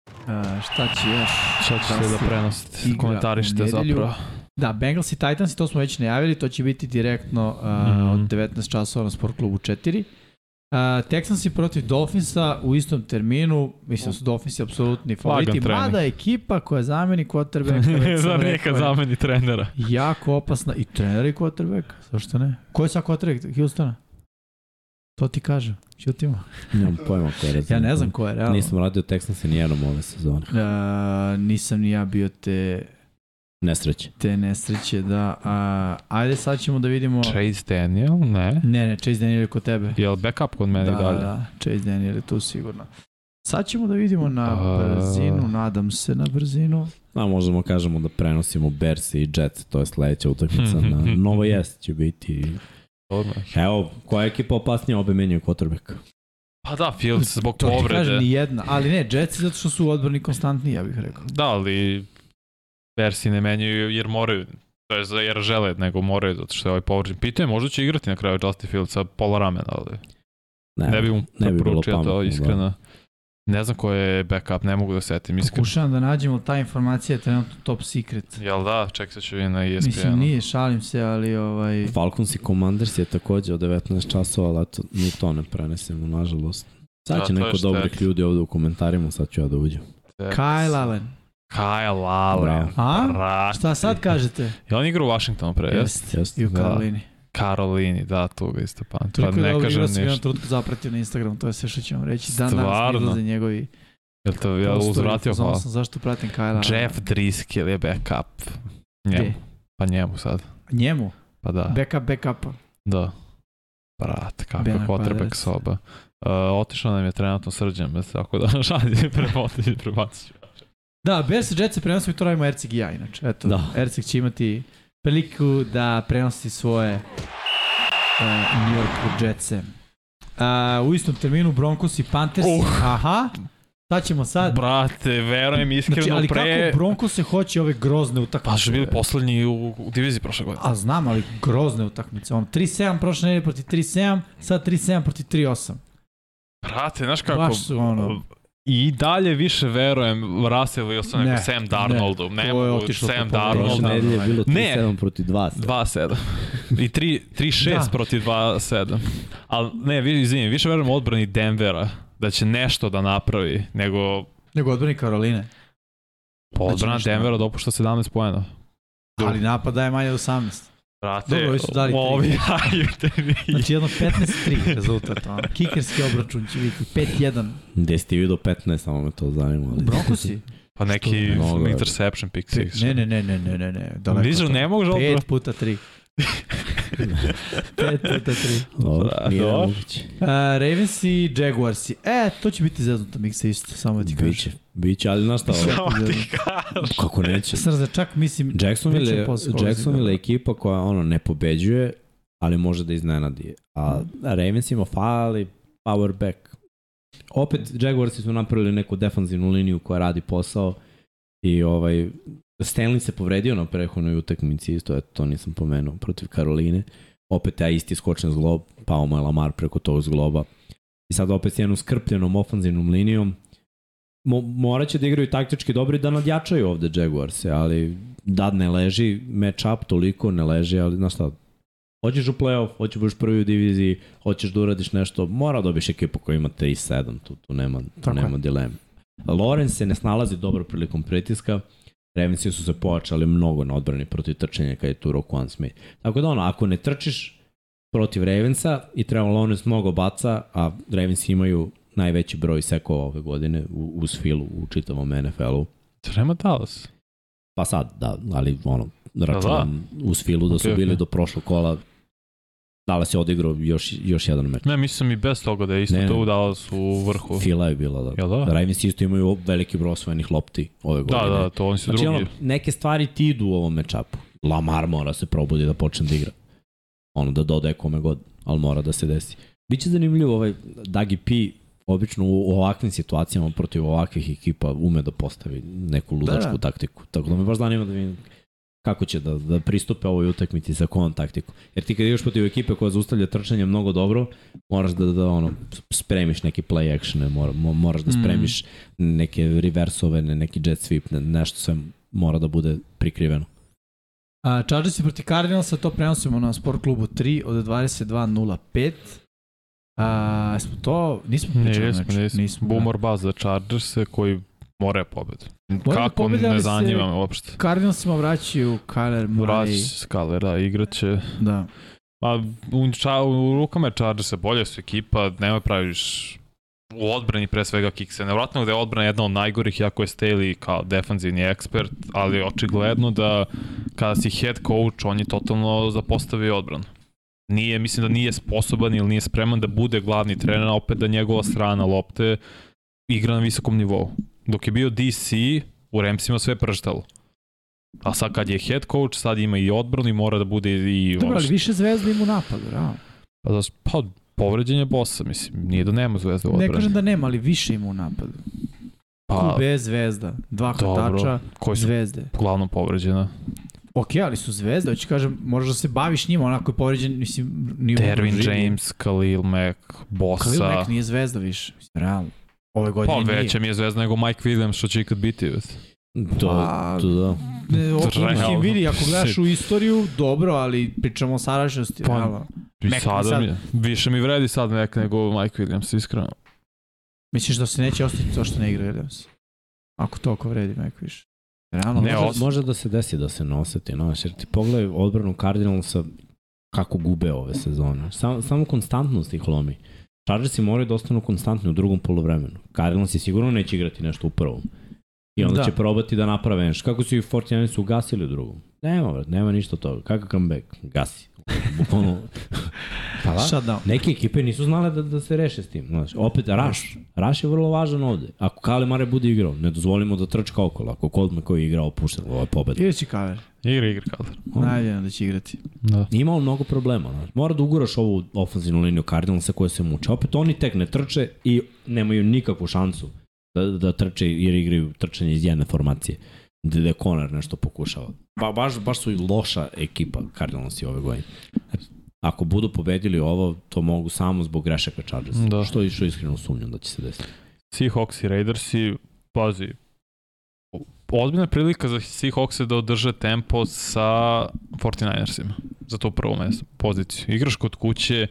Uh, šta će još? Šta ćete Da da prenosite? Komentarište zapravo. Da, Bengals i Titans, to smo već najavili, to će biti direktno uh, Mhm. od 19 časova na Sport klubu 4. Uh, Texansi protiv Dolphinsa u istom terminu, mislim da su Dolphinsi apsolutni favoriti, mada ekipa koja zameni Zar rekao, nekad je zameni trenera? jako opasna i trener i quarterback, zašto ne? Ko je sad quarterback Houstona? To ti kažem, ćutimo. Nemam pojma ko je recimo. Ja ne znam ko je, realno. Nisam radio Texanse nijednom ove sezone. Uh, nisam ni ja bio te, Nesreće. te nesreće, da. Uh, ajde sad ćemo da vidimo... Chase Daniel? Ne. Ne, ne, Chase Daniel je kod tebe. Je li backup kod mene da, i dalje? da, Chase Daniel je tu sigurno. Sad ćemo da vidimo na A- brzinu, nadam se na brzinu. A možemo kažemo da prenosimo Bears i Jets, to je sledeća utakmica na Novo Jest će biti. Odmah. Evo, koja je ekipa opasnija, obe menjaju quarterbacka. Pa da, Fields zbog To ti kažem, povrede. ni jedna. Ali ne, Jetsi zato što su odbrani konstantni, ja bih rekao. Da, ali Bersi ne menjaju jer moraju. To je za jer žele, nego moraju, zato što je ovaj povređen. Pitanje, možda će igrati na kraju Justin Fields sa pola ramena, ali Ne, ne bi mu ne bi bilo pametno, to da. iskreno. Ne znam ko je backup, ne mogu da setim iskreno. Pokušavam da nađem, ali ta informacija je trenutno top secret. Jel da? Ček sad ću vidjeti na ESPN. Mislim, nije, šalim se, ali ovaj... Falcons i Commanders je takođe od 19 časova, ali eto, ni to ne prenesemo, nažalost. Sad Da, će to je neko dobrih ljudi ovde u komentarima, sad ću ja da uđem. Kyle Allen. Kyle Allen. Bravo. A? Brate. Šta sad kažete? Je on igra u Washingtonu pre, jes? Jeste. Jeste, I u da. Karolini. Karolini, da, tu ga isto pa. Pa Toliko je ne kažem igra sam jedan ništa. trenutku zapratio na Instagram, to je sve što ću vam reći. Dan danas mi Stvarno? njegovi Jel to ja uzvratio znao hvala? sam zašto pratim Kyle Allen. Jeff Driscoll je backup. Njemu. Gde? Pa njemu sad. Njemu? Pa da. Backup, backupa. Da. Brate, kakva quarterback soba. Uh, otišao nam je trenutno srđan, tako da šalje prepoti, prebacit ću. Da, Bears i Jets se prenosimo i to radimo Erceg i ja, inače. Eto, Da. Erceg će imati priliku da prenosi svoje uh, New York Jetse. Uh, u istom terminu Broncos i Panthers. Uh. Aha. Šta ćemo sad? Brate, verujem iskreno Znači, ali pre... kako Broncos se hoće ove grozne utakmice? Pa su bili poslednji u, u diviziji prošle godine. A znam, ali grozne utakmice. On 3-7 prošle nedelje protiv 3-7, sad 3-7 protiv 3-8. Brate, znaš kako... Baš su ono... I dalje više verujem Russell Wilson nego Ne, Sam Darnoldu. Ne, to je mogu, otišlo Sam. Darnold. Nedelje je bilo Ne. 3-7 protiv 2. 2-7. I 3 3-6 Da. protiv 2-7. Ali ne, vi, izvinim, više verujem odbrani Denvera da će nešto da napravi nego Nego odbrani Karoline. pa odbrana ništa Denvera dopušta 17 poena. Ali napad daje manje od 18. Brate, Dobro, ovi su dali tri. ovi mi. Znači jedno 15-3 rezultat. Ono. Kikerski obračun će biti 5-1. Gde ste vidio 15, samo me to zanima. Ali... Broncosi? Pa neki je. interception pick six. Ne, ne, ne, ne, ne, ne, ne. Daleko toga. ne možeš odbrana. 5 puta 3. 5 puta 3. Dobro, Da, nije dobro. moguće. Ravens i Jaguarsi. E, to će biti zeznuta miksa isto, samo da ti kažem. Biće, biće, ali znaš šta, ovo- Samo ti kažem. kako neće. Sam za čak mislim... Jacksonville, je, Jacksonville si je ekipa koja ono ne pobeđuje, ali može da iznenadi. A Ravensima fali power back. Opet Jaguarsi su napravili neku defanzivnu liniju koja radi posao i ovaj Stanley se povredio na prehodnoj utakmici, isto eto, to nisam pomenuo, protiv Karoline. Opet taj isti skočen zglob, pao mu je Lamar preko tog zgloba. I sad opet s jednom skrpljenom ofanzivnom linijom. Mo, morat će da igraju taktički dobro i da nadjačaju ovde Jaguarse, ali da ne leži match up toliko, ne leži, ali znaš šta, hoćeš u playoff, hoćeš budeš prvi u diviziji, hoćeš da uradiš nešto, mora dobiš ekipu koja ima 3-7, tu, tu nema, tu Tako nema dileme. Lorenz se ne snalazi dobro prilikom pritiska, Ravensi su se pojačali mnogo na odbrani protiv trčanja kad je tu Rokuan Smith. Tako da ono, ako ne trčiš protiv Ravensa i treba Lorenz mnogo baca, a Ravensi imaju najveći broj sekova ove godine u, uz filu u čitavom NFL-u. To nema Dallas. Pa sad, da, ali ono, računam uz filu da su Ok, ok. bili do prošlog kola Dallas je odigrao još, još jedan meč. Ne, mislim i bez toga da je isto Ne, ne. to u Dallas u vrhu. Fila je bila, da. Jel da? Ravens isto imaju veliki broj osvojenih lopti ove Da, godine. da, to oni su Znači, drugi. ono, neke stvari ti idu u ovom mečapu. Lamar mora se probudi da počne da igra. Ono, da dodaje kome god, ali mora da se desi. Biće zanimljivo, ovaj Dagi P obično u, u ovakvim situacijama protiv ovakvih ekipa ume da postavi neku ludačku Da, da. taktiku. Tako da me baš zanima da vidim kako će da, da pristupe ovoj utakmici sa kojom taktiku. Jer ti kad igraš protiv ekipe koja zaustavlja trčanje mnogo dobro, moraš da, da ono, spremiš neki play actione, mora, mo- moraš da Mm. spremiš neke reversove, ne, neki jet sweep, ne, nešto sve mora da bude prikriveno. A, Chargersi proti Cardinalsa, to prenosimo na Sport klubu 3 od 22.05. A, smo to, nismo pričali Nismo, znači, nismo. nismo. Boomer Buzz za Chargers koji moraju pobedu. da Kako pobede, ali ne se- zanima me uopšte. Cardinalsima vraćaju Kyler Murray. Vraći Skaler, da, igraće. Da. A u, ča, u rukama je Chargersa bolje su ekipa, nemoj praviš u odbrani pre svega kikse. Nevratno da je odbrana jedna od najgorih, jako je Staley kao defanzivni ekspert, ali očigledno da kada si head coach, on je totalno zapostavio odbranu. Nije, mislim da nije sposoban ili nije spreman da bude glavni trener, opet da njegova strana lopte igra na visokom nivou. Dok je bio DC, u Ramsima sve prštalo. A sad kad je head coach, sad ima i odbranu i mora da bude i... Dobro, ali više zvezda ima u napadu, realno. Pa, da, pa povređen je bossa, mislim. Nije da nema zvezde u Ne odbrani. kažem da nema, ali više ima u napadu. pa, Kube, zvezda, dva hvatača, koji su zvezde. uglavnom povređena. Ok, ali su zvezde, hoću kažem, možeš da se baviš njima, onako je povređen, mislim, nije Dervin. James, Khalil Mack, Bossa. Khalil Mack nije zvezda više, mislim, realno. Ove Pa godine nije. veća mi je zvezda nego Mike Williams što će ikad biti. već. To, Pa, to da. Ne, ok, Realno. mislim, vidi, ako gledaš u istoriju, dobro, ali pričamo o sadašnjosti, Pa, realno. I sada sad- mi. Više mi vredi sad Mack nego Mike Williams, iskreno. Misliš da se neće ostati to što ne igra Williams? Ako toliko vredi Mac više. Realno, Ne, može, os- može da se desi da se ne oseti, znaš, jer ti pogledaj odbranu Cardinalsa kako gube ove sezone. Samo, samo konstantnost ih lomi. Chargersi moraju da ostanu konstantni u drugom polovremenu. Cardinalsi sigurno neće igrati nešto u prvom. I onda Da. će probati da naprave nešto. Kako su i 49 ugasili u drugom? Nema, brat, nema ništa od toga. Kakav comeback? Gasi. Bukvalno. pa da. shutdown. Neke ekipe nisu znale da, da se reše s tim. Znaš, opet, Rush. Rush je vrlo važan ovde. Ako Kale Mare bude igrao, ne dozvolimo da trčka okolo. Ako Colt koji je igrao, opušten, ovo je pobeda. Igraći kaver. Igra, igra Kalder. Najavljeno da će igrati. Da. Ima on mnogo problema. Znaš. Mora da uguraš ovu ofenzivnu liniju Cardinalsa koja se muče. Opet oni tek ne trče i nemaju nikakvu šansu da, da trče jer igraju trčanje iz jedne formacije. Da Conor nešto pokušava. Ba, baš, baš su i loša ekipa Cardinalsi ove godine. Ako budu pobedili ovo, to mogu samo zbog grešaka Chargersa. Da. Što, što iskreno sumnjam da će se desiti. Seahawks i Raidersi, pazi, ozbiljna prilika za Seahawks da održe tempo sa 49ersima za to prvo mesto, poziciju. Igraš kod kuće,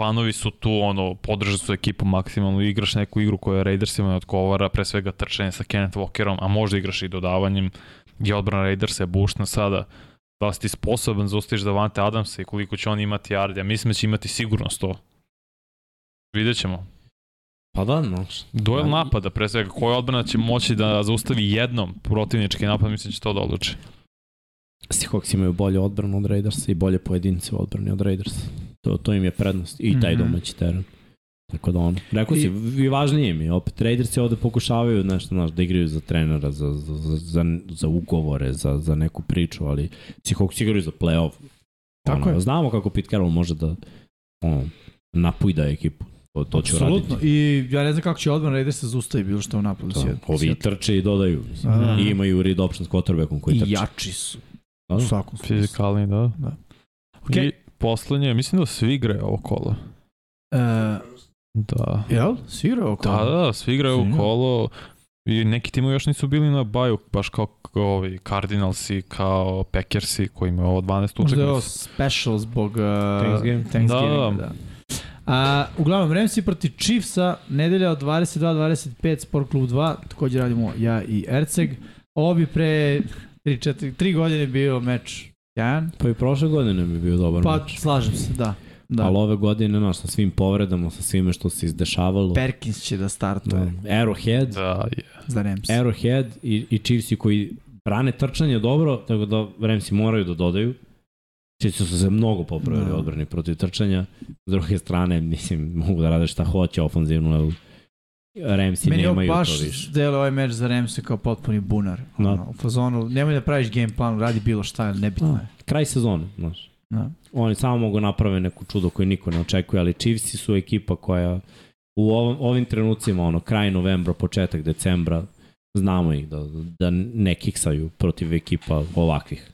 fanovi su tu, ono, podržaju su ekipu maksimalno, igraš neku igru koja Raidersima ne odgovara, pre svega trčanje sa Kenneth Walkerom, a možda igraš i dodavanjem, je odbrana Raidersa je bušna sada, da li si ti sposoban da ostaviš Davante Adamsa i koliko će on imati yardi, ja mislim da će imati sigurno 100. Vidjet ćemo. Pa da, znaš. Duel Da. napada, pre svega, koja odbrana će moći da zaustavi jednom protivnički napad, mislim da će to da odluči. Seahawks imaju bolje odbranu od Raidersa i bolje pojedince u odbrani od Raidersa. To, to im je prednost. I taj Mhm. domaći teren. Tako da ono, rekao si, I- i važnije mi, opet Raidersi ovde pokušavaju nešto, znaš, da igraju za trenera, za, za, za, za, za ugovore, za, za neku priču, ali Seahawks igraju za playoff. Tako ono, je. Znamo kako Pete Carroll može da ono, napujda ekipu. To, to će uraditi. Apsolutno. I ja ne znam kako će odbrana Raidersa zaustavi bilo što u napadu. Ovi trče i dodaju. Mislim. I imaju read option s quarterbackom koji I trče. jači su. Da, U da. svakom smislu. Fizikalni, da. Okej. I poslednje, mislim da svi igraju ovo kolo. E, Da. jel? Svi igraju ovo Da, kolo? da, svi igraju Svi u igraju. kolo i neki timovi još nisu bili na baju, baš kao, kao ovi Cardinalsi, kao Packersi koji imaju ovo 12 Možda je ovo utakmica. special zbog uh, Thanksgiving. Thanksgivinga, Da. da. A, uglavnom, Ramsey proti Chiefsa, nedelja od 22-25, Sport Klub 2, takođe radimo ja i Erceg. Ovo bi pre 3, 4, 3 godine bio meč Jajan. Pa i prošle godine bi bio dobar Pa, meč. slažem se, da. Da. Ali ove godine, znaš, sa svim povredama, sa svime što se izdešavalo. Perkins će da startuje Da. Arrowhead, Da, je. za Rams. Arrowhead i, i Chiefsi koji brane trčanje dobro, tako da Ramsi moraju da dodaju. Chiefsi su se mnogo popravili Da. da. odbrani protiv trčanja. S druge strane, mislim, mogu da rade šta hoće ofanzivno, ali Ramsi Meni nemaju baš to više. delo ovaj meč za Ramse kao potpuni bunar. Da. Ono, u fazonu, nemoj da praviš game plan, radi bilo šta, nebitno Da. je. Kraj sezone, znaš. Da. Oni samo mogu naprave neku čudo koju niko ne očekuje, ali Chiefsi su ekipa koja u ovom, ovim trenucima, ono, kraj novembra, početak decembra, znamo ih da, da ne kiksaju protiv ekipa ovakvih.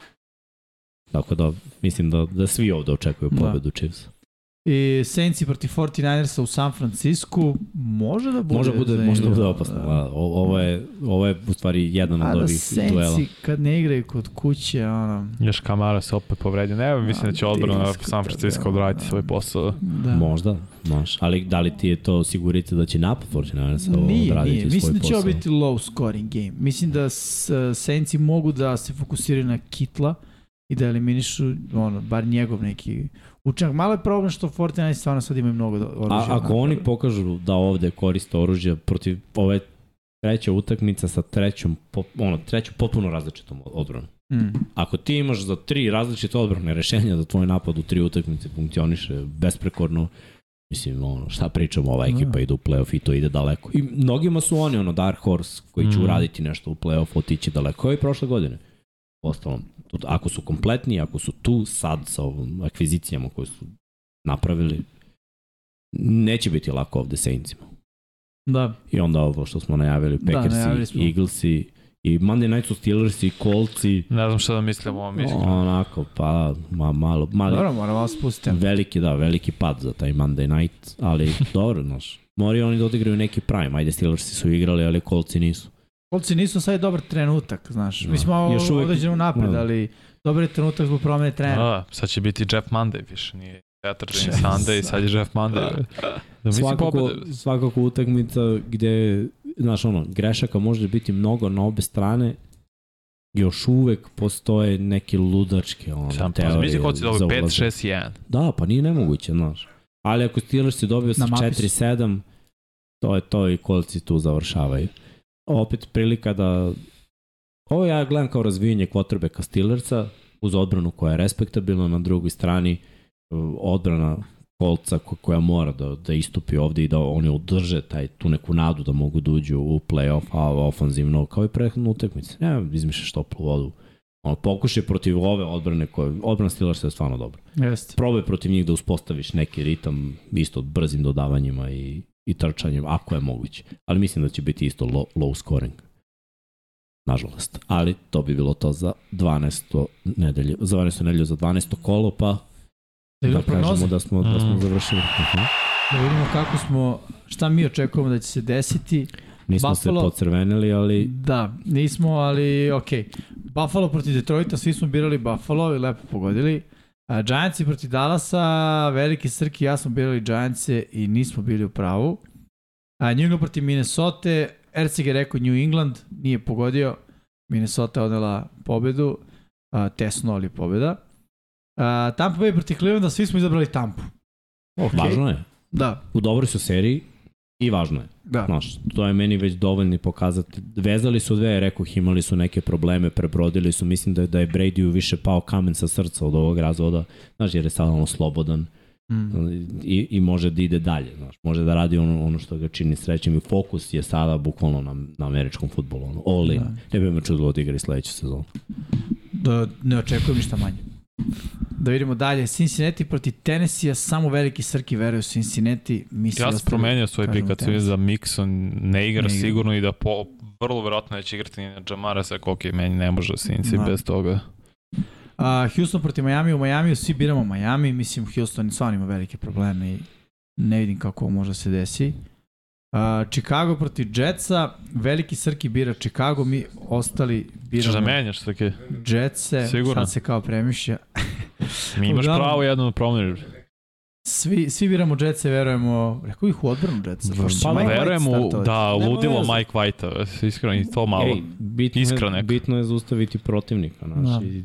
Tako da, mislim da, da svi ovde očekuju Da. pobedu Chiefs. I Saintsi protiv 49ersa u San Francisco može da bude Može bude, može da bude opasno. Da. O, ovo, je, ovo je u stvari jedan A od da ovih duela. Saintsi kad ne igraju kod kuće, ono, Još Kamara se opet povredio. Ne, mislim da će odbrana San Francisco odraditi svoj posao. da. Možda, možda. Ali da li ti je to sigurite da će napad 49ersa Nije, odraditi nije. svoj Mislim da će ovo biti low scoring game. Mislim da s, Saintsi mogu da se fokusiraju na Kitla i da eliminišu ono, bar njegov neki učinak. Malo je problem što 49 stvarno sad imaju mnogo oružja. A, ako oni pokažu da ovde koriste oružje protiv ove treća utakmica sa trećom, ono, trećom potpuno različitom odbranom. Mm. Ako ti imaš za tri različite odbrane rešenja da tvoj napad u tri utakmice funkcioniše besprekorno, mislim, ono, šta pričamo, ova ekipa Da. ide u playoff i to ide daleko. I mnogima su oni, ono, Dark Horse, koji će Mm. uraditi nešto u playoff, otići daleko, kao i prošle godine. Ostalom, ako su kompletni, ako su tu sad sa ovom akvizicijama koje su napravili, neće biti lako ovde Saintsima. Da, I onda ovo što smo najavili, Da, Packersi, najavili smo. Eaglesi, i Monday Night su Steelersi, Coltsi, Ne znam šta da mislim o ovom iskreno. onako, pa ma, malo, mali, dobro, moram vas spustiti. veliki, da, veliki pad za taj Monday Night, ali dobro, znaš, moraju oni da odigraju neki prime, ajde Steelersi su igrali, ali Coltsi nisu. Kolci nisu sad dobar trenutak, znaš. Da. Mi smo ovo Još uvek- određeno napred, da. ali dobar je trenutak zbog promene trenera. Da, sad će biti Jeff Monday više, nije Saturday, ni Jeff Sunday, sad je Jeff Monday. Da mislim svakako, pobede. svakako utakmica gde, znaš, ono, grešaka može biti mnogo na obe strane, još uvek postoje neke ludačke ono, Sam pa, teorije. mislim da ovo za 5, ulazak. 6, 1. Da, pa nije nemoguće, znaš. Ali ako Steelers si dobio sa Na mapi su. 4-7, to je to i kolci tu završavaju. Opet prilika da... Ovo ja gledam kao razvijenje kvotrbeka Steelersa uz odbranu koja je respektabilna, na drugoj strani uh, odbrana kolca ko- koja mora da, da istupi ovde i da oni održe taj, tu neku nadu da mogu da uđu u playoff, a ofanzivno, kao i prethodnu utakmicu. Ne, izmišljaš toplu vodu. Ono, pokušaj protiv ove odbrane koje, odbrana Steelersa je stvarno dobra Jeste. probaj protiv njih da uspostaviš neki ritam isto brzim dodavanjima i, i trčanjem, ako je moguće. Ali mislim da će biti isto low, low scoring. Nažalost. Ali to bi bilo to za 12. nedelju, za 12. nedelju za 12. kolo, pa Da da, prognoze, kažemo da smo, da smo Mm. završili. Uh -huh. da vidimo kako smo, šta mi očekujemo da će se desiti. Nismo Buffalo- se pocrvenili, ali Da, nismo, ali okej. Buffalo protiv Detroita, svi smo birali Buffalo i lepo pogodili. A, Giantsi protiv Dallasa, veliki Srki, ja smo birali Giantse i nismo bili u pravu. A, New England protiv Minnesota, Erceg je rekao New England, nije pogodio. Minnesota odnela pobedu, a, tesno ali pobeda. A, Tampa Bay protiv Clevelanda, svi smo izabrali Tampu. Okay. važno je. Da, U dobroj su seriji i važno je. da. Znaš, to je meni već dovoljni pokazati. Vezali su dve, rekoh, imali su neke probleme, prebrodili su. Mislim da je, da je Brady više pao kamen sa srca od ovog razvoda. Znaš, jer je sad ono slobodan Mm. i, i može da ide dalje. Znaš, može da radi ono, ono što ga čini srećem i fokus je sada bukvalno na, na američkom futbolu. Ono, all in. Da. Ne bi me čudilo da igra i sledeću sezonu. Da ne očekujem ništa manje. Da vidimo dalje. Cincinnati protiv Tennessee, samo veliki Srki veruju u Cincinnati. Mi se Ja sam ostali- promenio svoj pik kad sam da Mixon ne igra Ne igra. sigurno i da po, vrlo verovatno neće igrati ni na Jamara sa ok, meni ne može Cincy Da. bez toga. A, Houston protiv Miami, u Miami svi biramo Miami, mislim Houston stvarno ima velike probleme i ne vidim kako može da se desi. Chicago protiv Jetsa, veliki Srki bira Chicago, mi ostali Češ da biramo menjaš tako Jetse, Sigurno. sad se kao premišlja. Mi imaš Uglavnom- pravo jedno da promeniš. Svi, svi biramo Jetse, verujemo, rekao ih u odbranu Jetsa. Pa Mike White verujem u, startovati. da, Nema ludilo veze. Mike White-a, iskreno i to malo. Ej, bitno, Iskra je, neka. bitno je zaustaviti protivnika. Znaš, Da. i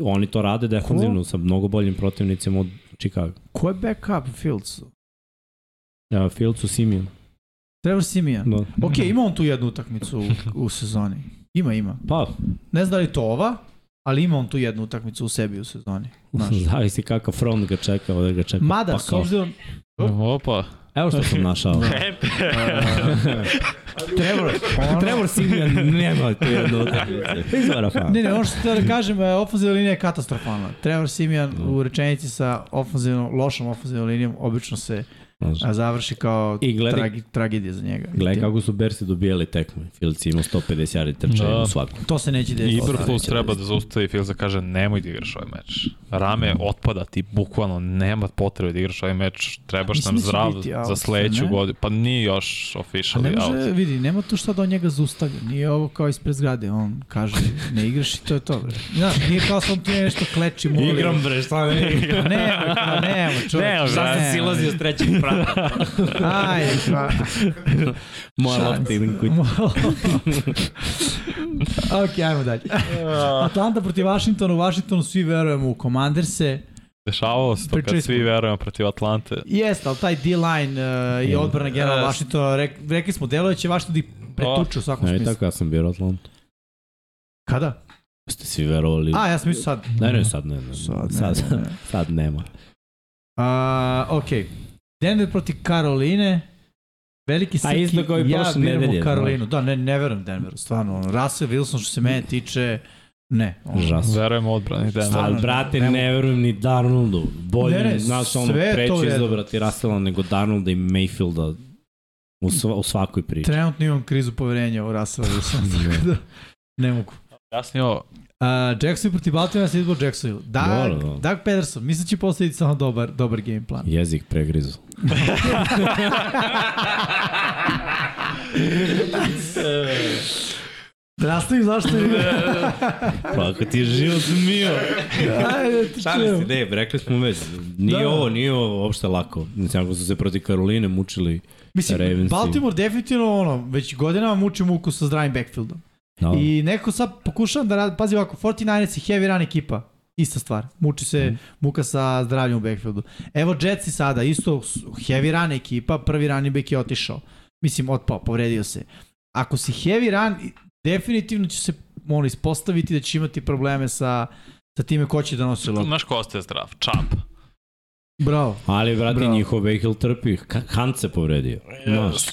oni to rade defanzivno sa mnogo boljim protivnicima od Chicago. Ko je backup Fieldsu? Ja, Fieldsu Simeon. Trevor Simeon. Da. Ok, ima on tu jednu utakmicu u, u sezoni. Ima, ima. Pa, Ne znam da li to ova, ali ima on tu jednu utakmicu u sebi u sezoni. Znaš. zavisi kakav front ga čeka, ovdje ga čeka. Mada, pa s obzirom... Opa. Evo što sam našao. Trevor, ono, Trevor Simeon nema tu jednu utakmicu. Izvara fan. Ne, ne, ono što da kažem, e, ofenzivna linija je katastrofalna. Trevor Simeon u rečenici sa ofenzivnom, lošom ofenzivnom linijom obično se A, završi kao I gledaj- tragi, tragedija za njega. Gledaj kako su Bersi dobijali tekme. Fields je imao 150 yardi trčanja Da. u svaku. To se neće desiti. Iberflus treba da da zaustavi Fields da kaže nemoj da igraš ovaj meč. Rame otpada ti, bukvalno nema potrebe da igraš ovaj meč, trebaš Mislim nam da zdrav out, za sledeću ne? godinu. Pa nije još A officially ne može, out. vidi, nema tu šta da on njega zaustavlja. Nije ovo kao ispred zgrade. On kaže, ne igraš i to je to. Bre. Znaš, nije kao sam tu nešto kleči moli. bre, šta ne igram? Ne, pa nema, čovječ. Nema, Šta ne, sam silazio s trećeg prata? Ajde, pa. Moja lopta idem kući. ok, ajmo dalje. Atlanta protiv Washingtona. U Washingtonu svi verujemo u Commanderse. Dešavalo se to Pričali kad svi smo. verujemo protiv Atlante. Jeste, ali taj D-line uh, i odbrana generala Yes. Washingtona, rek, rekli smo, deluje će Washington da ih pretuče u svakom Ne, smislu. tako ja sam bio Atlanta. Kada? Ste svi verovali. A, ja sam mislio sad. Ne, ne, sad ne. ne. Sad, Sad, ne, ne, ne. sad nema. Uh, ok. Denver protiv Karoline. Veliki Srki, isto kao i ja prošle biramo nedelje, Karolinu. Da, ne, ne verujem Denveru, stvarno. Russell Wilson što se mene tiče, ne. Žas. Verujemo odbrani Denver. Stvarno, Ali, brate, ne ne, verujem ni Darnoldu. Bolje, Ne, ne, znaš, ono, u redu. izabrati Russella nego Darnolda i Mayfielda u, sva, u svakoj priči. Trenutno imam krizu poverenja u Russell Wilson, tako da ne mogu. Jasnije, Uh, Jackson protiv Baltimore, ja sam izbor Jacksonville. Doug, Dobro, da. Doug Pederson, mislim da će postaviti samo dobar, dobar game plan. Jezik pregrizu. Da nastavim zašto je... Pa ako ti je život mio. Ajde, ti Šalim čujem. se, ne, rekli smo već. Nije Da. ovo, nije ovo uopšte lako. Mislim, ako su se protiv Karoline mučili. Mislim, Ravensi. Baltimore definitivno ono, već godinama muči muku sa zdravim backfieldom. Da. I neko sad pokušavam da radi, pazi ovako, 49ers i heavy run ekipa, ista stvar. Muči se Mhm. muka sa zdravljem u backfieldu. Evo Jetsi sada, isto heavy run ekipa, prvi running back je otišao. Mislim, otpao, povredio se. Ako si heavy run, definitivno će se ono, ispostaviti da će imati probleme sa, sa time ko će da nosi loptu. znaš ko ostaje zdrav? Čap. Bravo. Ali, brate, Bravo. njihov Bejhill trpi. Hunt se povredio. Znaš,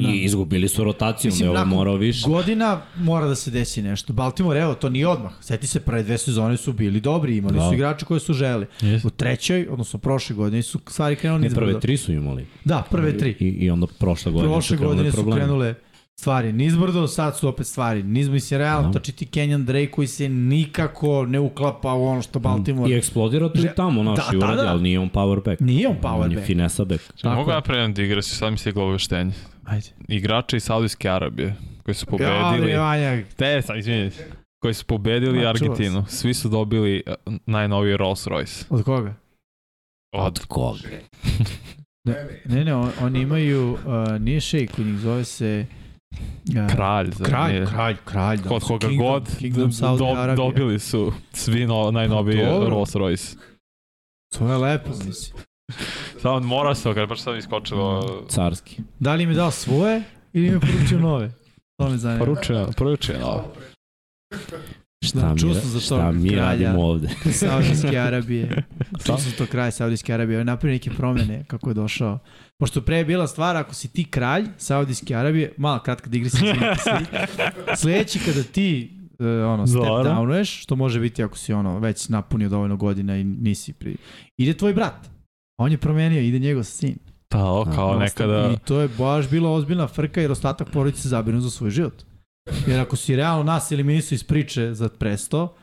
i izgubili su rotaciju, Mislim, ne ovo morao više. Godina mora da se desi nešto. Baltimore, evo, to nije odmah. Sjeti se, prve dve sezone su bili dobri, imali Da. su igrače koje su želi. Yes. U trećoj, odnosno prošle godine su stvari krenuli Ne, prve tri su imali. Da, prve tri. I, i onda prošla godina Prošle su krenuli godine su problemi. krenule stvari nizbrdo, sad su opet stvari nizbrdo, mislim, realno, Da. toči ti Kenyon Drake koji se nikako ne uklapa u ono što Baltimore. I eksplodira tu i tamo, naš, Da, i da, uradi, da. ali nije on power back. Nije on On power je back. finesa back. Tako Mogu je. ja predam digresiju, sad mi se glavo veštenje. Ajde. Igrači iz Saudijske Arabije koji su Ja, pobedili... bre, Vanja, Te, sam izvinjaj. Koji su pobedili Ma, Argentinu. Svi su dobili uh, najnoviji Rolls Royce. od koga? Od koga? Ne, ne, on, oni imaju, uh, nije šejk, u njih zove se... Uh, kralj. zar Kralj, nije? kralj, kralj. da, Kod koga Kingdom- god Kingdom do, Saudi Arabije. dobili su svi no, najnoviji Pa. Rolls Royce. To je lepo, mislim. Samo mora se ga, baš sad iskočilo. Carski. Da li im je dao svoje ili im je poručio nove? To me zanima. Poručeno, poručeno. Šta, Da, mi, čuo sam za to šta mi radimo ovde? Saudijske Arabije. Čuo sam to kraj Saudijske Arabije. Napravio neke promene kako je došao. Pošto pre je bila stvar, ako si ti kralj Saudijske Arabije, mala kratka se. sledeći kada ti uh, ono, step Dobro. downuješ, što može biti ako si ono, već napunio dovoljno godina i nisi pri... Ide tvoj brat. A On je promenio, ide njegov sin. Da, o, kao nekada... I to je baš bila ozbiljna frka jer ostatak porodice se za svoj život. Jer ako si realno nas eliminisao iz priče za presto,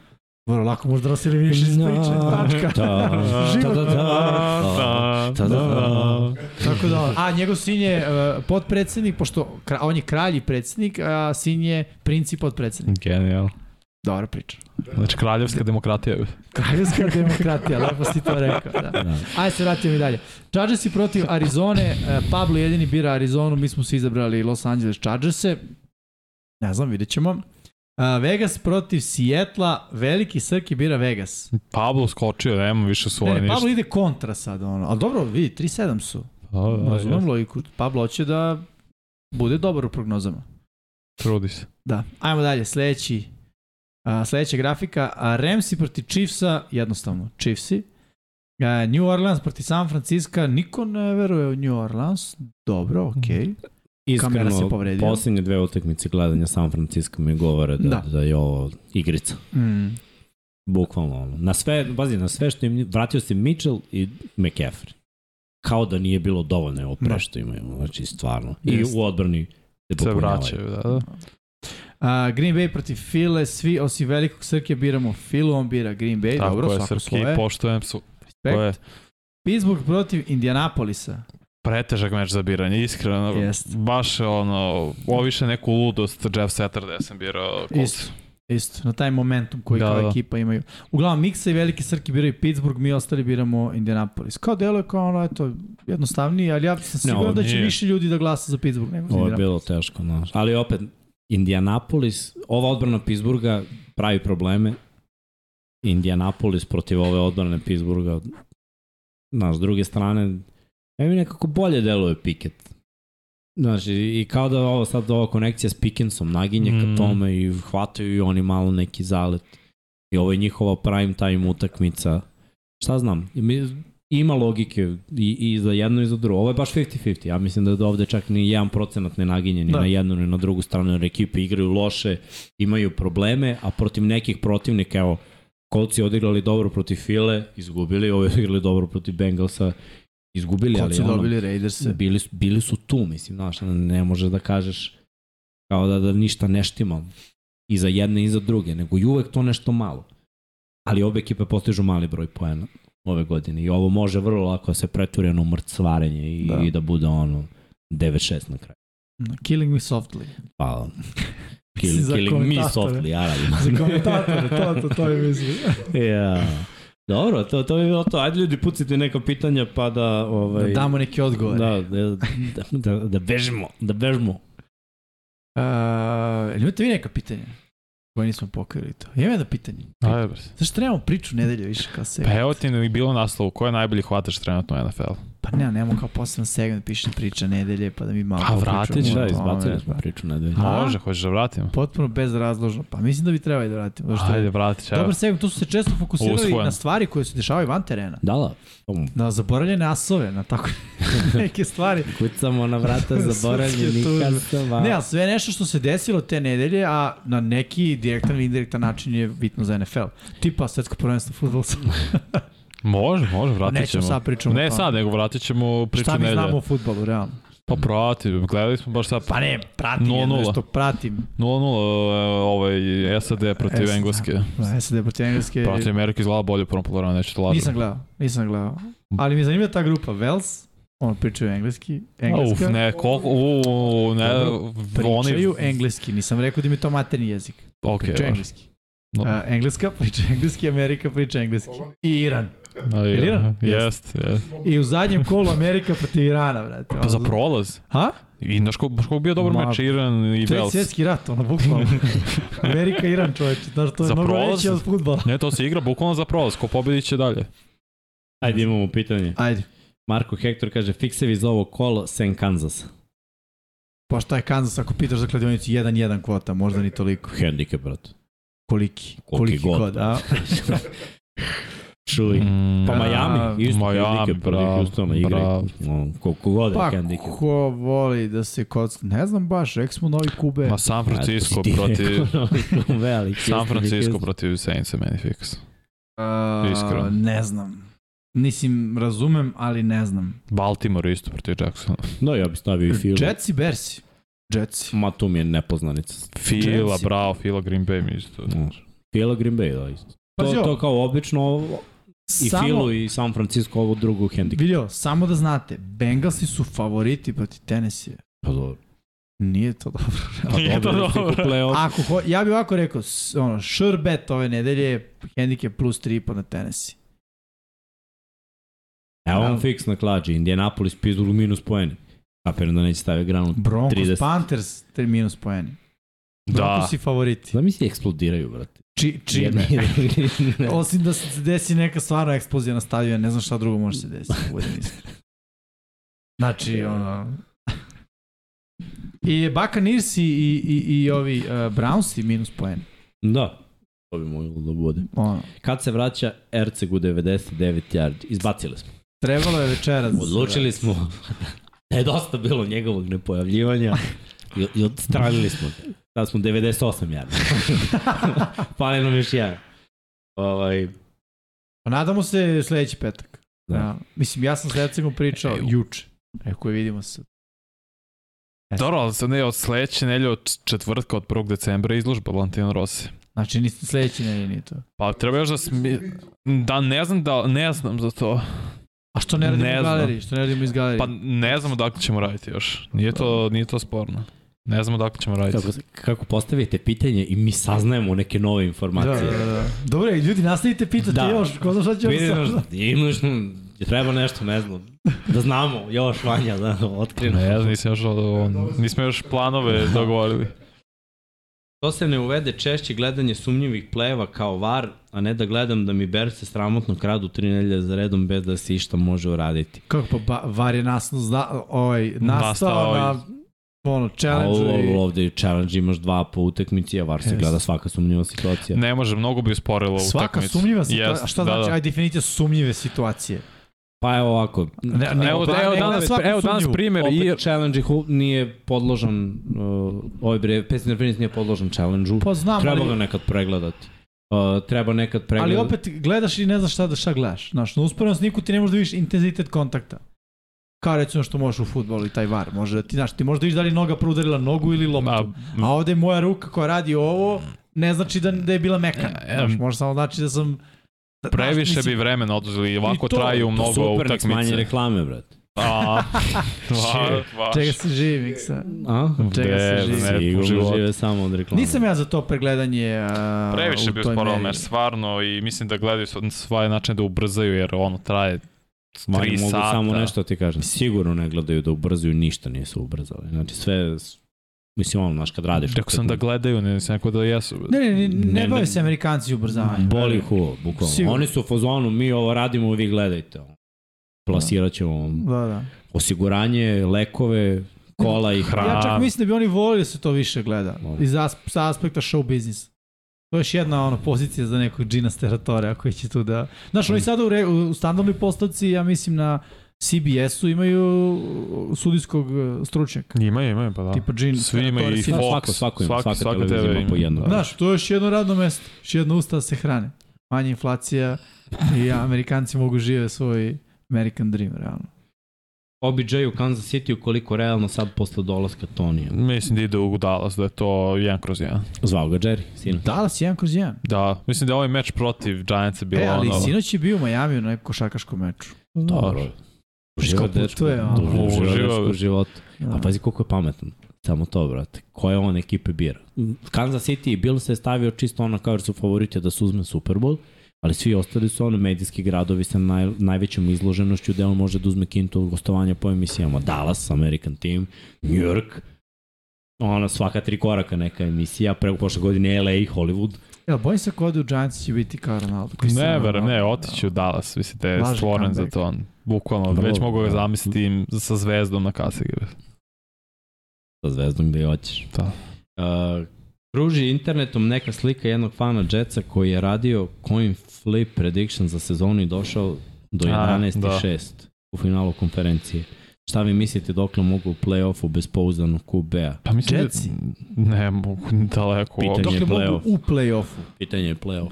vrlo lako možda da eliminiš iz priče. Tačka. Da, da, da, da, da, da, da. Tako da, a njegov sin je uh, potpredsednik, pošto kra, on je kralj i predsednik, a sin je princ i potpredsednik. Genijal. Dobra priča. Znači, kraljevska demokratija. Kraljevska demokratija, lepo si to rekao. Da. Da. Ajde se vratimo i dalje. Chargersi protiv Arizone, e, Pablo jedini bira Arizonu, mi smo se izabrali Los Angeles Chargerse. Ne znam, vidjet ćemo. A, Vegas protiv Sijetla, veliki Srki bira Vegas. Pablo skočio, nema više Ne, svoje ne, ništa. Pablo ide kontra sad, ono. Ali dobro, vidi, 3-7 su. Da, da, Razumem logiku. Pablo hoće da bude dobar u prognozama. Trudi se. Da. Ajmo dalje, sledeći. A, sledeća grafika. A, Ramsi protiv Chiefsa, jednostavno, Chiefsi. A, New Orleans protiv San Francisco, niko ne veruje u New Orleans. Dobro, okej. Kamera se Iskreno, povredila. posljednje dve utakmice gledanja San Francisco mi govore da, Da. da. je ovo igrica. Mm. Bukvalno ono. Na sve, bazi, na sve što im, vratio se Mitchell i McCaffrey. Kao da nije bilo dovoljno ovo pre Da. što imaju. Znači, stvarno. I Jest. u odbrani se Se vraćaju, da, da. A, Green Bay protiv File, svi osim velikog Srke biramo Filu, on bira Green Bay, Tako dobro, je, svako svoje. poštojem su. Respekt. To je Pittsburgh protiv Indianapolisa. Pretežak meč za biranje, iskreno. Jest. Baš je ono, ovo više neku ludost Jeff Saturday sam birao. Colts. Isto. Isto, na taj momentum koji Da, kao da. ekipa imaju. Uglavnom, Miksa i Veliki Srki biraju Pittsburgh, mi ostali biramo Indianapolis. Kao delo je kao ono, eto, jednostavnije, ali ja sam siguran ovo da će nije. više ljudi da glasa za Pittsburgh nego za Ovo je bilo teško, znaš. Ali opet, Indianapolis, ova odbrana Pittsburgha pravi probleme. Indianapolis protiv ove odbrane Pittsburgha, znaš, s druge strane, meni nekako bolje deluje Pickett. Znaš, i, kao da ovo sad ova konekcija s Pickensom naginje Mm. ka tome i hvataju i oni malo neki zalet. I ovo je njihova prime time utakmica. Šta znam, ima logike i, i za jedno i za drugo. Ovo je baš 50-50. Ja mislim da ovde čak ni 1% ne naginje ni Da. na jednu ni na drugu stranu, jer ekipe igraju loše, imaju probleme, a protiv nekih protivnika, evo, Kolci odigrali dobro protiv File, izgubili, ovi odigrali dobro protiv Bengalsa, izgubili, Kod ali su ono, dobili Raiderse. bili, su- bili su tu, mislim, znaš, ne možeš da kažeš kao da, da ništa ne štima i za jedne i za druge, nego i uvek to nešto malo. Ali obe ekipe postižu mali broj poena ove godine i ovo može vrlo lako da se pretvori ono mrcvarenje i Da. i da bude ono 9-6 na kraju. Killing me softly. Pa, kill, killing me softly, ja radim. Za komentatore, to, to, to je mislim. ja. Dobro, to, to je bilo to. Ajde ljudi, pucite neka pitanja pa da... Ovaj, Da damo neke odgovore. Da, da, da, da, da bežimo, da bežimo. Uh, imate vi neka pitanja? Koje nismo pokrili to. Imam jedno pitanje. Ajde, bre. Zašto trebamo priču nedelje više kao se? Pa evo ti ne bilo naslovu, ko je najbolji hvatač trenutno u NFL? Pa ne, nemamo kao poseban segment, piše priča nedelje, pa da mi malo Pa popričamo vratit o Da, izbacili smo pa. priču nedelju. A? Može, hoćeš da vratimo? Potpuno bezrazložno. Pa mislim da bi trebali da vratimo. Zašto? Ajde, vratit će. Dobar segment, tu su se često fokusirali Usvojen. na stvari koje se dešavaju van terena. Da, da. Na zaboravljene asove, na tako neke stvari. Kucamo na vrata zaboravljeni Srpske tužbe. kasava. Ne, ali sve nešto što se desilo te nedelje, a na neki direktan ili indirektan način je bitno za NFL. Tipa svetsko prvenstvo fudbala. Može, može, vratit Nećemo ćemo. sad pričamo Ne sad, nego vratit ćemo priču Šta mi znamo o fudbalu, realno? Pa prati, gledali smo baš sad. Pa ne, pratim 0:0. jedno što pratim. 0-0 ovaj SAD protiv SAD. Engleske. Da, SAD protiv Engleske. Protiv Amerike izgleda bolje u prvom polovremenu, neću to lažem. Nisam gledao, nisam gledao. Ali mi je zanimljiva ta grupa Wales, on pričaju engleski, engleska. Uf, ne, koliko, u, ne, Pričaju oni, engleski, nisam rekao da mi je to materni jezik. ok, Pričaju engleski. No. Uh, engleska priča engleski, Amerika priča engleski. I Iran. Iran? je, jest, jest. I u zadnjem kolu Amerika protiv Irana, brate. Pa za prolaz. Ha? I znaš ko, baš ko bio dobar Ma, meč Iran i Vels. svjetski rat, ono, bukvalno. Amerika, Iran, čoveče. Znaš, to je Za mnogo prolaz? veće od futbala. Ne, to se igra bukvalno za prolaz, ko pobedit će dalje. Ajde imamo pitanje. Ajde. Marko Hector kaže, fiksevi za ovo kolo, Sen Kansas. Pa šta je Kansas ako pitaš za kladionicu 1-1 kvota, možda ni toliko. Handicap, brate. Koliki? Koliki Koliki god. god, a? Čuj. Mm, Pa Miami, isto Miami, handicap protiv bravo, Houstona igra. bravo. No, koliko god Pa handicap. ko voli da se kocka, ne znam baš, rekli smo novi kube. Ma San Francisco Ti protiv... Veliki. San Francisco protiv Saintsa meni fiks. Iskreno. Ne znam. Nisim, razumem, ali ne znam. Baltimore isto protiv Jacksona. No, ja bi stavio i Fila. Jets i Bersi. Jetsi. Ma tu mi je nepoznanica. Fila, Jetsi. bravo, Fila Green Bay mi isto. Fila Green Bay, da isto. To, to kao obično i Samo, Filu i San Francisco ovo drugo handicap. Vidio, samo da znate, Bengalsi su favoriti protiv Tennessee. Pa dobro. Nije to dobro. Pa Nije to dobro. dobro. Play-off. Ako ho, ja bih ovako rekao, ono, sure bet ove nedelje je handicap plus 3,5 na Tennessee. Evo Da. vam fiks na klađi. Indianapolis pizdulu minus poeni. Kapiram da neće staviti granu. Broncos, 30. Panthers, 3 minus poeni. Da. Broncos i favoriti. Da mi se eksplodiraju, brate. Či, čime? Osim da se desi neka stvarno eksplozija na stadionu, ne znam šta drugo može se desiti. Znači, ono... I Buccaneers i, i, i, i ovi uh, Brownsi minus poen. da. To bi moglo da bude. Ono, Kad se vraća Erceg u 99 yard? Izbacili smo. trebalo je večeras. da Odlučili smo da je dosta bilo njegovog nepojavljivanja i, i odstranili smo. Sad smo 98 yardi. Pali nam još jedan. Ovaj, Pa nadamo se sledeći petak. Da. Da. Mislim, ja sam s Ercegom pričao Eju. juče. Eko je vidimo se. Dobro, ali sad ne, od sledeće nelje od četvrtka od 1. decembra izložba Valentino Rossi. Znači, niste sledeći nedelje nije to. Pa treba još da smi... Da, ne znam da, ne znam za to. A što ne radimo Ne u galeriji? Što ne radimo iz galerije? Pa ne znam odakle ćemo raditi još. Nije to, nije to sporno. Ne znam odakle ćemo raditi. kako, kako postavite pitanje i mi saznajemo neke nove da, informacije. da, da. Dobro, i ljudi, nastavite pitati Da. još. Ko zna šta će Vidim, vam sad? imaš, treba nešto, ne znam, da znamo još vanja, da otkrinu. Ne, ja nisam još, nismo još planove dogovorili. To se ne uvede češće gledanje sumnjivih pleva kao var, a ne da gledam da mi Berce sramotno kradu tri nedelje za redom bez da se išta može uraditi. Kako pa ba, VAR je nas, zna, ovaj, nastao, Nastao na ono, challenge i... ovo, ovde je challenge, imaš dva po utakmici, a var se Jest. gleda svaka sumnjiva situacija. Ne može, mnogo bi usporilo Svaka utakmicu. sumnjiva situacija. Jest, a šta da, znači, da. aj definicija sumnjive situacije? Pa evo ovako, Ne, ne, Evo, pa evo danas, evo danas primer i opet challenge hu- nije podložan, uh, ovaj bre, Pace Interference nije podložan challenge-u. Pa znam, Treba ga ali, nekad pregledati. Uh, treba nekad ali pregledati. opet gledaš i ne znaš šta, da šta gledaš. Znaš, na usporenom sniku ti ne možeš da vidiš intenzitet kontakta. Kao recimo što možeš u futbolu i taj var. Može da ti, znaš, ti možeš da vidiš da li noga prudarila nogu ili loptu. Ma, A ovde moja ruka koja radi ovo, ne znači da, da je bila mekana. E, Znaš, može samo znači da sam... Da, previše znaš, bi vremena oduzeli i ovako to- traju mnogo super, nek smanje utakmice. reklame, brate. A, va. Čega se živi, Miksa? A? Čega se živi? ne, Sigurno žive samo od reklame. Nisam ja za to pregledanje uh, Previše u bi meri. mer, stvarno, i mislim da gledaju sv- svoje načine da ubrzaju, jer ono traje Tri mogu sata. samo nešto ti kažem. Sigurno ne gledaju da ubrzaju, ništa nisu ubrzali. Znači sve, mislim ono, znaš kad radiš. Rekao sam da gledaju, ne znam neko da jesu. Ne, ne, ne, ne, Ne, bave se Amerikanci ubrzavanjem. Boli uvo, bukvalno. Sigurno. Oni su u fazonu, mi ovo radimo, vi gledajte. Plasirat ćemo vam Da, da. osiguranje, lekove, kola i hrana. Ja čak mislim da bi oni volili da se to više gleda. Iz as, sa aspekta show business. To je još jedna ono, pozicija za nekog Gina Steratore koji će tu da... Znaš, oni sada u, re, u standardnoj postavci, ja mislim na CBS-u imaju sudijskog uh, stručnjaka. Imaju, imaju, pa da. Tipa Gene Svi imaju i. Fox. Svako, svako ima, svaka svaka televizija ima po ima. jednog. Da. Znaš, to je još jedno radno mesto, još jedna usta da se hrane. Manja inflacija i Amerikanci mogu žive svoj American Dream, realno. OBJ u Kansas City ukoliko realno sad posle dolaska Tonija. Mislim da ide u Dallas, da je to jedan kroz jedan. Zvao ga Jerry, sinu. Dallas 1 kroz 1. Da, mislim da je ovaj meč protiv Giantsa bilo E, ali ono... sinoć je bio u Miami u nekom košarkaškom meču. Dobro. Uživa dečko, putuje, ono. uživa u životu. Da. A pazi koliko je pametan. Samo to, brate. Koje on ekipe bira. Kansas City i Bill se je stavio čisto ono kao jer su favoriti da se uzme Super Bowl, ali svi ostali su ono medijski gradovi sa naj, najvećom izloženošću gde on može da uzme kintu od gostovanja po emisijama. Dallas, American Team, New York, ona svaka tri koraka neka emisija, preko prošle godine LA, Hollywood. Jel, bojim se ko ode u Giants će biti kao Ronaldo. Ne, verujem, ne, otići u Dallas, mislim da je stvoren za to. on. Bukvalno, Bro, već mogu ga da. zamisliti im sa zvezdom na kasigi. Sa zvezdom gde hoćeš. Da. Uh, kruži internetom neka slika jednog fana Jetsa koji je radio coin flip prediction za sezonu i došao do A, 11 da. i 6 u finalu konferencije. Šta vi mislite dokle mogu u play-offu bez pouzdanog QB-a? Pa mislim Jetsi? da ne mogu daleko. Pitanje Dokle je mogu u play-offu. Pitanje je play-off.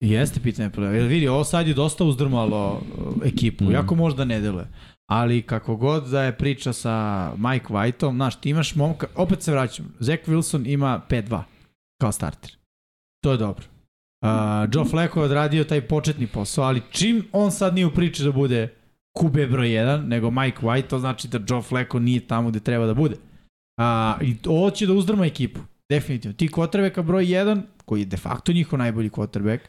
Jeste pitanje play-off. Jer vidi, ovo sad je dosta uzdrmalo uh, ekipu. Mm. Jako možda ne deluje. Ali kako god da je priča sa Mike Whiteom, znaš, ti imaš momka, opet se vraćam, Zach Wilson ima 5-2 kao starter. To je dobro. Uh, Joe Flacco je odradio taj početni posao, ali čim on sad nije u priči da bude QB broj 1, nego Mike White, to znači da Joe Flacco nije tamo gde treba da bude. A, I ovo će da uzdrma ekipu. Definitivno. Ti kvotrbeka broj 1, koji je de facto njihov najbolji kvotrbek,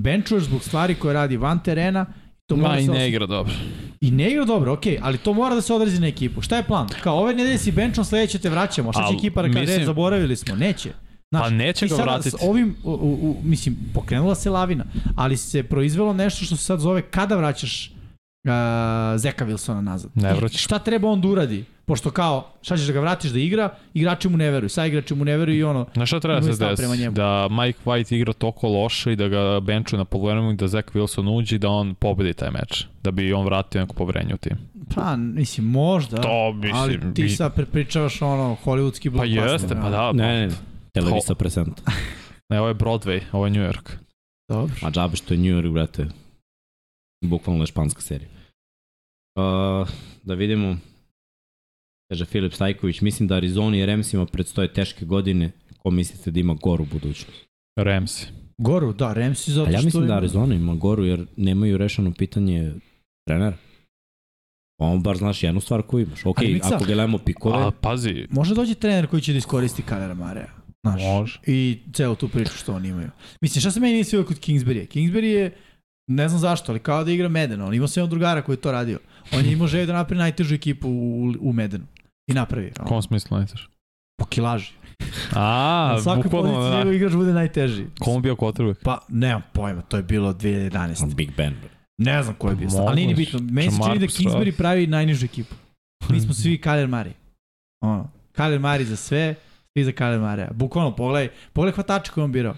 benchuješ zbog stvari koje radi van terena, to mora Ma da i ne igra dobro. I ne igra dobro, okej, ali to mora da se odrazi na ekipu. Šta je plan? Kao ove nedelje si benchom, sledeće te vraćamo. Šta će ekipa da kaže, mislim- "E, zaboravili smo? Neće. Znaš, Pa neće ga vratiti. s Ovim, u, u, u, mislim, pokrenula se lavina, ali se proizvelo nešto što se sad zove kada vraćaš uh, Zeka Wilsona nazad. Ne I vraćaš. Šta treba on da uradi? Pošto kao, šta ćeš da ga vratiš da igra, igrači mu ne veruju, sa igrači mu ne veruju i ono, Znaš šta treba Imaju se stav prema desi? njemu. Da Mike White igra toliko loše i da ga benčuje na polovremenu i da Zach Wilson uđe i da on pobedi taj meč. Da bi on vratio neko poverenje u tim. pa, mislim, možda, To, mislim, ali ti bi- sad prepričavaš ono, hollywoodski Pa blockbuster. jeste, pa da. Ne, ne, ne. Televisa present. Ne, ovo je Broadway, ovo je New York. Dobro. A džabe što je New York, brate. Bukvalno je španska serija. Uh, da vidimo. Kaže Filip Stajković, mislim da Arizoni i Ramsima predstoje teške godine. Ko mislite da ima goru budućnost? Ramsey. Goru, da, Ramsey zato Ali ja što mislim da Arizona ima goru jer nemaju rešeno pitanje trenera. On bar znaš jednu stvar koju imaš. Ok, Ali ako gledamo pikove, A pazi, Može dođe trener koji će da iskoristi Kalera Marea. Znaš, može. I celu tu priču što oni imaju. Mislim, šta se meni nisi kod Kingsbury? Kingsbury je, ne znam zašto, ali kao da igra Medena. On imao se jednog drugara koji je to radio. On je imao želju da napravi najtežu ekipu u, u Medenu. I napravi. U kom smislu najtež? Po kilaži. A, Na svakoj bukvalno, poziciji da. njegov igrač bude najteži. Kom bio quarterback? Pa, nemam pojma, to je bilo 2011. Big Ben. Ne znam ko je bio. Ali nije ni bitno. Meni se čini da Kingsbury pravi najnižu ekipu. Mi smo svi Kaler Mari. Ono, Kaler Mari za sve, svi za Kaler Marija. Bukvalno, pogledaj, pogledaj hvatača koji on birao.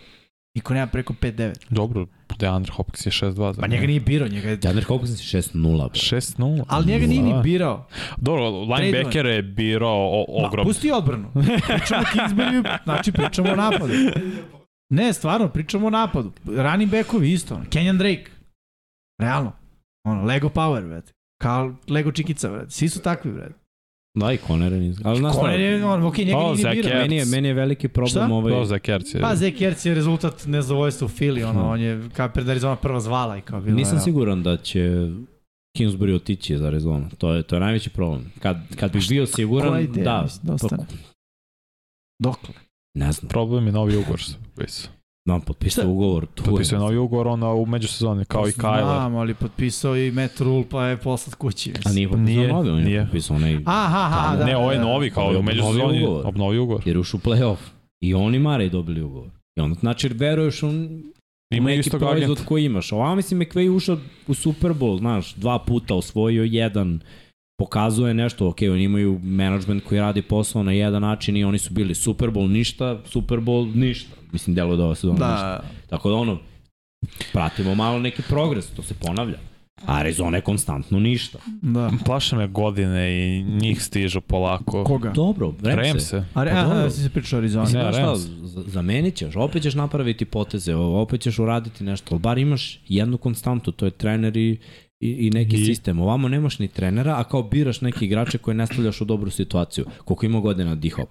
Niko nema preko 5-9. Dobro, DeAndre Hopkins je 6-2. Pa njega nije birao, njega je... Jander Hopkins je 6-0. brate. 6-0. Ali njega nije ni Da. birao. Dobro, linebacker je birao o- Ma, ogrom. pusti odbranu. Pričamo o Kingsbury, znači pričamo o napadu. Ne, stvarno, pričamo o napadu. Running backovi isto. Kenyan Drake. Realno. Ono, Lego Power, brate. Kao Lego Čikica, brate. Svi su takvi, brate. Da, i Conner je niz. Ali znaš Conner je, on, ok, njega O, nije. Ertz. meni je, meni je veliki problem Šta? ovaj... To za Kerc je. Pa Ertz je rezultat nezadovoljstva u Fili, ono, Hmm. on je kao pred Arizona prva zvala i kao bilo. Nisam evo. siguran da će Kingsbury otići za Arizonu. To je, to je najveći problem. Kad, kad bih bio siguran, Koja ideja, da, mislim, da ostane? Dokle? ne znam, Problem je novi ugovor. Bis. Da, potpisao ugovor. Tu Potpisao je novi ugovor onda u međusezoni, kao i Kyler. Znam, ali potpisao i Matt Rule pa je poslat kući. A Mislim. nije potpisao Nije, novi, on je nije. potpisao onaj, Aha, aha, da. ne, ovo je da, da. novi, kao Ovo u međusezoni, ugovor. obnovi ugovor. jer ušu u play-off. I oni Mare dobili ugovor. I onda, znači, veruješ on Ima neki proizvod koji imaš. Ova mislim, McVay ušao u Super Bowl, znaš, dva puta osvojio jedan, pokazuje nešto, ok, oni imaju management koji radi posao na jedan način i oni su bili Super Bowl ništa, Super Bowl ništa. Mislim, delo da ova sezona ništa. Da, Tako da ono, pratimo malo neki progres, to se ponavlja. Arizona je konstantno ništa. da. Plaše me godine i njih stižu polako. Koga? Dobro, vrem Rem se. se. A, re, Pa dobro. da si se pričao Arizona. Mislim, Ne, znaš šta, zamenit ćeš, opet ćeš napraviti poteze, opet ćeš uraditi nešto, ali bar imaš jednu konstantu, to je trener i, i, i neki I- sistem. Ovamo nemaš ni trenera, a kao biraš neke igrače koje ne stavljaš u dobru situaciju. Koliko ima godina D-Hop?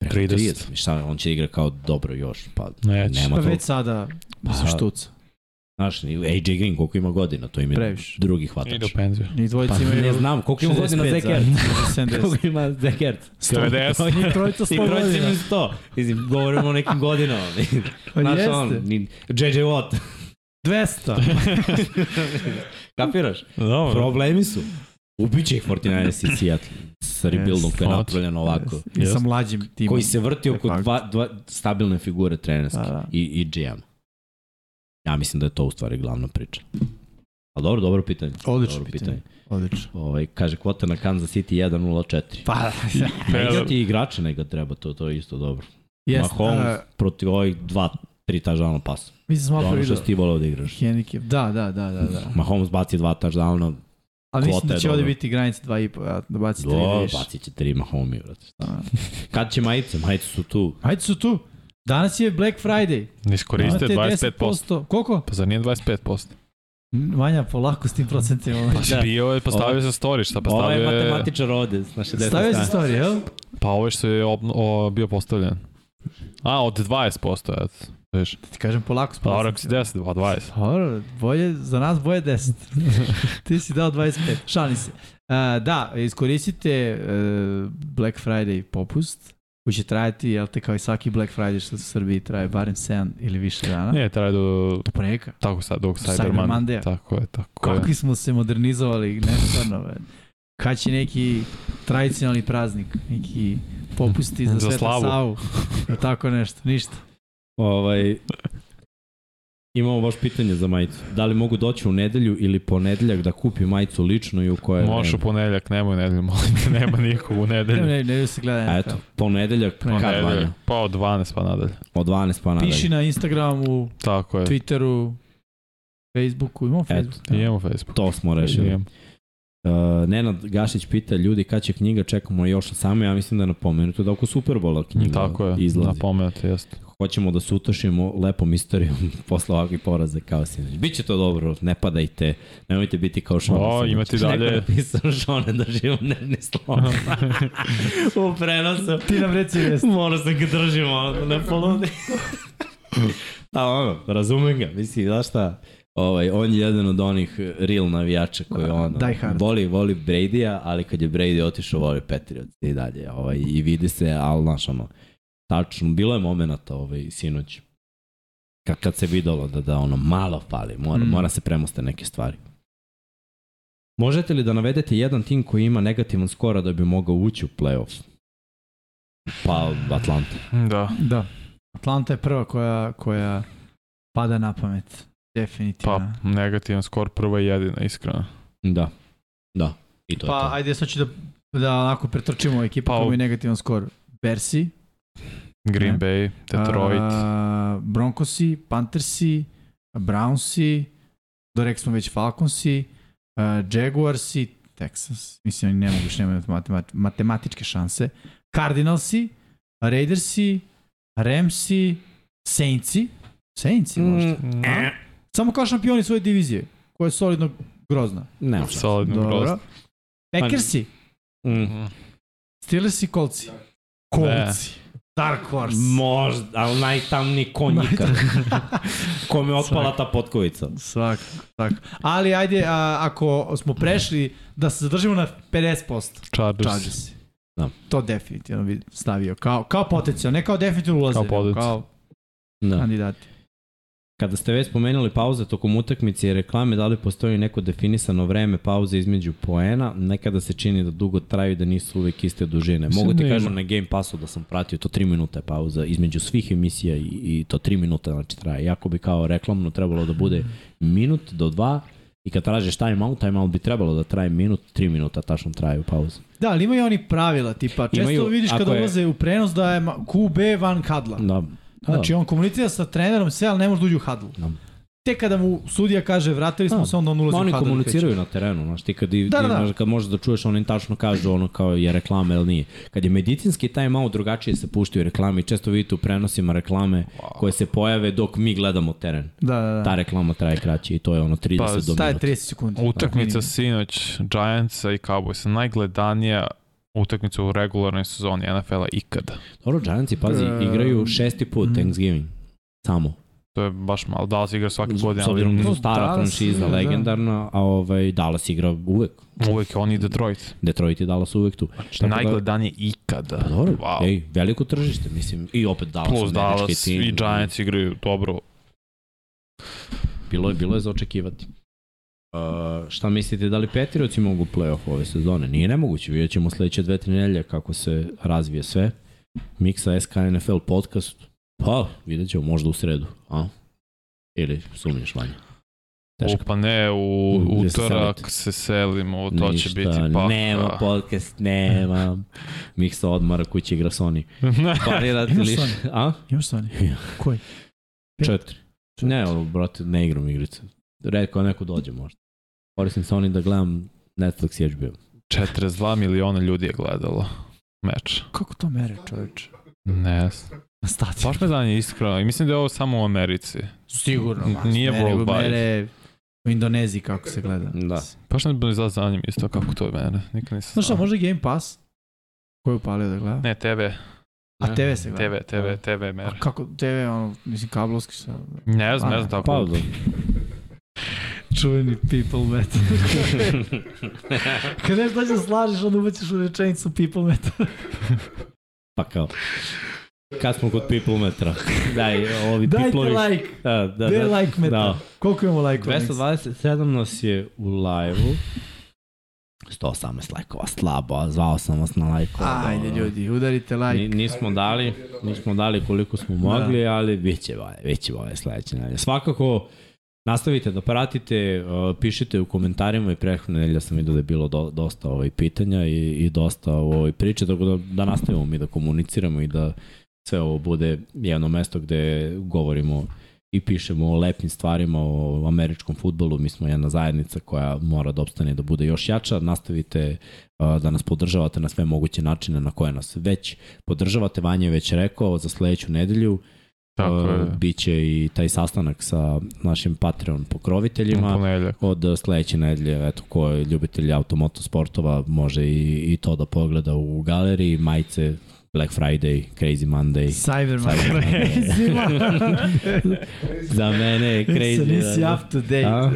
Preko 30. I Šta, on će igra kao dobro još, pa Neće. nema Pa to. već sada, mislim, Pa, štuca. Znaš, i AJ Green koliko ima godina, to im je Previše. drugi I do hvatač. penziju. Njih dvojica Pa imaju... ne znam, koliko ima godina 65 Zach Ertz? zajedno, 70. Koliko ima Zach Ertz? 90. Njih trojica I 100 trojica godina. imaju 100. Mislim, govorimo o nekim godinama. Pa Znaš, jeste. on, ni- JJ Watt. 200. Kapiraš? Dobro. Problemi su. Ubiće ih 49ers i Seattle sa rebuildom koji je napravljen ovako. I sa mlađim timom. Koji se vrti oko dva, dva stabilne figure trenerske Da, da. i, i GM. Ja mislim da je to u stvari glavna priča. A dobro, dobro pitanje. Odlično dobro pitanje. Odlično. Ovaj, kaže kvota na Kansas City 1.04. Pa, Ne igrati igrače nego treba, to, to je isto dobro. jest. Mahomes a, protiv ovih dva, tri touchdowna pasa. Mislim, smo ono što si ti volao da igraš. Handicap. Da, da, da, da. da. Mahomes baci dva touchdowna, Ali mislim da će ovde biti granica 2,5, a da baci 3 do, više. bacit će tri Mahomes, brate. Da. Kad će majice? Majice su tu. Hajde su tu. Danas je Black Friday. Ne iskoriste Imate 25%. 10%. Koliko? Pa zar nije 25%? Manja, polako s tim procentima. Pa da. bio je, postavio se story, šta pa Ovo je stavio je... matematičar ovde, s naše desne Stavio strane. story, jel? Pa ovo je što je o, bio postavljen. A, od 20%, eto. Viš. Da ti kažem polako s Pa dobro, ako si procentima. 10, pa 20. Dobro, bolje, za nas boje 10. Ti si dao 25, šalim se. Uh, da, iskoristite uh, Black Friday popust, koji će trajati, jel te kao i svaki Black Friday što u Srbiji traje barem 7 ili više dana. Nije, traje do... Do ponedjeljka. Tako sad, do Cyber. Monday. Tako je, tako je. Kakvi smo se modernizovali, ne stvarno. ve. Kad će neki tradicionalni praznik, neki popusti za, Za Sveta. Savu, tako nešto, ništa. Ovaj, imamo baš pitanje za majicu. Da li mogu doći u nedelju ili ponedeljak da kupi majicu lično i u koje Možeš u ponedeljak, nemoj u nedelju, molim te, nema nikog u Ne, nedelju. ne, ne, ne se gleda A eto, ponedeljak, kad Ponedeljak, vanja? Pa od 12 pa nadalje. Od 12 pa nadalje. Piši na Instagramu, Tako je. Twitteru, Facebooku, imamo Eto, Facebook. I imamo Facebook. to smo rešili. Imamo. Uh, Nenad Gašić pita ljudi kad će knjiga, čekamo još samo, ja mislim da je napomenuto da oko Superbola knjiga Tako je, izlazi. napomenuto, jeste. Hoćemo da se utošimo lepom istorijom posle ovakvih poraza kao sinoć. Biće to dobro, ne padajte, nemojte biti kao Šone. O, sinoć. imate Neko dalje- je napisao Šone da živo ne, ne slon. U prenosu. Ti nam reci vest. Mora se ga držimo, ono, da ne poludi. A ono, razumem ga, misli, znaš šta, ovaj, on je jedan od onih real navijača koji ono, Die hard. voli, voli Brady-a, ali kad je Brady otišao, voli Patriots i dalje, ovaj, i vidi se, ali znaš, ono, tačno, bilo je momenata ovaj, sinoć, kad, kad se videlo da, da ono, malo fali, mora, Mm. mora se premoste neke stvari. Možete li da navedete jedan tim koji ima negativan skora da bi mogao ući u playoff? Pa Atlanta. Da. Da. Atlanta je prva koja, koja pada na pamet. Definitivno. Pa, negativan skor prva i jedina, iskreno. Da. Da. I to Pa, je to. ajde, sad ću da, da onako pretrčimo ekipu Pa, koja ima negativan skor. Bersi, Green Ne. Bay, Detroit. a, Broncosi, Panthersi, Brownsi, do rekli smo već Falconsi, a, Jaguarsi, Texas, mislim oni ne mogu više nemaju matemat, matematičke šanse, Cardinalsi, Raidersi, Ramsi, Saintsi, Saintsi možda. Mm, Samo kao šampioni svoje divizije, koja je solidno grozna. ne, šta. Solidno Dobro. grozno. Packersi, Mm. Mhm. Steelersi, Coltsi. Coltsi. Dark Horse. Možda, ali najtamniji konj ikad. Kome je otpala ta potkovica. Svak, svak. Ali ajde, a, ako smo prešli da se zadržimo na 50%. Chargers. Chargers. Da. To definitivno bi stavio. Kao, kao potencijal, ne kao definitivno ulaze. Kao potencijal. Kao Da. kandidati. Kada ste već spomenuli pauze tokom utakmice i reklame, da li postoji neko definisano vreme pauze između poena? Nekada se čini da dugo traju i da nisu uvek iste dužine. Mogu ti da kažem na Game Passu da sam pratio, to 3 minuta je pauza između svih emisija i, i to 3 minuta znači traje. Jako bi kao reklamno trebalo da bude minut do dva i kad tražiš time out, time out bi trebalo da traje minut, 3 minuta tačno traju pauze. Da, ali imaju oni pravila, tipa, često Imaju, vidiš kada je- ulaze u prenos da je QB van kadla. Da. Znači, on komunicira sa trenerom sve, ali ne može da uđe u hadlu. Da. tek kada mu sudija kaže vratili smo Da. se, onda on ulazi Ma, u oni kadar. i komuniciraju na terenu, znaš, ti kad, Da, da, da, da. da. kad možeš da čuješ, oni im tačno kažu ono kao je reklama ili nije. Kad je medicinski, taj malo drugačije se puštaju reklame i često vidite u prenosima reklame koje se pojave dok mi gledamo teren. Da, da, da. Ta reklama traje kraće i to je ono 30 Pa, do Staje minuta. 30 sekundi. Utakmica Da, sinoć Giantsa i Cowboysa, najgledanija utakmica u regularnoj sezoni NFL-a ikada. Dobro, Giantsi, pazi, E, igraju šesti put mhm. Thanksgiving. Samo. To je baš malo. Dallas igra svake godine, S obzirom da ali su stara Dallas, franšiza, da. legendarna, a ovaj, Dallas igra uvek. uvek oni Detroit. Detroit i Dallas uvek tu. Znači, Tako da- najgledanije ikada. Pa dobro, Wow. ej, veliko tržište, mislim, i opet Dallas, Plus Dallas tim. i Giants igraju dobro. Bilo je, bilo je za očekivati. Uh, šta mislite, da li Petirioci mogu play-off ove sezone? Nije nemoguće, vidjet ćemo sledeće dve, tri nedelje kako se razvije sve. Miksa SK NFL podcast, pa vidjet ćemo možda u sredu, a? Ili sumnješ vanje? O, pa ne, u utorak se selimo, to Ništa, će biti paka. Nema podcast, nema. Miksa odmara kući igra Sony. Parirati Imaš liš. Sony? A? Imaš Sony? Koji? Pet? Četiri. Ne, brate, ne igram igrice. Redko neko dođe možda. Koristim Sony da gledam Netflix i HBO. 42 miliona ljudi je gledalo meč. Kako to mere, čoveče? Ne znam. Na stadionu. Baš me danje iskreno. I mislim da je ovo samo u Americi. Sigurno. ma, Nije mere, worldwide. mere U Indoneziji kako se gleda. Da. Baš ne bi za zanjem isto kako to je mene. Nikad nisam Znaš šta, možda Game Pass? Ko je upalio da gleda? Ne, TV. A TV se gleda? TV, TV, TV A mere. kako TV, ono, mislim, kablovski sa... Ne znam, A, ne znam tako. Pa, da. Čuveni people metal. Kad nešto da slažeš, onda ubaciš u rečenicu people metal. pa kao. Kad smo kod people metra. Daj, ovi Dajte people like. Da, da, je da. like metal? Da. Koliko imamo like 227 nas je u live-u. 118 lajkova, slabo, a zvao sam vas na lajkova. Ajde ljudi, udarite Ni, like. nismo dali, nismo dali koliko smo mogli, da. ali bit će ovaj, bit će ovaj sledeće. Svakako, nastavite da pratite, pišite u komentarima i prethodne nedelje sam vidio da je bilo do, dosta ovaj pitanja i, i dosta ovaj priče, tako da, da nastavimo mi da komuniciramo i da sve ovo bude jedno mesto gde govorimo i pišemo o lepim stvarima, o američkom futbolu. Mi smo jedna zajednica koja mora da opstane da bude još jača. Nastavite da nas podržavate na sve moguće načine na koje nas već podržavate. Vanja je već rekao za sledeću nedelju. Tako uh, je. Biće i taj sastanak sa našim Patreon pokroviteljima. Od uh, sledeće nedelje, eto, ko je ljubitelj automoto sportova, može i, i to da pogleda u galeriji. Majice, Black Friday, Crazy Monday. Cyberman. Cyberman. Crazy Za mene je Crazy crazy. Nisi da- up to date. A?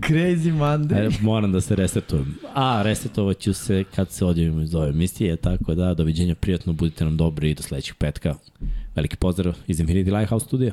Crazy Monday. E, moram da se resetujem. A, resetovat ću se kad se odjavimo iz ove emisije, tako da, doviđenja, prijatno, budite nam dobri i do sledećeg petka. Veliki pozdrav iz Infinity Lighthouse studija.